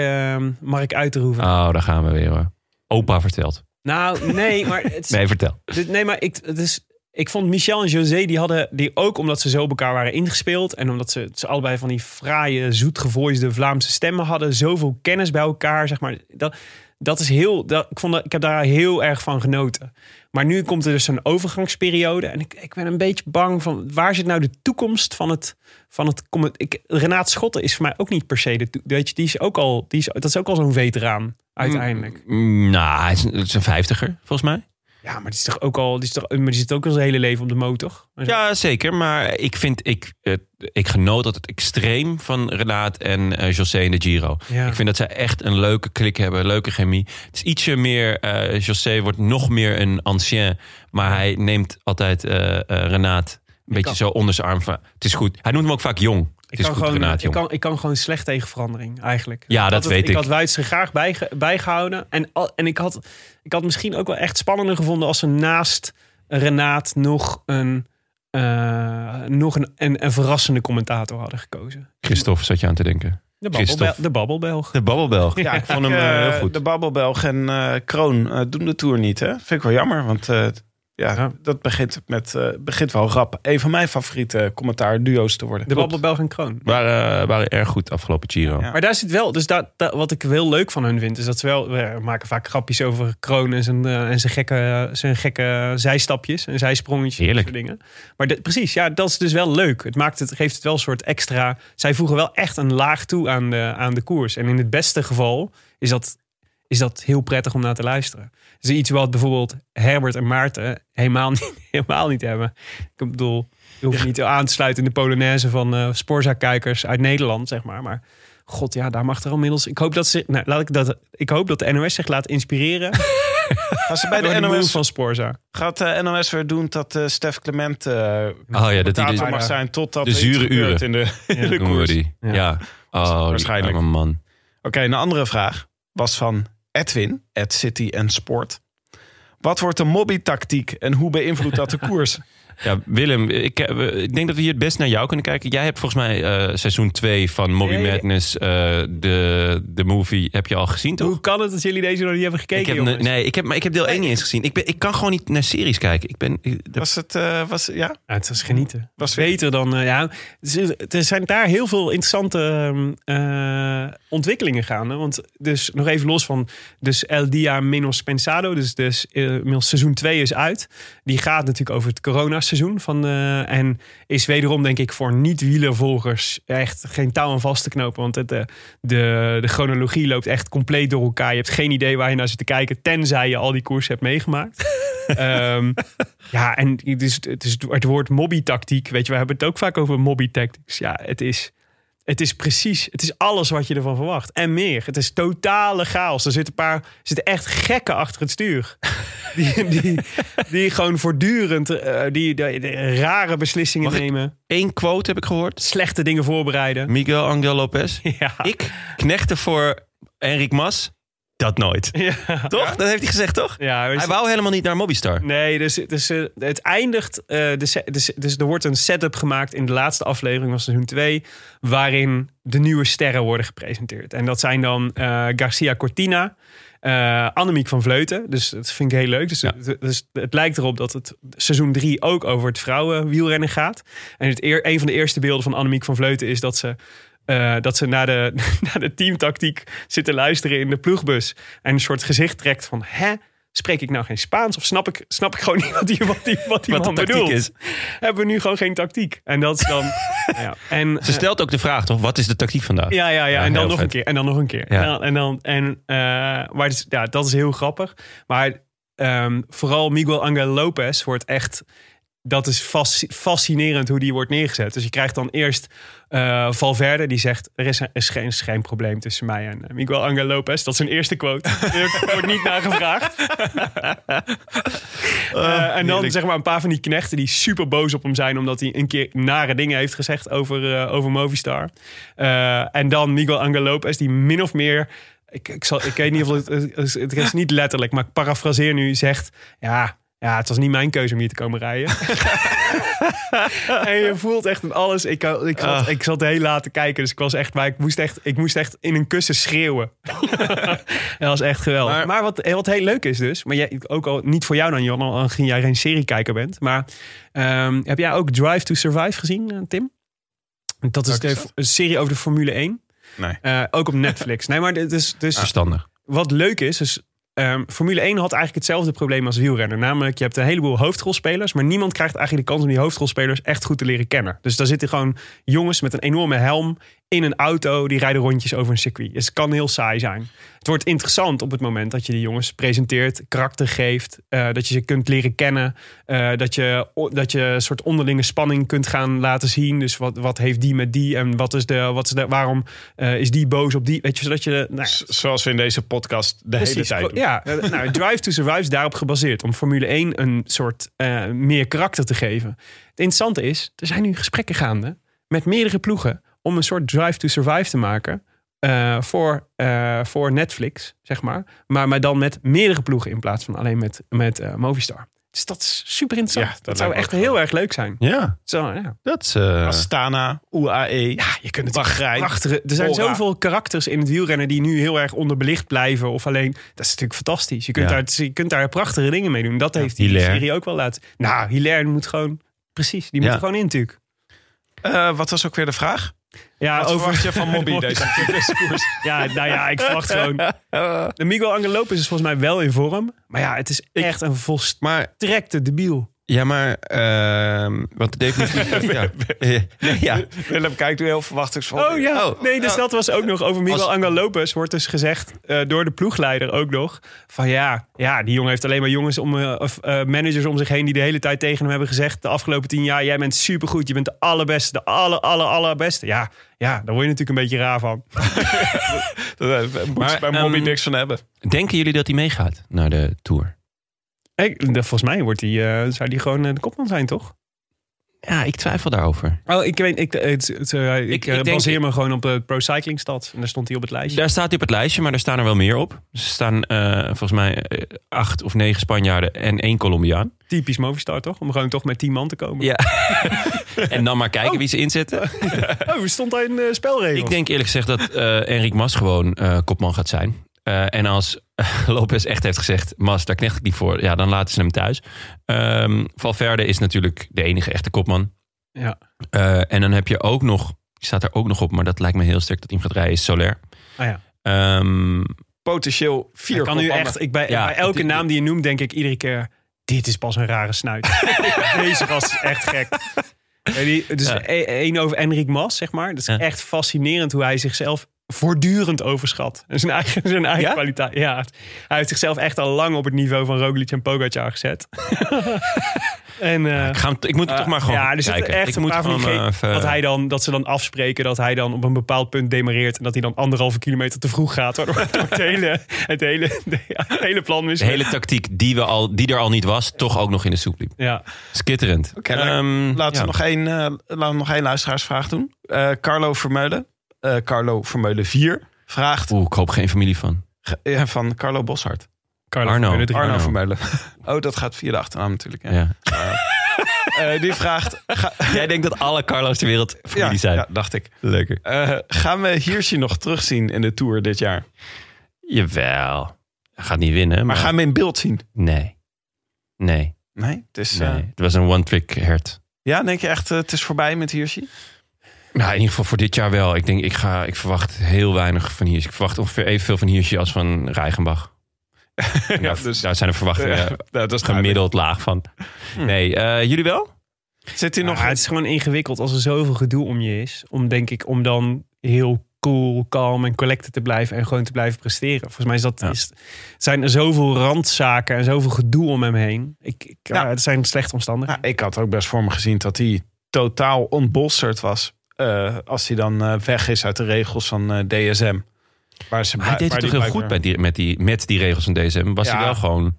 Mark Uiterhoeven. Oh, daar gaan we weer hoor. Opa vertelt. Nou, nee, maar het Nee, vertel. Dit- nee, maar ik, het is, ik vond Michel en José, die hadden die ook omdat ze zo op elkaar waren ingespeeld. En omdat ze, ze allebei van die fraaie, zoetgevoisde Vlaamse stemmen hadden. Zoveel kennis bij elkaar, zeg maar. Dat, dat is heel, dat, ik, vond dat, ik heb daar heel erg van genoten. Maar nu komt er dus een overgangsperiode. En ik, ik ben een beetje bang van waar zit nou de toekomst van het. Van het ik, Renaat Schotten is voor mij ook niet per se de. Weet je, die is ook al, die is, dat is ook al zo'n veteraan uiteindelijk. Mm, nou, hij is, een- het is een vijftiger, volgens mij. Ja, maar die is toch ook al, die is toch, maar die zit ook al zijn hele leven op de motor. Ja, zeker. Maar ik vind, ik, ik genoot dat het extreem van Renaat en eh, José in de Giro. Ja. Ik vind dat zij echt een leuke klik hebben, leuke chemie. Het is ietsje meer, eh José wordt nog meer een ancien. Maar hij neemt altijd eh, Renaat beetje kan- zo onder zijn arm. Van, het is goed. Hij noemt hem ook vaak jong. Het Ik is kan, goed, gewoon, Renaat, ik, kan, ik kan gewoon slecht tegen verandering, eigenlijk. Ja, dat het- weet ik. ik. had Wuits graag bijge- bijgehouden. En, al- en ik, had, ik had misschien ook wel echt spannender gevonden... als ze naast Renaat nog een, eh, nog een, een, een verrassende commentator hadden gekozen. Christophe zat je aan te denken. De, babbelbel, de babbelbelg. De Babbelbelg. Ja, ik vond hem eh, heel goed. De Babbelbelg en eh, Kroon doen de Tour niet, hè? Vind ik wel jammer, want eh, ja, Ja. dat begint, met, eh, begint wel rap. Een van mijn favoriete commentaarduo's te worden. De babbelbelg en Kroon. waren, eh, waren erg goed afgelopen Giro. Ja. Maar daar zit wel, dus daar, daar- wat ik heel leuk van hun vind, is dat ze wel, we maken vaak grapjes over Kroon en zijn, eh, en zijn, gekke, zijn gekke zijstapjes en zijsprongetjes. en Heerlijk. soort dingen. Maar de- precies, ja, dat is dus wel leuk. Het, maakt het geeft het wel een soort extra. Zij voegen wel echt een laag toe aan de, aan de koers. En in het beste geval is dat, is dat heel prettig om naar te luisteren. Dus iets wat bijvoorbeeld Herbert en Maarten helemaal niet, helemaal niet hebben. Ik bedoel, je hoeft niet aan te sluiten in de Polonaise van eh Sporza-kijkers uit Nederland, zeg maar. Maar god, ja, daar mag er al inmiddels... Ik hoop dat, ze, nou, laat ik, dat, ik hoop dat de NOS zich laat inspireren Gaan ze bij de NOS, van Sporza. gaat de NOS weer doen dat eh Stef Clement eh Oh ja, dat hij de, mag zijn totdat de zure uren. in de, in de koers. Oké. Ja. Ja. Oh, Waarschijnlijk. man. een andere vraag was van Edwin, at City en Sport. Wat wordt de mobby-tactiek en hoe beïnvloedt dat de koers? Ja, Willem, ik, eh, ik denk dat we hier het best naar jou kunnen kijken. Jij hebt volgens mij eh, seizoen 2 van Mobby. Madness, eh, de, de movie, heb je al gezien, toch? Hoe kan het dat jullie deze nog niet hebben gekeken, Ik heb, jongens? nee, ik heb, maar ik heb deel 1 niet eens gezien. Ik, ben, ik kan gewoon niet naar series kijken. Ik ben, ik- Was het, eh, was, ja? Ja, het was genieten. Was Beter dan... eh, ja, er zijn daar heel veel interessante ehm, eh, ontwikkelingen gaande. Want dus nog even los van... Dus El Dia Menos Pensado. Dus, dus inmiddels seizoen 2 is uit. Die gaat natuurlijk over het coronaseizoen. Van, eh, en is wederom denk ik voor niet-wielervolgers... echt geen touw aan vast te knopen. Want het, eh, de, de chronologie loopt echt compleet door elkaar. Je hebt geen idee waar je naar zit te kijken... tenzij je al die koers hebt meegemaakt. Ehm, ja, en het, is, het, is het woord mobby-tactiek. Weet je, we hebben het ook vaak over mobby-tactics. Ja, het is, het is precies, het is alles wat je ervan verwacht. En meer. Het is totale chaos. Er zitten, een paar, er zitten echt gekken achter het stuur. Die, die, die gewoon voortdurend eh, die, die- die rare beslissingen Mag nemen. Eén quote heb ik gehoord. Slechte dingen voorbereiden. Miguel Angel Lopez. Ja. Ik knechte voor Enric Mas. Dat nooit. Ja. Toch? Dat heeft hij gezegd, toch? Ja, dus- Hij wou helemaal niet naar Mobistar. Nee, dus, dus eh, het eindigt. eh, dus, dus er wordt een setup gemaakt in de laatste aflevering van seizoen 2. Waarin de nieuwe sterren worden gepresenteerd. En dat zijn dan eh, Garcia Cortina. Annemiek van Vleuten. Dus dat vind ik heel leuk. Dus, Ja. het, dus het lijkt erop dat het seizoen 3 ook over het vrouwenwielrennen gaat. En het eer, een van de eerste beelden van Annemiek van Vleuten is dat ze. Eh, dat ze naar de, naar de teamtactiek zit te luisteren in de ploegbus. En een soort gezicht trekt van... Hè? Spreek ik nou geen Spaans? Of snap ik, snap ik gewoon niet wat die, wat die, wat die Wat man bedoelt? is. Hebben we nu gewoon geen tactiek? En dat is dan... ja. En, Ze stelt ook de vraag, toch? Wat is de tactiek vandaag? ja, ja, ja. En dan nog vet. een keer. En dan nog een keer. Ja. En dan, en, dan, en eh, maar dus, ja, dat is heel grappig. Maar ehm, vooral Miguel Angel Lopez wordt echt... Dat is fasci- fascinerend hoe die wordt neergezet. Dus je krijgt dan eerst eh, Valverde die zegt... er is, is, geen, is geen probleem tussen mij en eh, Miguel Angel Lopez. Dat is zijn eerste quote. Er wordt niet naar gevraagd. Eh, en dan zeg maar een paar van die knechten die super boos op hem zijn... omdat hij een keer nare dingen heeft gezegd over, over Movistar. En dan Miguel Angel Lopez die min of meer... Ik, ik, zal, ik weet niet of het, het is niet letterlijk, maar ik parafraseer nu, zegt... Ja, ja, het was niet mijn keuze om hier te komen rijden. en je voelt echt aan alles. Ik, ik, zat, Ah. ik zat heel laat te kijken, dus ik was echt, maar ik moest echt, ik moest echt in een kussen schreeuwen. dat was echt geweldig. Maar, Maar- wat, wat heel leuk is dus, maar jij, ook al niet voor jou dan, Jan, aangezien jij geen seriekijker bent. Maar ehm, heb jij ook Drive to Survive gezien, eh, Tim? Dat is dat? een serie over de Formule 1. Nee. Eh, ook op Netflix. Nee, maar dit is dus Verstandig. wat leuk is, is ehm, Formule 1 had eigenlijk hetzelfde probleem als wielrennen. Namelijk, je hebt een heleboel hoofdrolspelers, maar niemand krijgt eigenlijk de kans om die hoofdrolspelers echt goed te leren kennen. Dus daar zitten gewoon jongens met een enorme helm in een auto, die rijden rondjes over een circuit. Dus het kan heel saai zijn. Het wordt interessant op het moment dat je die jongens presenteert, karakter geeft, eh, dat je ze kunt leren kennen, eh, dat, je, dat je een soort onderlinge spanning kunt gaan laten zien. Dus wat, wat heeft die met die en wat is de, wat is de, waarom eh, is die boos op die? Weet je, zodat je. Nou, Zoals we in deze podcast de hele tijd doen. Ja, nou, Drive to Survive is daarop gebaseerd. Om Formule 1 een soort meer karakter te geven. Het interessante is, er zijn nu gesprekken gaande met meerdere ploegen om een soort Drive to Survive te maken. eh, voor, eh, voor Netflix, zeg maar. maar. Maar dan met meerdere ploegen in plaats van alleen met, met eh, Movistar. Dus dat is super interessant. Ja, dat, dat zou echt heel erg leuk zijn. Ja, Zo, ja. dat is... eh, Astana, UAE. Ja, je kunt het Bahrein, prachtige. Er zijn zoveel karakters in het wielrennen die nu heel erg onderbelicht blijven. Of alleen. Dat is natuurlijk fantastisch. Je kunt, Ja. daar, je kunt daar prachtige dingen mee doen. Dat heeft die Hilaire. serie ook wel laten. Nou, Hilaire moet gewoon. Precies, die moet Ja. er gewoon in natuurlijk. Eh, wat was ook weer de vraag? Ja, Wat verwacht je van Mobby deze, deze koers? Ja, nou ja, ik verwacht gewoon. De Miguel Angel Lopez is volgens mij wel in vorm. Maar ja, het is echt een volstrekte maar, debiel. Ja, maar... ehm wat de definitie... ja. Nee, ja. Willem kijkt nu heel verwachtingsvol. Oh ja, Oh. nee, dus dat was ook nog over Miguel Als- Angel Lopez. Wordt dus gezegd eh, door de ploegleider ook nog. Van ja, ja, die jongen heeft alleen maar jongens om, eh, of eh, managers om zich heen... die de hele tijd tegen hem hebben gezegd de afgelopen tien jaar... jij bent supergoed, je bent de allerbeste, de aller, aller, allerbeste. Ja, ja, daar word je natuurlijk een beetje raar van. Daar eh, moet Maar, je bij Mobby ehm, niks van hebben. Denken jullie dat hij meegaat naar de Tour? Ik, volgens mij wordt die, eh, zou die gewoon eh, de kopman zijn, toch? Ja, ik twijfel daarover. Oh, ik weet, ik, het, het, eh, ik, Ik- ik denk- baseer me gewoon op de Pro Cycling Stats. En daar stond hij op het lijstje. Daar staat hij op het lijstje, maar er staan er wel meer op. Er staan volgens mij acht of negen Spanjaarden en één Colombiaan. Typisch Movistar, toch? Om gewoon toch met tien man te komen. Ja. en dan maar kijken wie ze inzetten. Oh, stond daar in de spelregels? Ik denk eerlijk gezegd dat Enric Mas gewoon kopman gaat zijn. En als Lopez echt heeft gezegd, Mas, daar knecht ik niet voor. Ja, dan laten ze hem thuis. Ehm, Valverde is natuurlijk de enige echte kopman. Ja. Eh, en dan heb je ook nog, die staat er ook nog op, maar dat lijkt me heel sterk dat hij gaat rijden, is Soler. Ah, ja. Ehm, Potentieel vier Ik kan nu echt, ik bij, Ja, bij elke dit- naam die je noemt, denk ik iedere keer: dit is pas een rare snuit. Deze gast is echt gek. Die, dus Ja. e- één over Enric Mas, zeg maar. Dat is Ja. echt fascinerend hoe hij zichzelf voortdurend overschat. En Zijn eigen, zijn eigen Ja? kwaliteit. Ja, hij heeft zichzelf echt al lang op het niveau van Roglic en Pogacar gezet. en, eh, ik, ga hem, ik moet het toch maar gewoon ja, er zitten kijken. echt ik een moet paar van die eh, even- dat, hij dan, dat ze dan afspreken dat hij dan op een bepaald punt demareert... en dat hij dan anderhalve kilometer te vroeg gaat. Waardoor het hele, het hele, de, het hele plan de mislukt. hele tactiek die, we al, die er al niet was, toch ook nog in de soep liep. Ja. Skitterend. Oké, Ehm, laten, ja. we nog één, eh, laten we nog één luisteraarsvraag doen. Eh, Carlo Vermeulen. Eh, Carlo Vermeulen 4 vraagt Oeh, ik hoop geen familie van. ja, van Carlo Boshart. Carlo Arno. Vermeulen. Arno Arno. Vermeulen. Oh, dat gaat via de achternaam natuurlijk. Ja. Ja. Eh, die vraagt... Ga, Jij denkt dat alle Carlo's ter wereld familie ja, zijn. ja, dacht ik. Lekker. Eh, gaan we Hirschi nog terugzien in de Tour dit jaar? Jawel. Hij gaat niet winnen, maar... Maar gaan we in beeld zien? Nee. Nee. Nee, het is... nee. eh, Het was een one-trick hert. ja, denk je echt, eh, het is voorbij met Hirschi? Nou, in ieder geval voor dit jaar wel. Ik denk, ik, ga, ik verwacht heel weinig van Hirschi. Ik verwacht ongeveer evenveel van Hirschi als van Reichenbach. ja, daar, dus... daar zijn de verwachtingen Ja, dat is gemiddeld laag van. Nee, eh, jullie wel? Zit hij nog... Ja, het is gewoon ingewikkeld als er zoveel gedoe om je is. Om denk ik, om dan heel cool, kalm en collected te blijven en gewoon te blijven presteren. Volgens mij is dat, Ja. is, zijn er zoveel randzaken en zoveel gedoe om hem heen. Ik, ik, ja. Ja. het zijn slechte omstandigheden. Ja, ik had ook best voor me gezien dat hij totaal ontbolsterd was. Eh, als hij dan eh, weg is uit de regels van eh, DSM. Waar ze Maar hij deed het toch heel goed met die, met, die, met die regels van DSM. Was Ja. hij wel gewoon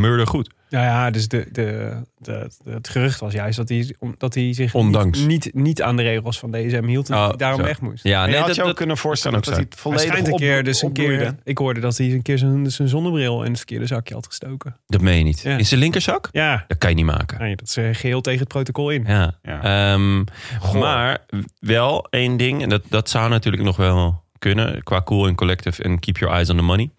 murder goed. Ja, ja dus de, de, de, de- het gerucht was juist dat hij, om- dat hij zich Ondanks. Niet, niet, niet aan de regels van DSM hield. En Oh, dat hij daarom zo. weg moest. Ja, Nee, nee, had dat, je ook dat- kunnen voorstellen dat ook hij het Hij volledig een keer, dus een keer, ik hoorde dat hij een keer zijn, zijn zonnebril in het verkeerde zakje had gestoken. dat meen je niet. Ja. In zijn linkerzak? Ja, Dat kan je niet maken. nee, dat is eh, geheel tegen het protocol in. Ja. Ja. Ehm, maar wel één ding, en dat, dat zou natuurlijk nog wel kunnen qua cool en collective en keep your eyes on the money.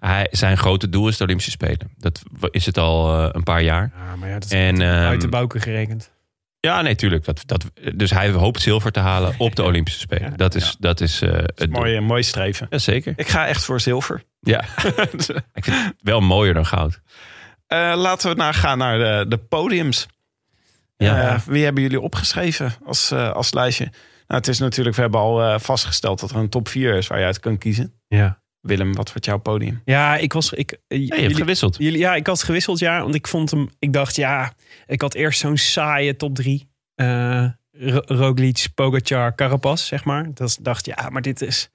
Hij, zijn grote doel is de Olympische Spelen. Dat is het al eh, een paar jaar. Ja, maar ja, dat is En, uit ehm, de bouken gerekend. Ja, nee, tuurlijk. Dat, dat, dus hij hoopt zilver te halen op de Olympische Spelen. Ja. dat is, dat is eh, het doel. Mooi, mooi streven. Ja, zeker. Ik ga echt voor zilver. Ja. Ik vind het wel mooier dan goud. Eh, laten we naar, gaan naar de, de podiums. Ja. Eh, wie hebben jullie opgeschreven als, eh, als lijstje? Nou, het is natuurlijk, we hebben al eh, vastgesteld dat er een top 4 is waar je uit kan kiezen. Ja. Willem, wat wordt jouw podium? Ja, ik was. Ik, eh, Ja, je hebt jullie- gewisseld. Jullie, ja, ik had gewisseld, ja. Want ik vond hem... Ik dacht, ja... Ik had eerst zo'n saaie top drie. eh Ro- Roglic, Pogacar, Carapaz, zeg maar. Dat dacht, ja, maar dit is...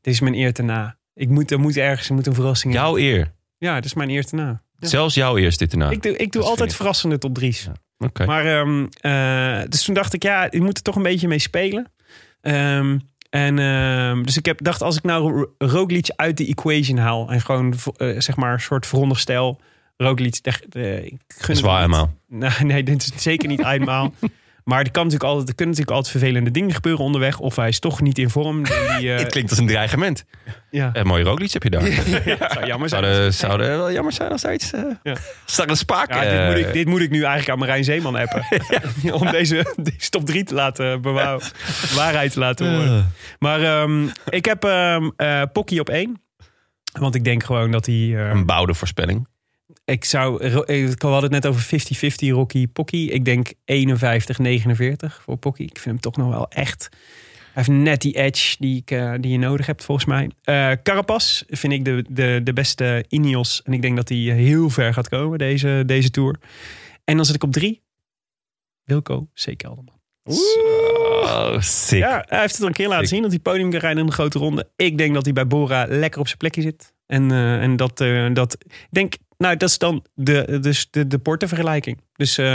Dit is mijn eer te na. Ik moet, er moet ergens er moet een verrassing in. Jouw eer. Ja, dat is mijn eer te na. Zelfs jouw eer is dit erna. Ik doe, ik doe Dat altijd verrassende top drie's. Ja. Oké. Maar, ehm, eh, dus toen dacht ik, ja, je moet er toch een beetje mee spelen. Ehm, en ehm, dus ik heb dacht, als ik nou Ro- Roglic uit de equation haal en gewoon eh, zeg maar een soort veronderstel Roglic, de, de, ik gun Dat is helemaal. Nee, nee, dit is zeker niet eenmaal. Maar er, kan natuurlijk altijd, er kunnen natuurlijk altijd vervelende dingen gebeuren onderweg. Of hij is toch niet in vorm. Die, eh, Het klinkt als een dreigement. ja. Een mooie Roglic heb je daar. zou jammer zijn. Zou, de wel jammer zijn als hij iets... eh Ja. Een spaak... Ja, dit, eh, moet ik, dit moet ik nu eigenlijk aan Marijn Zeeman appen. Om deze, deze top 3 te laten bewaren. Waarheid te laten horen. Maar ehm, ik heb ehm eh Pocky op 1. Want ik denk gewoon dat hij... eh, Een bouwde voorspelling. Ik zou... eh, We hadden het net over 50-50 Rocky Pocky. Ik denk 51-49 voor Pocky. Ik vind hem toch nog wel echt... Hij heeft net die edge die, ik, eh, die je nodig hebt, volgens mij. Eh Carapaz vind ik de, de, de beste Ineos. En ik denk dat hij heel ver gaat komen, deze, deze Tour. En dan zit ik op drie. Wilco C. Kelderman. Sick. Ja, hij heeft het al een keer laten Sick. zien dat hij podium kan rijden in een grote ronde. Ik denk dat hij bij Bora lekker op zijn plekje zit. En, eh, en dat, eh, dat, ik denk, nou, dat is dan de, dus de, de portenvergelijking. Dus eh,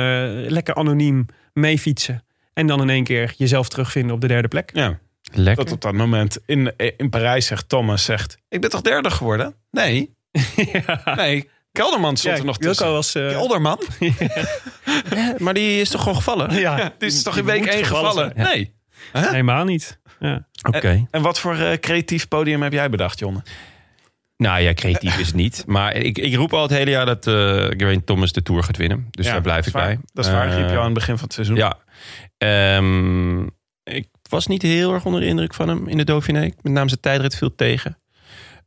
lekker anoniem mee fietsen. En dan in één keer jezelf terugvinden op de derde plek. Ja, Lekker. dat op dat moment in, in Parijs zegt Thomas, zegt, ik ben toch derde geworden? Nee, ja. nee, Kelderman stond Ja, er nog Wilco tussen. was... eh, Kelderman? Maar die is toch gewoon gevallen? ja, Die is toch in week 1 gevallen? Nee. Helemaal niet. Ja. Oké. En wat voor eh, creatief podium heb jij bedacht, Jonne? Nou ja, creatief is het niet. Maar ik, ik roep al het hele jaar dat eh Geraint Thomas de Tour gaat winnen. Dus Ja, daar blijf ik waar. bij. Dat is waar, Eh, riep je al aan het begin van het seizoen. Ja. Ehm, ik was niet heel erg onder de indruk van hem in de Dauphiné. Met name zijn tijdrit viel tegen.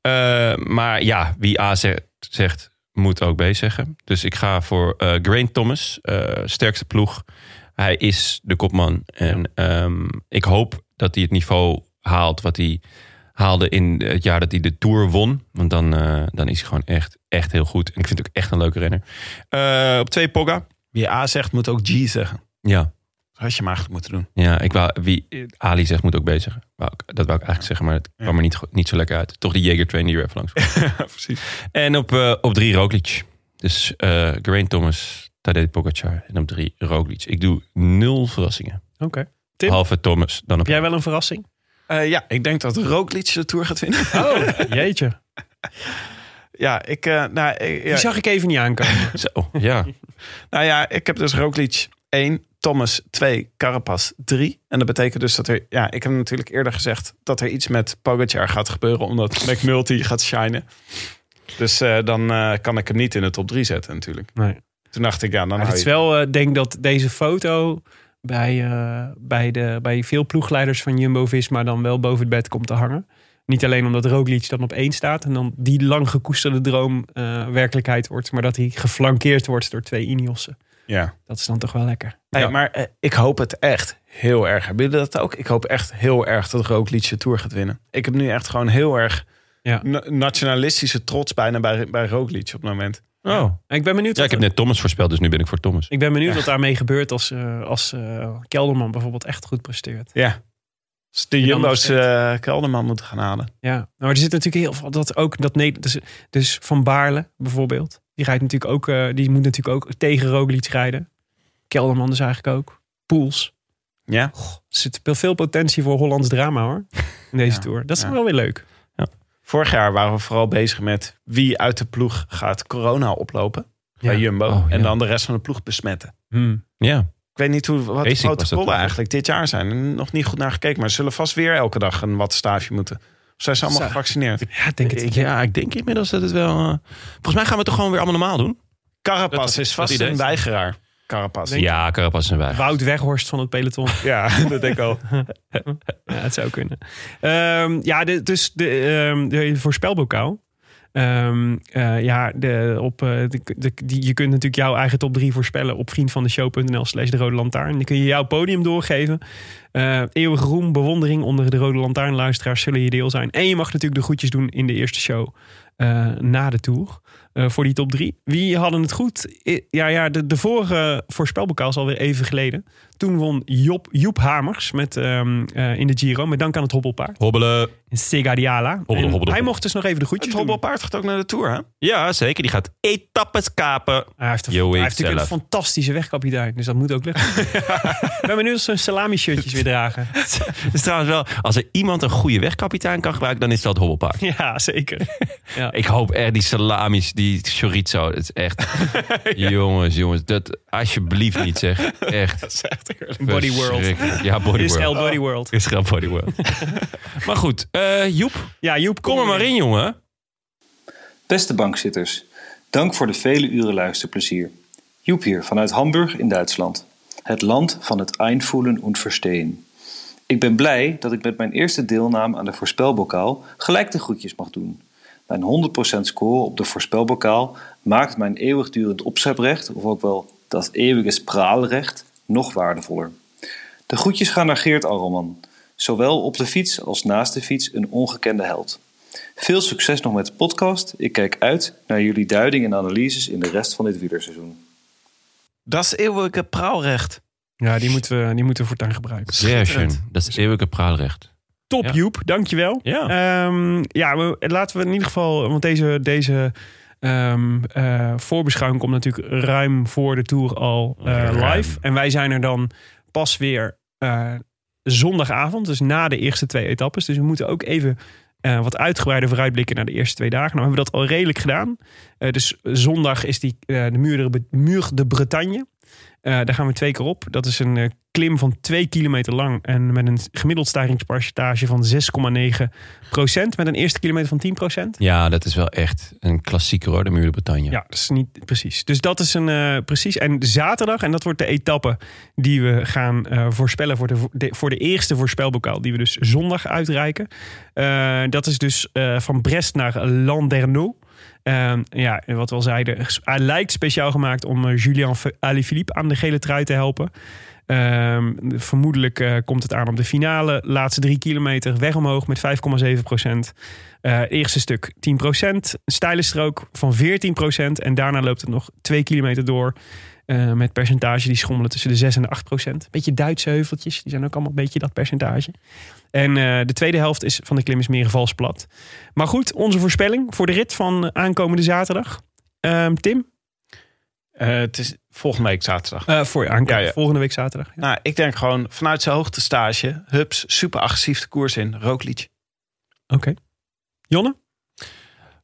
Eh, maar ja, wie A zegt, zegt, moet ook B zeggen. Dus ik ga voor eh Geraint Thomas. eh, sterkste ploeg. Hij is de kopman. En ehm, ik hoop dat hij het niveau haalt wat hij haalde in het jaar dat hij de Tour won. Want dan, eh, dan is hij gewoon echt, echt heel goed. En ik vind het ook echt een leuke renner. Eh, op twee Pogga. Wie A zegt, moet ook G zeggen. Ja, Dat had je hem eigenlijk moeten doen. Ja, ik wou, wie Ali zegt moet ook B zeggen. Wou dat wou ik eigenlijk zeggen, maar het kwam er niet, niet zo lekker uit. Toch de Jager train die er even langs. Precies. En op, eh, op drie Roglic. Dus eh Geraint Thomas, Tadej Pogacar en op drie Roglic. Ik doe nul verrassingen. Oké. Tim? Behalve Thomas. Dan op Heb jij wel een verrassing? Eh, ja, ik denk dat Roglic de Tour gaat winnen. Oh, jeetje. ja, ik, eh, nou, ik- ja, Die zag ik even niet aankomen. Zo, ja. nou ja, ik heb dus Roglic 1, Thomas 2, Carapaz 3. En dat betekent dus dat er... Ja, ik heb natuurlijk eerder gezegd dat er iets met Pogacar gaat gebeuren... omdat McNulty gaat shinen. Dus eh, dan kan ik hem niet in de top 3 zetten natuurlijk. Nee. Toen dacht ik, ja, dan Maar hou het is wel, denk dat deze foto bij, eh, bij, de, bij veel ploegleiders van Jumbo-Visma dan wel boven het bed komt te hangen. Niet alleen omdat Roglic dan op één staat en dan die lang gekoesterde droom eh, werkelijkheid wordt, maar dat hij geflankeerd wordt door twee Ineossen. Ja. Dat is dan toch wel lekker. Nee, Ja. maar eh, ik hoop het echt heel erg. Hebben jullie dat ook? Ik hoop echt heel erg dat Roglic de Tour gaat winnen. Ik heb nu echt gewoon heel erg Ja. na- nationalistische trots bijna bij, bij Roglic op het moment. Oh. En ik ben benieuwd, Ja, ik heb net Thomas voorspeld, dus nu ben ik voor Thomas. ik ben benieuwd wat daarmee gebeurt als, eh, als eh, Kelderman bijvoorbeeld echt goed presteert. Ja. Dus de Jumbo's eh Kelderman moeten gaan halen. Ja, maar er zit natuurlijk heel veel dat ook dat nee, dus, dus van Baarle bijvoorbeeld, die rijdt natuurlijk ook, eh, die moet natuurlijk ook tegen Roglic rijden. Kelderman dus eigenlijk ook. Poels. Ja. Er zit veel- veel potentie voor Hollands drama hoor. In deze Ja, tour. Dat is ja. wel weer leuk. Vorig jaar waren we vooral bezig met wie uit de ploeg gaat corona oplopen bij Jumbo. Oh, ja. En dan de rest van de ploeg besmetten. Hmm. Ja. Ik weet niet hoe, wat de was dat protocollen eigenlijk dit jaar zijn. Nog niet goed naar gekeken. Maar ze zullen vast weer elke dag een wattenstaafje moeten. Of zijn ze allemaal Zo. gevaccineerd? Ja, ik denk het. Ik, ja, ik denk inmiddels dat het wel... eh, Volgens mij gaan we het toch gewoon weer allemaal normaal doen? Carapaz Dat- is vast een is- weigeraar. Carapaz. Ja, Carapaz en wij. Wout Weghorst van het peloton. Ja, dat denk ik al. Ja, het zou kunnen. Ehm, ja, de, dus de, ehm, de voorspelbokaal. Ehm, eh, ja, de, op, eh, de, de- die, je kunt natuurlijk jouw eigen top 3 voorspellen op vriendvandeshow.nl slash de Rode Lantaarn. Dan kun je jouw podium doorgeven. Eh, eeuwige roem, bewondering onder de Rode Lantaarnluisteraars zullen je deel zijn. En je mag natuurlijk de groetjes doen in de eerste show eh, na de Tour. Eh, voor die top 3. Wie hadden het goed? Ja, ja de, de vorige voorspelbokaal is alweer even geleden. Toen won Job, Joep Hamers met, ehm, eh, in de Giro. Met dank aan het hobbelpaard. Hobbelen. Segadiala. Hobbelen, En hobbelen, Hij mocht dus nog even de Het groetjes doen. hobbelpaard gaat ook naar de Tour, hè? Ja, zeker. Die gaat etappes kapen. Hij heeft, een, hij heeft natuurlijk een fantastische wegkapitein. Dus dat moet ook lukken. We hebben nu zijn salami-shirtjes weer dragen. Dus trouwens wel, als er iemand een goede wegkapitein kan gebruiken, dan is dat Hobbelpaard. Ja, zeker. Ja. Ik hoop echt die salamis, die chorizo. Dat is echt... Jongens, jongens. Dat alsjeblieft niet zeg. Echt. Body World. Ja, Body Is World. El Body World. Is Body World. maar goed, eh, Joep, Ja, Joep, kom er maar in, jongen. Beste bankzitters, dank voor de vele uren luisterplezier. Joep hier vanuit Hamburg in Duitsland. Het land van het Einvoelen und Verstehen. Ik ben blij dat ik met mijn eerste deelname aan de voorspelbokaal gelijk de groetjes mag doen. Mijn 100% score op de voorspelbokaal maakt mijn eeuwigdurend opscheprecht, of ook wel dat eeuwige spraalrecht, nog waardevoller. De groetjes gaan naar Geert Arrelman. Zowel op de fiets als naast de fiets een ongekende held. Veel succes nog met de podcast. Ik kijk uit naar jullie duiding en analyses in de rest van dit wielerseizoen. Dat is eeuwige praalrecht. Ja, die moeten we, die moeten we voortaan gebruiken. Zeer schön. Dat is eeuwige praalrecht. Top Ja. Joep, dankjewel. Ja. Ehm, ja, we, laten we in ieder geval, want deze, deze ehm, eh, voorbeschouwing komt natuurlijk ruim voor de Tour al eh, live. En wij zijn er dan pas weer eh, zondagavond, dus na de eerste twee etappes. Dus we moeten ook even wat uitgebreider vooruitblikken naar de eerste twee dagen. Nou hebben we dat al redelijk gedaan. Dus zondag is die, de muur de, muur de Bretagne. Daar gaan we twee keer op. Dat is een klim van twee kilometer lang. En met een gemiddeld stijgingspercentage van 6,9 procent. Met een eerste kilometer van 10 procent. Ja, dat is wel echt een klassieker hoor, de Muur de Bretagne. Ja, dat is niet precies. Dus dat is een eh, precies. En zaterdag, en dat wordt de etappe die we gaan eh, voorspellen voor de, de- voor de eerste voorspelbokaal, die we dus zondag uitreiken. Eh, dat is dus van Brest naar Landerneau. Ehm, ja, wat we al zeiden, hij lijkt speciaal gemaakt om Julian Alaphilippe aan de gele trui te helpen. Ehm, vermoedelijk eh, komt het aan op de finale. Laatste drie kilometer weg omhoog met 5,7 procent. Eh, eerste stuk 10 procent. Steile strook van 14 procent. En daarna loopt het nog twee kilometer door. eh, met percentage die schommelen tussen de 6 en de 8 procent. Beetje Duitse heuveltjes. Die zijn ook allemaal een beetje dat percentage. En de tweede helft is, van de klim is meer vals plat. Maar goed, onze voorspelling voor de rit van aankomende zaterdag. Ehm, Tim, Eh, het is volgende week zaterdag. Eh, voor je aankomende Ja, ja. volgende week zaterdag. Ja. Nou, ik denk gewoon vanuit zijn hoogtestage. Hups, super agressief de koers in. Roglic. Oké. Jonne?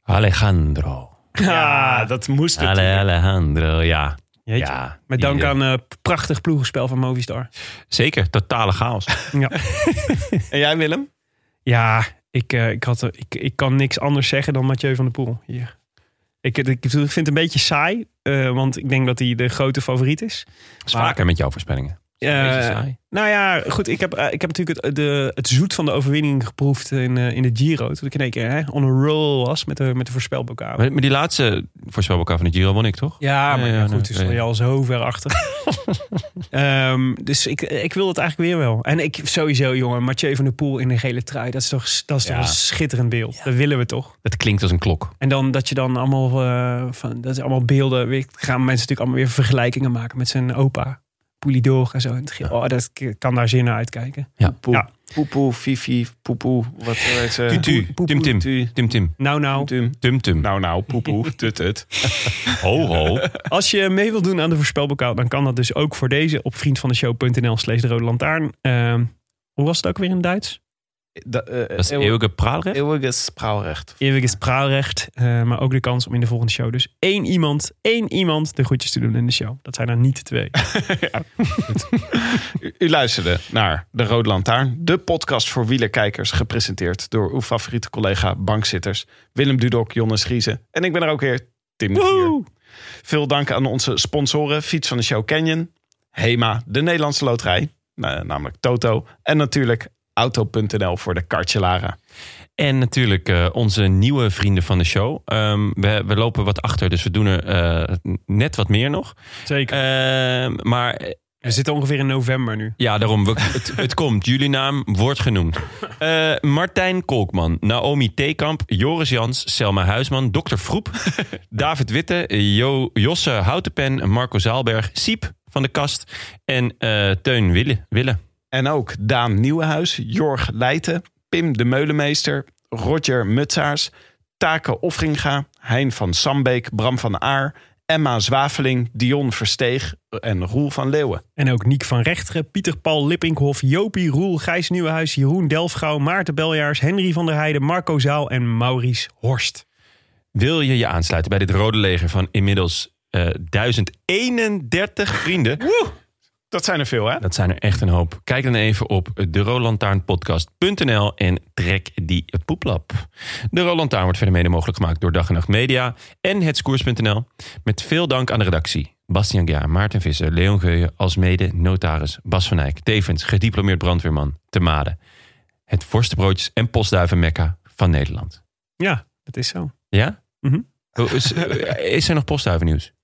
Alejandro. Ja, dat moest het. Ale, Alejandro, ja. Jeetje. ja Met dank aan eh prachtig ploegenspel van Movistar. Zeker, totale chaos. Ja. En jij Willem? Ja, ik, eh, ik, had, er- ik, ik kan niks anders zeggen dan Mathieu van der Poel hier. Ik, vind het een beetje saai, eh, want ik denk dat hij de grote favoriet is. Dat is vaker met jouw voorspellingen. Eh, nou ja, goed. Ik heb, eh, ik heb natuurlijk het, de, het zoet van de overwinning geproefd in, eh, in de Giro. Toen ik in één keer hè, on a roll was met de, met de voorspelbokaal. Maar, maar die laatste voorspelbokaal van de Giro won ik, toch? Ja, maar Ja, ja, ja, goed, stond nee. je al zo ver achter. Ehm, dus ik, ik wil het eigenlijk weer wel. En ik sowieso, jongen, Mathieu van der Poel in een gele trui. Dat is toch, dat is toch een schitterend beeld. Dat willen we toch? Het klinkt als een klok. En dan dat je dan allemaal, van, dat is allemaal beelden. Weer, gaan mensen natuurlijk allemaal weer vergelijkingen maken met zijn opa. Poulidor en zo. En Oh, dat kan daar zin naar uitkijken. Ja. Poe, Ja. Poepoe, Fifi, Poepoe. Wat heet ze? Tutu, Tim Tim, Tim Tim, Nou, nou. Tum Tum. Nou, nou, poepoe. Tut, tut. Ho ho. Als je mee wilt doen aan de voorspelbokaal, dan kan dat dus ook voor deze op vriendvandeshow.nl slash de rode lantaarn. Ehm, hoe was het ook weer in het Duits? Dat, eh, Dat is eeuw- eeuwige praalrecht. Eeuwige spraalrecht. Eeuwiges praalrecht, eh, maar ook de kans om in de volgende show dus één iemand, één iemand de groetjes te doen in de show. Dat zijn er niet twee. U, u luisterde naar De Rode Lantaarn, de podcast voor wielerkijkers, gepresenteerd door uw favoriete collega bankzitters Willem Dudok, Jonnes Giese. En ik ben er ook weer, Tim Gier. Veel dank aan onze sponsoren, Fiets van de Show Canyon, HEMA, de Nederlandse Loterij, nou, namelijk Toto, en natuurlijk Auto.nl voor de kartje Lara. En natuurlijk eh, onze nieuwe vrienden van de show. Ehm, we, we lopen wat achter, dus we doen er eh, net wat meer nog. Zeker. Ehm, maar We zitten ongeveer in november nu. ja, daarom, we, het, het komt. Jullie naam wordt genoemd. Eh, Martijn Kolkman, Naomi Theekamp, Joris Jans, Selma Huisman, Dr. Vroep, David Witte, Jo, Josse Houtenpen, Marco Zaalberg, Siep van de Kast en eh, Teun Wille. Wille. En ook Daan Nieuwenhuis, Jorg Leijten, Pim de Meulemeester, Roger Mutsaars, Take Offringa, Hein van Sambeek, Bram van Aar, Emma Zwaveling, Dion Versteeg en Roel van Leeuwen. En ook Niek van Rechteren, Pieter Paul Lippinkhoff, Jopie Roel, Gijs Nieuwenhuis, Jeroen Delfgauw, Maarten Beljaars, Henry van der Heijden, Marco Zaal en Maurice Horst. Wil je je aansluiten bij dit rode leger van inmiddels eh 1031 vrienden? Dat zijn er veel, hè? Dat zijn er echt een hoop. Kijk dan even op derolantaarnpodcast.nl en trek die poeplap. De Rolantaarn wordt verder mede mogelijk gemaakt door Dag en Nacht Media en hetskoers.nl. Met veel dank aan de redactie. Bastian Gja, Maarten Visser, Leon Geuyen, als mede notaris Bas van Eyck, tevens gediplomeerd brandweerman te Maden. Het vorstenbroodjes en postduiven mekka van Nederland. Ja, dat is zo. Ja? Mhm. Is, is er nog postduiven nieuws? Hey,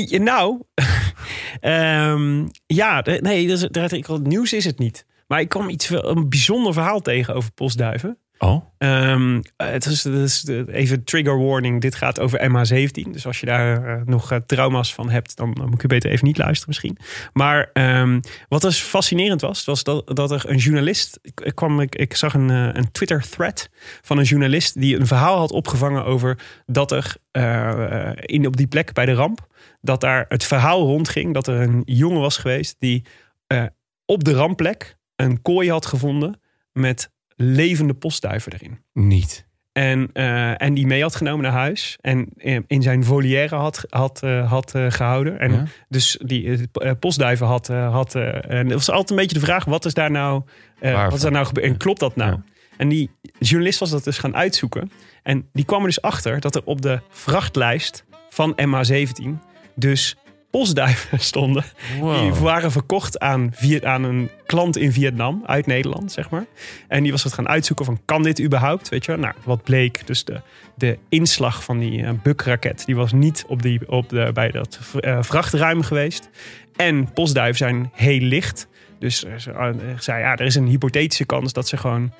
nou, ehm, ja, nee, dat is, dat, ik- het nieuws is het niet. Maar ik kwam iets, een bijzonder verhaal tegen over postduiven. Oh? Ehm, eh, het is, het is even trigger warning. Dit gaat over MH17. Dus als je daar eh, nog eh, trauma's van hebt, dan, moet je beter even niet luisteren misschien. Maar ehm, wat dus fascinerend was, was dat, dat er een journalist... Ik, kwam, ik, ik zag een, eh, een Twitter-thread van een journalist... die een verhaal had opgevangen over dat er eh, in, op die plek bij de ramp... dat daar het verhaal rondging dat er een jongen was geweest... die eh, op de rampplek een kooi had gevonden met levende postduiven erin. Niet. En, eh, en die mee had genomen naar huis. En eh, in zijn volière had, had, had eh, gehouden. En Ja. dus die postduiven had. had en het was altijd een beetje de vraag: wat is daar nou, wat is daar nou gebeurd? En klopt dat nou? Ja. En die journalist was dat dus gaan uitzoeken. En die kwam er dus achter dat er op de vrachtlijst van MH17 dus postduiven stonden. Die waren verkocht aan, Viet- aan een klant in Vietnam, uit Nederland, zeg maar. En die was het gaan uitzoeken van, kan dit überhaupt? Weet je wel? Nou, wat bleek? Dus de, de inslag van die eh, bukraket, die was niet op die, op de, bij dat eh, vrachtruim geweest. En postduiven zijn heel licht. Dus eh, ze zei, ja, er is een hypothetische kans dat ze gewoon...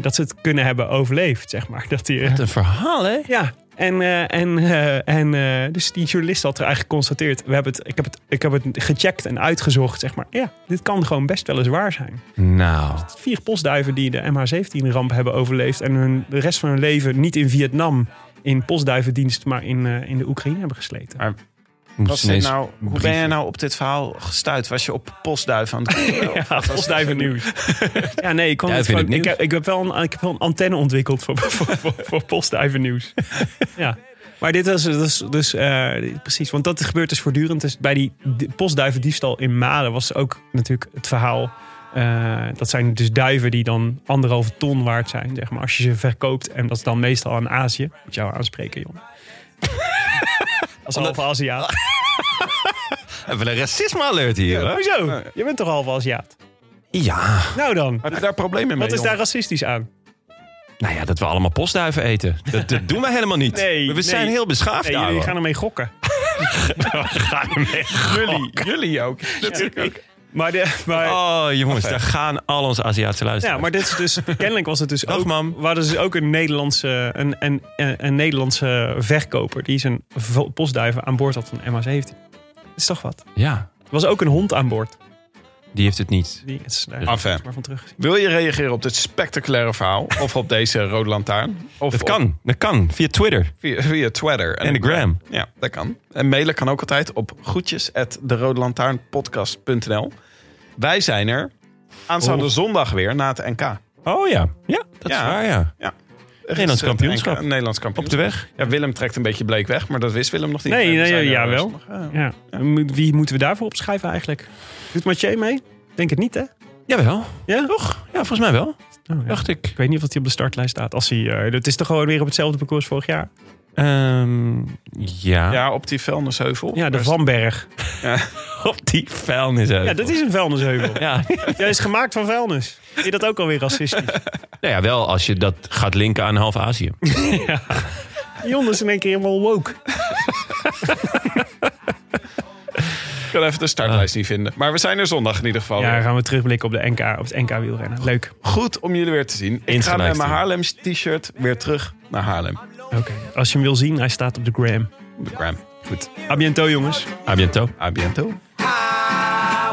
dat ze het kunnen hebben overleefd, zeg maar. Dat die, Wat een verhaal, hè? ja, en, eh, en, eh, en eh, dus die journalist had er eigenlijk geconstateerd. We hebben het, ik, heb het, ik heb het gecheckt en uitgezocht, zeg maar. Ja, dit kan gewoon best wel eens waar zijn. Nou, Vier postduiven die de MH17-ramp hebben overleefd... en hun, de rest van hun leven niet in Vietnam in postduivendienst... maar in, in de Oekraïne hebben gesleten. Maar Was nou, hoe ben je nou op dit verhaal gestuurd? Was je op postduif aan het Ja, postduiven nieuws. Ja, nee, ik, het gewoon- ik, heb, ik, heb wel een, ik heb wel een antenne ontwikkeld voor, voor, voor, voor postduiven nieuws. Ja. Maar dit was dus, dus precies, want dat gebeurt dus voortdurend. Dus bij die di- postduivendiefstal in Malen was ook natuurlijk het verhaal. eh, dat zijn dus duiven die dan anderhalve ton waard zijn, zeg maar. Als je ze verkoopt, en dat is dan meestal aan Azië. Moet jou aanspreken, Jon. Als halve Aziat. Hebben we een racisme-alert hier? Hoezo? Je bent toch halve Aziat? Ja. Nou dan. Had je daar problemen mee? Wat is jongen? daar racistisch aan? Nou ja, dat we allemaal postduiven eten. Dat, dat doen we helemaal niet. Nee, we nee. zijn heel beschaafd, Nee, jullie ouwe. gaan ermee gokken. Jullie, jullie ook. Maar, de, maar, Oh, jongens, daar gaan al onze Aziatische ja, luisteraars. maar dit is dus, kennelijk was het dus Dag, ook, mam. hadden dus ook een Nederlandse, een, een, een, een Nederlandse verkoper die zijn postduiven aan boord had van MH17. Dat is toch wat? Ja, Er was ook een hond aan boord. Die heeft het niet. Die is daar maar van teruggezien. Wil je reageren op dit spectaculaire verhaal? Of op deze rode lantaarn? Of Dat op- kan, dat kan. Via Twitter. Via, via Twitter. En de gram. Ja, dat kan. En mailen kan ook altijd op groetjes at derodelantaarnpodcast.nl. Wij zijn er aanstaande Oh. zondag weer na het NK. Oh ja, ja dat Ja. is waar, ja. Er Nederlands het kampioenschap. Nederlands Op kampioenschap. de weg. Ja, Willem trekt een beetje bleek weg, maar dat wist Willem nog niet. Nee, nee, ja, wel. nog. Ja. Wie moeten we daarvoor opschrijven eigenlijk? Doet Mathieu mee? Denk het niet, hè? Jawel. Ja? Toch? Ja, volgens mij wel. Oh, ja. Dacht ik. Ik weet niet of hij op de startlijst staat. Als hij, eh, het is toch gewoon weer op hetzelfde parcours vorig jaar? Ehm, ja. Ja, op die vuilnisheuvel. Ja, de Vanberg. Ja. op die vuilnisheuvel. Ja, dat is een vuilnisheuvel. Ja. Jij is gemaakt van vuilnis. Vind je dat ook alweer racistisch? Nou ja, wel als je dat gaat linken aan half Azië. Jon is in één keer helemaal woke. Ik kan even de startlijst niet vinden. Maar we zijn er zondag in ieder geval. Ja, weer. gaan we terugblikken op, de NK, op het NK wielrennen. Leuk. Goed om jullie weer te zien. Ik ga met mijn zien. Haarlems t-shirt weer terug naar Haarlem. Oké. Als je hem wil zien, hij staat op de gram. De gram. Goed. A biento, jongens. A biento. A biento.